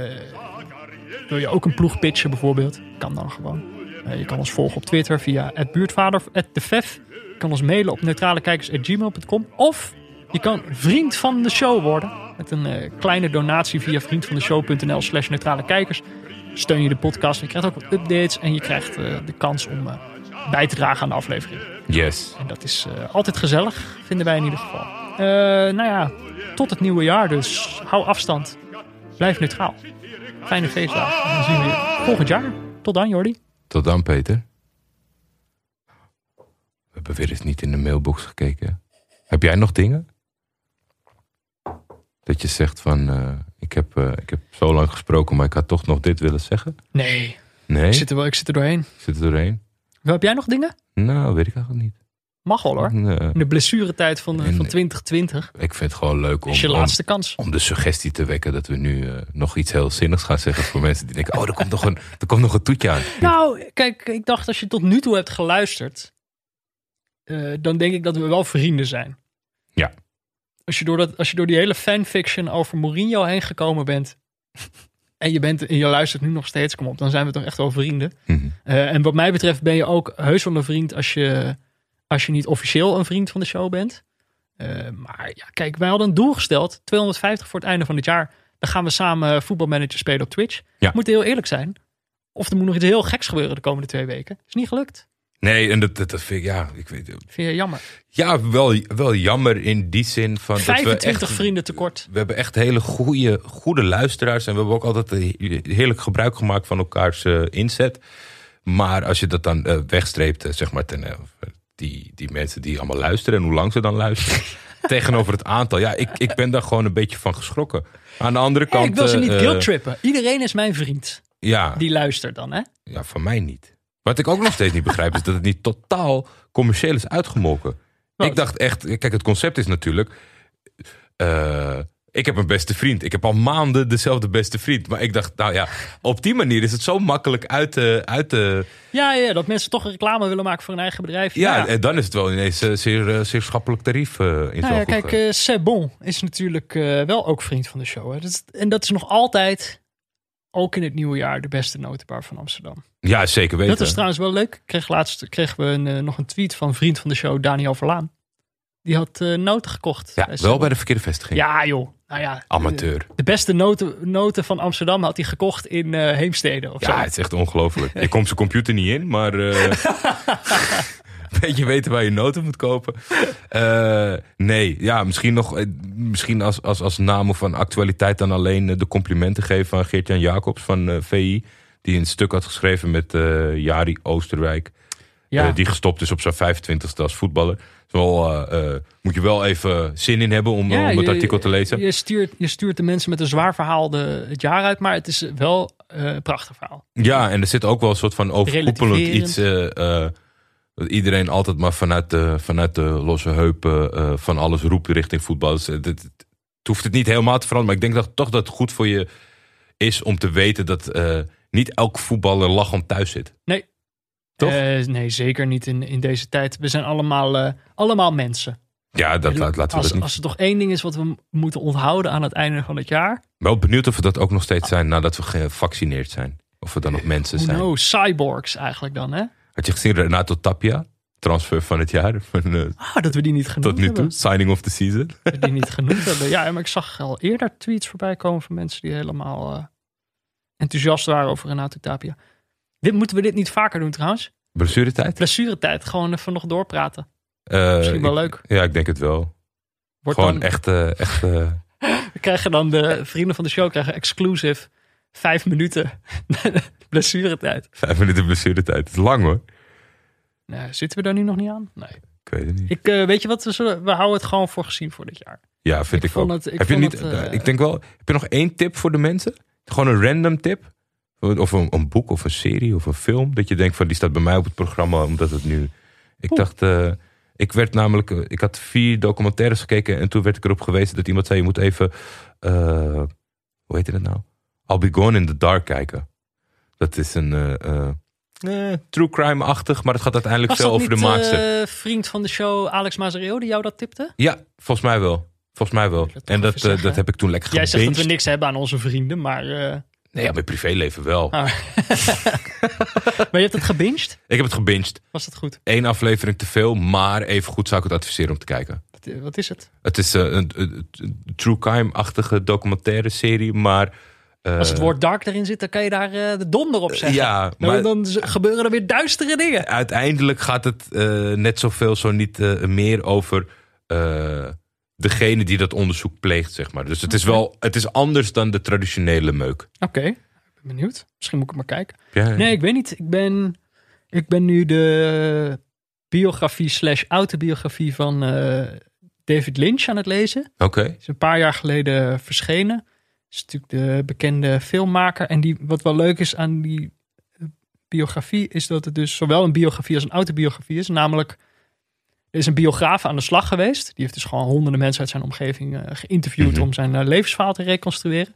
wil je ook een ploeg pitchen bijvoorbeeld? Kan dan gewoon. Je kan ons volgen op Twitter via buurtvader. Je kan ons mailen op neutralekijkers.gmail.com. Of je kan vriend van de show worden. Met een eh, kleine donatie via vriendvandeshow.nl slash neutrale kijkers. Steun je de podcast. Je krijgt ook wat updates. En je krijgt eh, de kans om eh, bij te dragen aan de aflevering. Yes. En dat is altijd gezellig, vinden wij in ieder geval. Nou ja, tot het nieuwe jaar dus. Hou afstand. Blijf neutraal. Fijne feestdagen. En dan zien we je volgend jaar. Tot dan, Jordi. Tot dan, Peter. We hebben weer eens niet in de mailbox gekeken. Heb jij nog dingen? Dat je zegt van, eh, ik, heb, eh, ik heb zo lang gesproken, maar ik had toch nog dit willen zeggen? Nee, Nee? ik zit er, wel, ik zit er doorheen. Zit er doorheen? Wel, Heb jij nog dingen? Nou, weet ik eigenlijk niet. Mag wel hoor. Nee. In de blessuretijd van, eh, En- van 2020 Ik vind het gewoon leuk om, is je om, laatste kans. om de suggestie te wekken dat we nu nog iets heel zinnigs gaan zeggen voor mensen die denken, oh, er komt nog een, er komt nog een toetje aan. Nou, kijk, ik dacht als je tot nu toe hebt geluisterd, dan denk ik dat we wel vrienden zijn. Ja. Als je door, dat, als je door die hele fanfiction over Mourinho heen gekomen bent, en je, bent, en je luistert nu nog steeds, kom op, dan zijn we toch echt wel vrienden. Mhm. Eh, en wat mij betreft ben je ook heus wel een vriend als je, als je niet officieel een vriend van de show bent. Eh, maar ja, kijk, wij hadden een doel gesteld, 250 voor het einde van het jaar. Dan gaan we samen voetbalmanager spelen op Twitch. Ja. Moet heel eerlijk zijn. Of er moet nog iets heel geks gebeuren de komende twee weken. Is niet gelukt. Nee, en dat, dat, dat vind ik, ja, ik weet Vind je jammer. Ja, wel, wel jammer in die zin van dat we 25 echt, vrienden tekort. We hebben echt hele goede, goede luisteraars. En we hebben ook altijd heerlijk gebruik gemaakt van elkaars eh, inzet. Maar als je dat dan eh, wegstreept, eh, zeg maar, ten, die, die mensen die allemaal luisteren en hoe lang ze dan luisteren. tegenover het aantal. Ja, ik, ik ben daar gewoon een beetje van geschrokken. Aan de andere Hey, kant. ik wil ze niet eh, guilt-trippen. Iedereen is mijn vriend. ja, Die luistert dan, hè? ja, van mij niet. Wat ik ook nog steeds niet begrijp, is dat het niet totaal commercieel is uitgemolken. Wat? Ik dacht echt, kijk, het concept is natuurlijk. eh, ik heb een beste vriend. Ik heb al maanden dezelfde beste vriend. Maar ik dacht, nou ja, op die manier is het zo makkelijk uit te. Uit te Ja, ja, dat mensen toch reclame willen maken voor hun eigen bedrijf. ja, en dan is het wel ineens een zeer, eh, zeer schappelijk tarief eh, in Nou ja, kijk, eh C'est Bon is natuurlijk wel ook vriend van de show. Hè. Dat is- en dat is nog altijd, ook in het nieuwe jaar, de beste notenbar van Amsterdam. Ja, zeker weten. Dat is trouwens wel leuk. Ik kreeg laatst kregen we een, eh, nog een tweet van vriend van de show, Daniel Verlaan. Die had eh, noten gekocht. ja, bij wel bij de verkeerde vestiging. Ja joh, nou ja. Amateur. De, de beste noten, noten van Amsterdam had hij gekocht in eh, Heemstede of zo. Ja, het is echt ongelooflijk. Je komt zijn computer niet in, maar. eh weet je weten waar je noten moet kopen? Eh, nee, ja, misschien nog. eh, Misschien als, als, als naam of van actualiteit dan alleen eh, de complimenten geven aan Geert-Jan Jacobs van VI. Die een stuk had geschreven met Jari Oosterwijk. Ja. die gestopt is op zijn 25ste als voetballer. Dus wel, moet je wel even zin in hebben om, Ja, om het je- artikel te lezen. Je stuurt, je stuurt de mensen met een zwaar verhaal de, het jaar uit, maar het is wel een prachtig verhaal. Ja, en er zit ook wel een soort van overkoepelend iets. Dat iedereen altijd maar vanuit de, vanuit de losse heupen eh, van alles roept richting voetbal. Dus, eh, het, het hoeft het niet helemaal te veranderen. Maar ik denk dat toch dat het goed voor je is om te weten dat eh, niet elk voetballer lachend thuis zit. Nee. Toch? Nee, zeker niet in, in deze tijd. We zijn allemaal, allemaal mensen. Ja, dat, laat, laten we als, dat niet. als er toch één ding is wat we moeten onthouden aan het einde van het jaar. Wel benieuwd of we dat ook nog steeds zijn nadat we gevaccineerd zijn. Of we dan nog mensen zijn. knows? Cyborgs eigenlijk dan, hè? Had je gezien Renato Tapia? Transfer van het jaar. Van, eh, Ah, dat we die niet genoemd tot nu toe. hebben. Signing of the season. Dat we die niet genoemd hebben. Ja, maar ik zag al eerder tweets voorbij komen van mensen die helemaal eh, enthousiast waren over Renato Tapia. Dit, moeten we dit niet vaker doen trouwens? Blessuretijd? Blessuretijd, gewoon even nog doorpraten. Eh, Misschien wel ik- leuk. Ja, ik denk het wel. Wordt Gewoon dan, echt, echt We krijgen dan de vrienden van de show krijgen exclusive vijf minuten blessuretijd. vijf minuten blessuretijd. Het is lang hoor. Nou, zitten we daar nu nog niet aan? Nee. Ik weet het niet. Ik, eh, weet je wat, we, zullen, we houden het gewoon voor gezien voor dit jaar. Ja, vind ik ook. het- ik heb je niet, het, eh, eh, ik denk wel, heb je nog één tip voor de mensen? Gewoon een random tip? Of een, een boek of een serie of een film? Dat je denkt van die staat bij mij op het programma omdat het nu... Ik dacht, eh, ik werd namelijk, ik had vier documentaires gekeken en toen werd ik erop gewezen dat iemand zei je moet even, hoe heet het nou? I'll Be Gone in the Dark kijken. Dat is een eh, eh, eh, true crime-achtig, maar het gaat uiteindelijk Was veel dat over niet de maakster. eh, vriend van de show Alex Mazareo die jou dat tipte? Ja, volgens mij wel. Volgens mij wel. En dat, even eh, zeggen. dat heb ik toen lekker Jij zegt dat we gebinged. niks hebben aan onze vrienden, maar, eh, Nee, ja, mijn privéleven wel. Ah. maar je hebt het gebinged? Ik heb het gebinged. Was dat goed? Eén aflevering te veel, maar even goed zou ik het adviseren om te kijken. Wat, wat is het? Het is eh, een, een- een true crime-achtige documentaire serie, maar... eh, Als het woord dark erin zit, dan kan je daar eh, de donder op zeggen. Ja, maar dan gebeuren er weer duistere dingen. uiteindelijk gaat het eh, net zoveel, zo niet eh, meer over eh, degene die dat onderzoek pleegt, zeg maar. Dus het is wel, het is anders dan de traditionele meuk. Oké, ik ben benieuwd. Misschien moet ik maar kijken. Ja, Nee, ik weet niet. Ik ben, ik ben nu de biografie slash autobiografie van eh, David Lynch aan het lezen. Oké. is een paar jaar geleden verschenen. Is natuurlijk de bekende filmmaker. En die, wat wel leuk is aan die eh, biografie, is dat het dus zowel een biografie als een autobiografie is. Namelijk, er is een biograaf aan de slag geweest. Die heeft dus gewoon honderden mensen uit zijn omgeving eh, geïnterviewd Mhm. om zijn eh, levensverhaal te reconstrueren.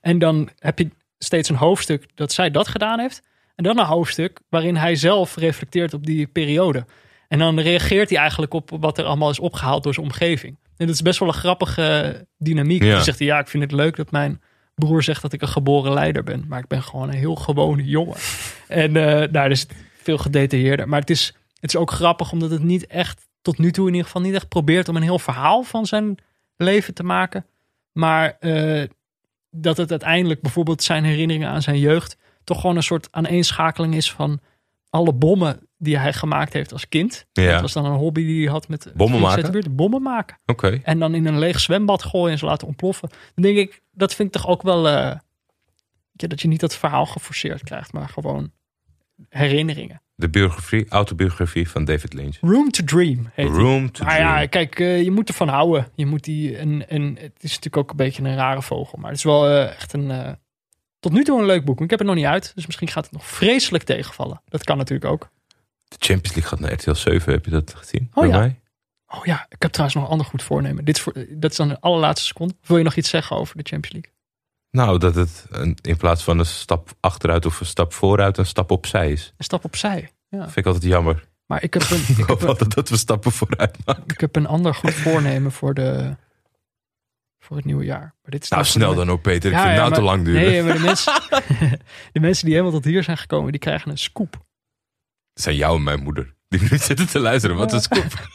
En dan heb je steeds een hoofdstuk dat zij dat gedaan heeft. En dan een hoofdstuk waarin hij zelf reflecteert op die periode. En dan reageert hij eigenlijk op wat er allemaal is opgehaald door zijn omgeving. En dat is best wel een grappige dynamiek. Ja. Hij zegt, ja, ik vind het leuk dat mijn broer zegt dat ik een geboren leider ben. Maar ik ben gewoon een heel gewone jongen. en eh daar is het veel gedetailleerder. Maar het is, het is ook grappig omdat het niet echt, tot nu toe in ieder geval, niet echt probeert om een heel verhaal van zijn leven te maken. Maar eh, dat het uiteindelijk bijvoorbeeld zijn herinneringen aan zijn jeugd toch gewoon een soort aaneenschakeling is van alle bommen die hij gemaakt heeft als kind. Ja. Dat was dan een hobby die hij had met Bommen maken? Bommen maken. Oké. En dan in een leeg zwembad gooien en ze laten ontploffen. Dan denk ik, dat vind ik toch ook wel... eh, ja, dat je niet dat verhaal geforceerd krijgt, maar gewoon herinneringen. De biografie, autobiografie van David Lynch. Room to Dream heet. Room to Maar Dream. ja, kijk, eh, je moet ervan houden. Je moet die, en, en het is natuurlijk ook een beetje een rare vogel. Maar het is wel eh, echt een, tot nu toe een leuk boek. Ik heb het nog niet uit, dus misschien gaat het nog vreselijk tegenvallen. Dat kan natuurlijk ook. De Champions League gaat naar RTL 7, heb je dat gezien? Oh Bij ja. mij? Oh ja, ik heb trouwens nog een ander goed voornemen. Dit is, voor, dat is dan de allerlaatste seconde. Wil je nog iets zeggen over de Champions League? Nou, dat het een, in plaats van een stap achteruit of een stap vooruit, een stap opzij is. Een stap opzij. Ja. Vind ik altijd jammer. Maar ik heb een, ik Ik heb hoop een, dat we stappen vooruit maken. ik heb een ander goed voornemen voor, de, voor het nieuwe jaar. Maar dit is Nou, snel dan ook, Peter. Ik vind het ja, nou te lang duren. Nee, maar de mensen, de mensen die helemaal tot hier zijn gekomen, die krijgen een scoop. Het zijn jou en mijn moeder. Die nu zitten te luisteren. Wat een scoop.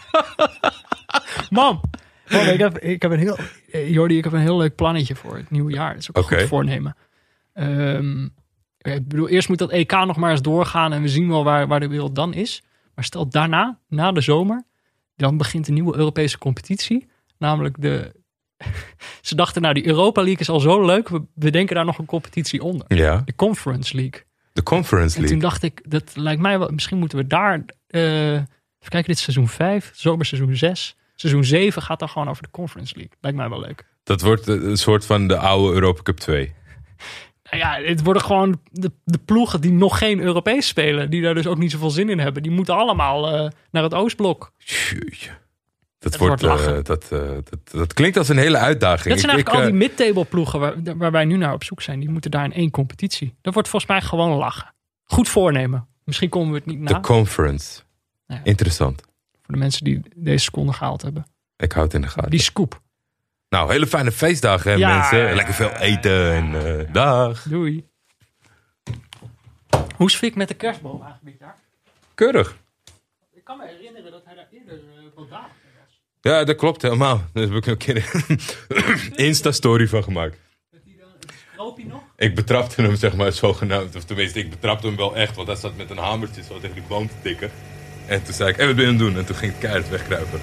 Mam, mam ik, heb, ik heb een heel, eh, Jordi, ik heb een heel leuk plannetje voor het nieuwe jaar. Dat is ook een Oké. goed voornemen. Ehm, ik bedoel, eerst moet dat EK nog maar eens doorgaan en we zien wel waar, waar de wereld dan is. Maar stel daarna, na de zomer, dan begint een nieuwe Europese competitie. Namelijk de. Ze dachten, nou, die Europa League is al zo leuk. We, we denken daar nog een competitie onder. Ja, De Conference League. De Conference En toen League. dacht ik, dat lijkt mij wel, misschien moeten we daar, eh, even kijken, dit is seizoen 5, zomerseizoen 6. Seizoen 7 gaat dan gewoon over de Conference League. Lijkt mij wel leuk. Dat wordt eh, een soort van de oude Europa Cup 2. Nou ja, het worden gewoon de, de ploegen die nog geen Europees spelen, die daar dus ook niet zoveel zin in hebben. Die moeten allemaal eh, naar het Oostblok. Jeetje. Dat, Het wordt, wordt eh, dat, eh, dat, dat klinkt als een hele uitdaging. Dat zijn Ik- eigenlijk ik, al die eh, mid-table ploegen waar, waar wij nu naar op zoek zijn. Die moeten daar in één competitie. Dat wordt volgens mij gewoon lachen. Goed voornemen. Misschien komen we het niet na. De Conference. Ja. Interessant. Voor de mensen die deze seconde gehaald hebben. Ik hou het in de gaten. Die scoop. Nou, hele fijne feestdagen, hè, Ja. mensen. Lekker veel eten en dag. Doei. Hoe is met de kerstboom eigenlijk dit jaar? Keurig. Ik kan me herinneren dat hij daar eerder uh, wat dagen. Ja, dat klopt helemaal. Daar heb ik een keer een Insta-story van gemaakt. Ik betrapte hem, zeg maar, zogenaamd. Of tenminste, ik betrapte hem wel echt. Want hij zat met een hamertje zo tegen die boom te tikken. En toen zei ik, hé, wat ben je aan het doen? En toen ging ik keihard wegkruipen.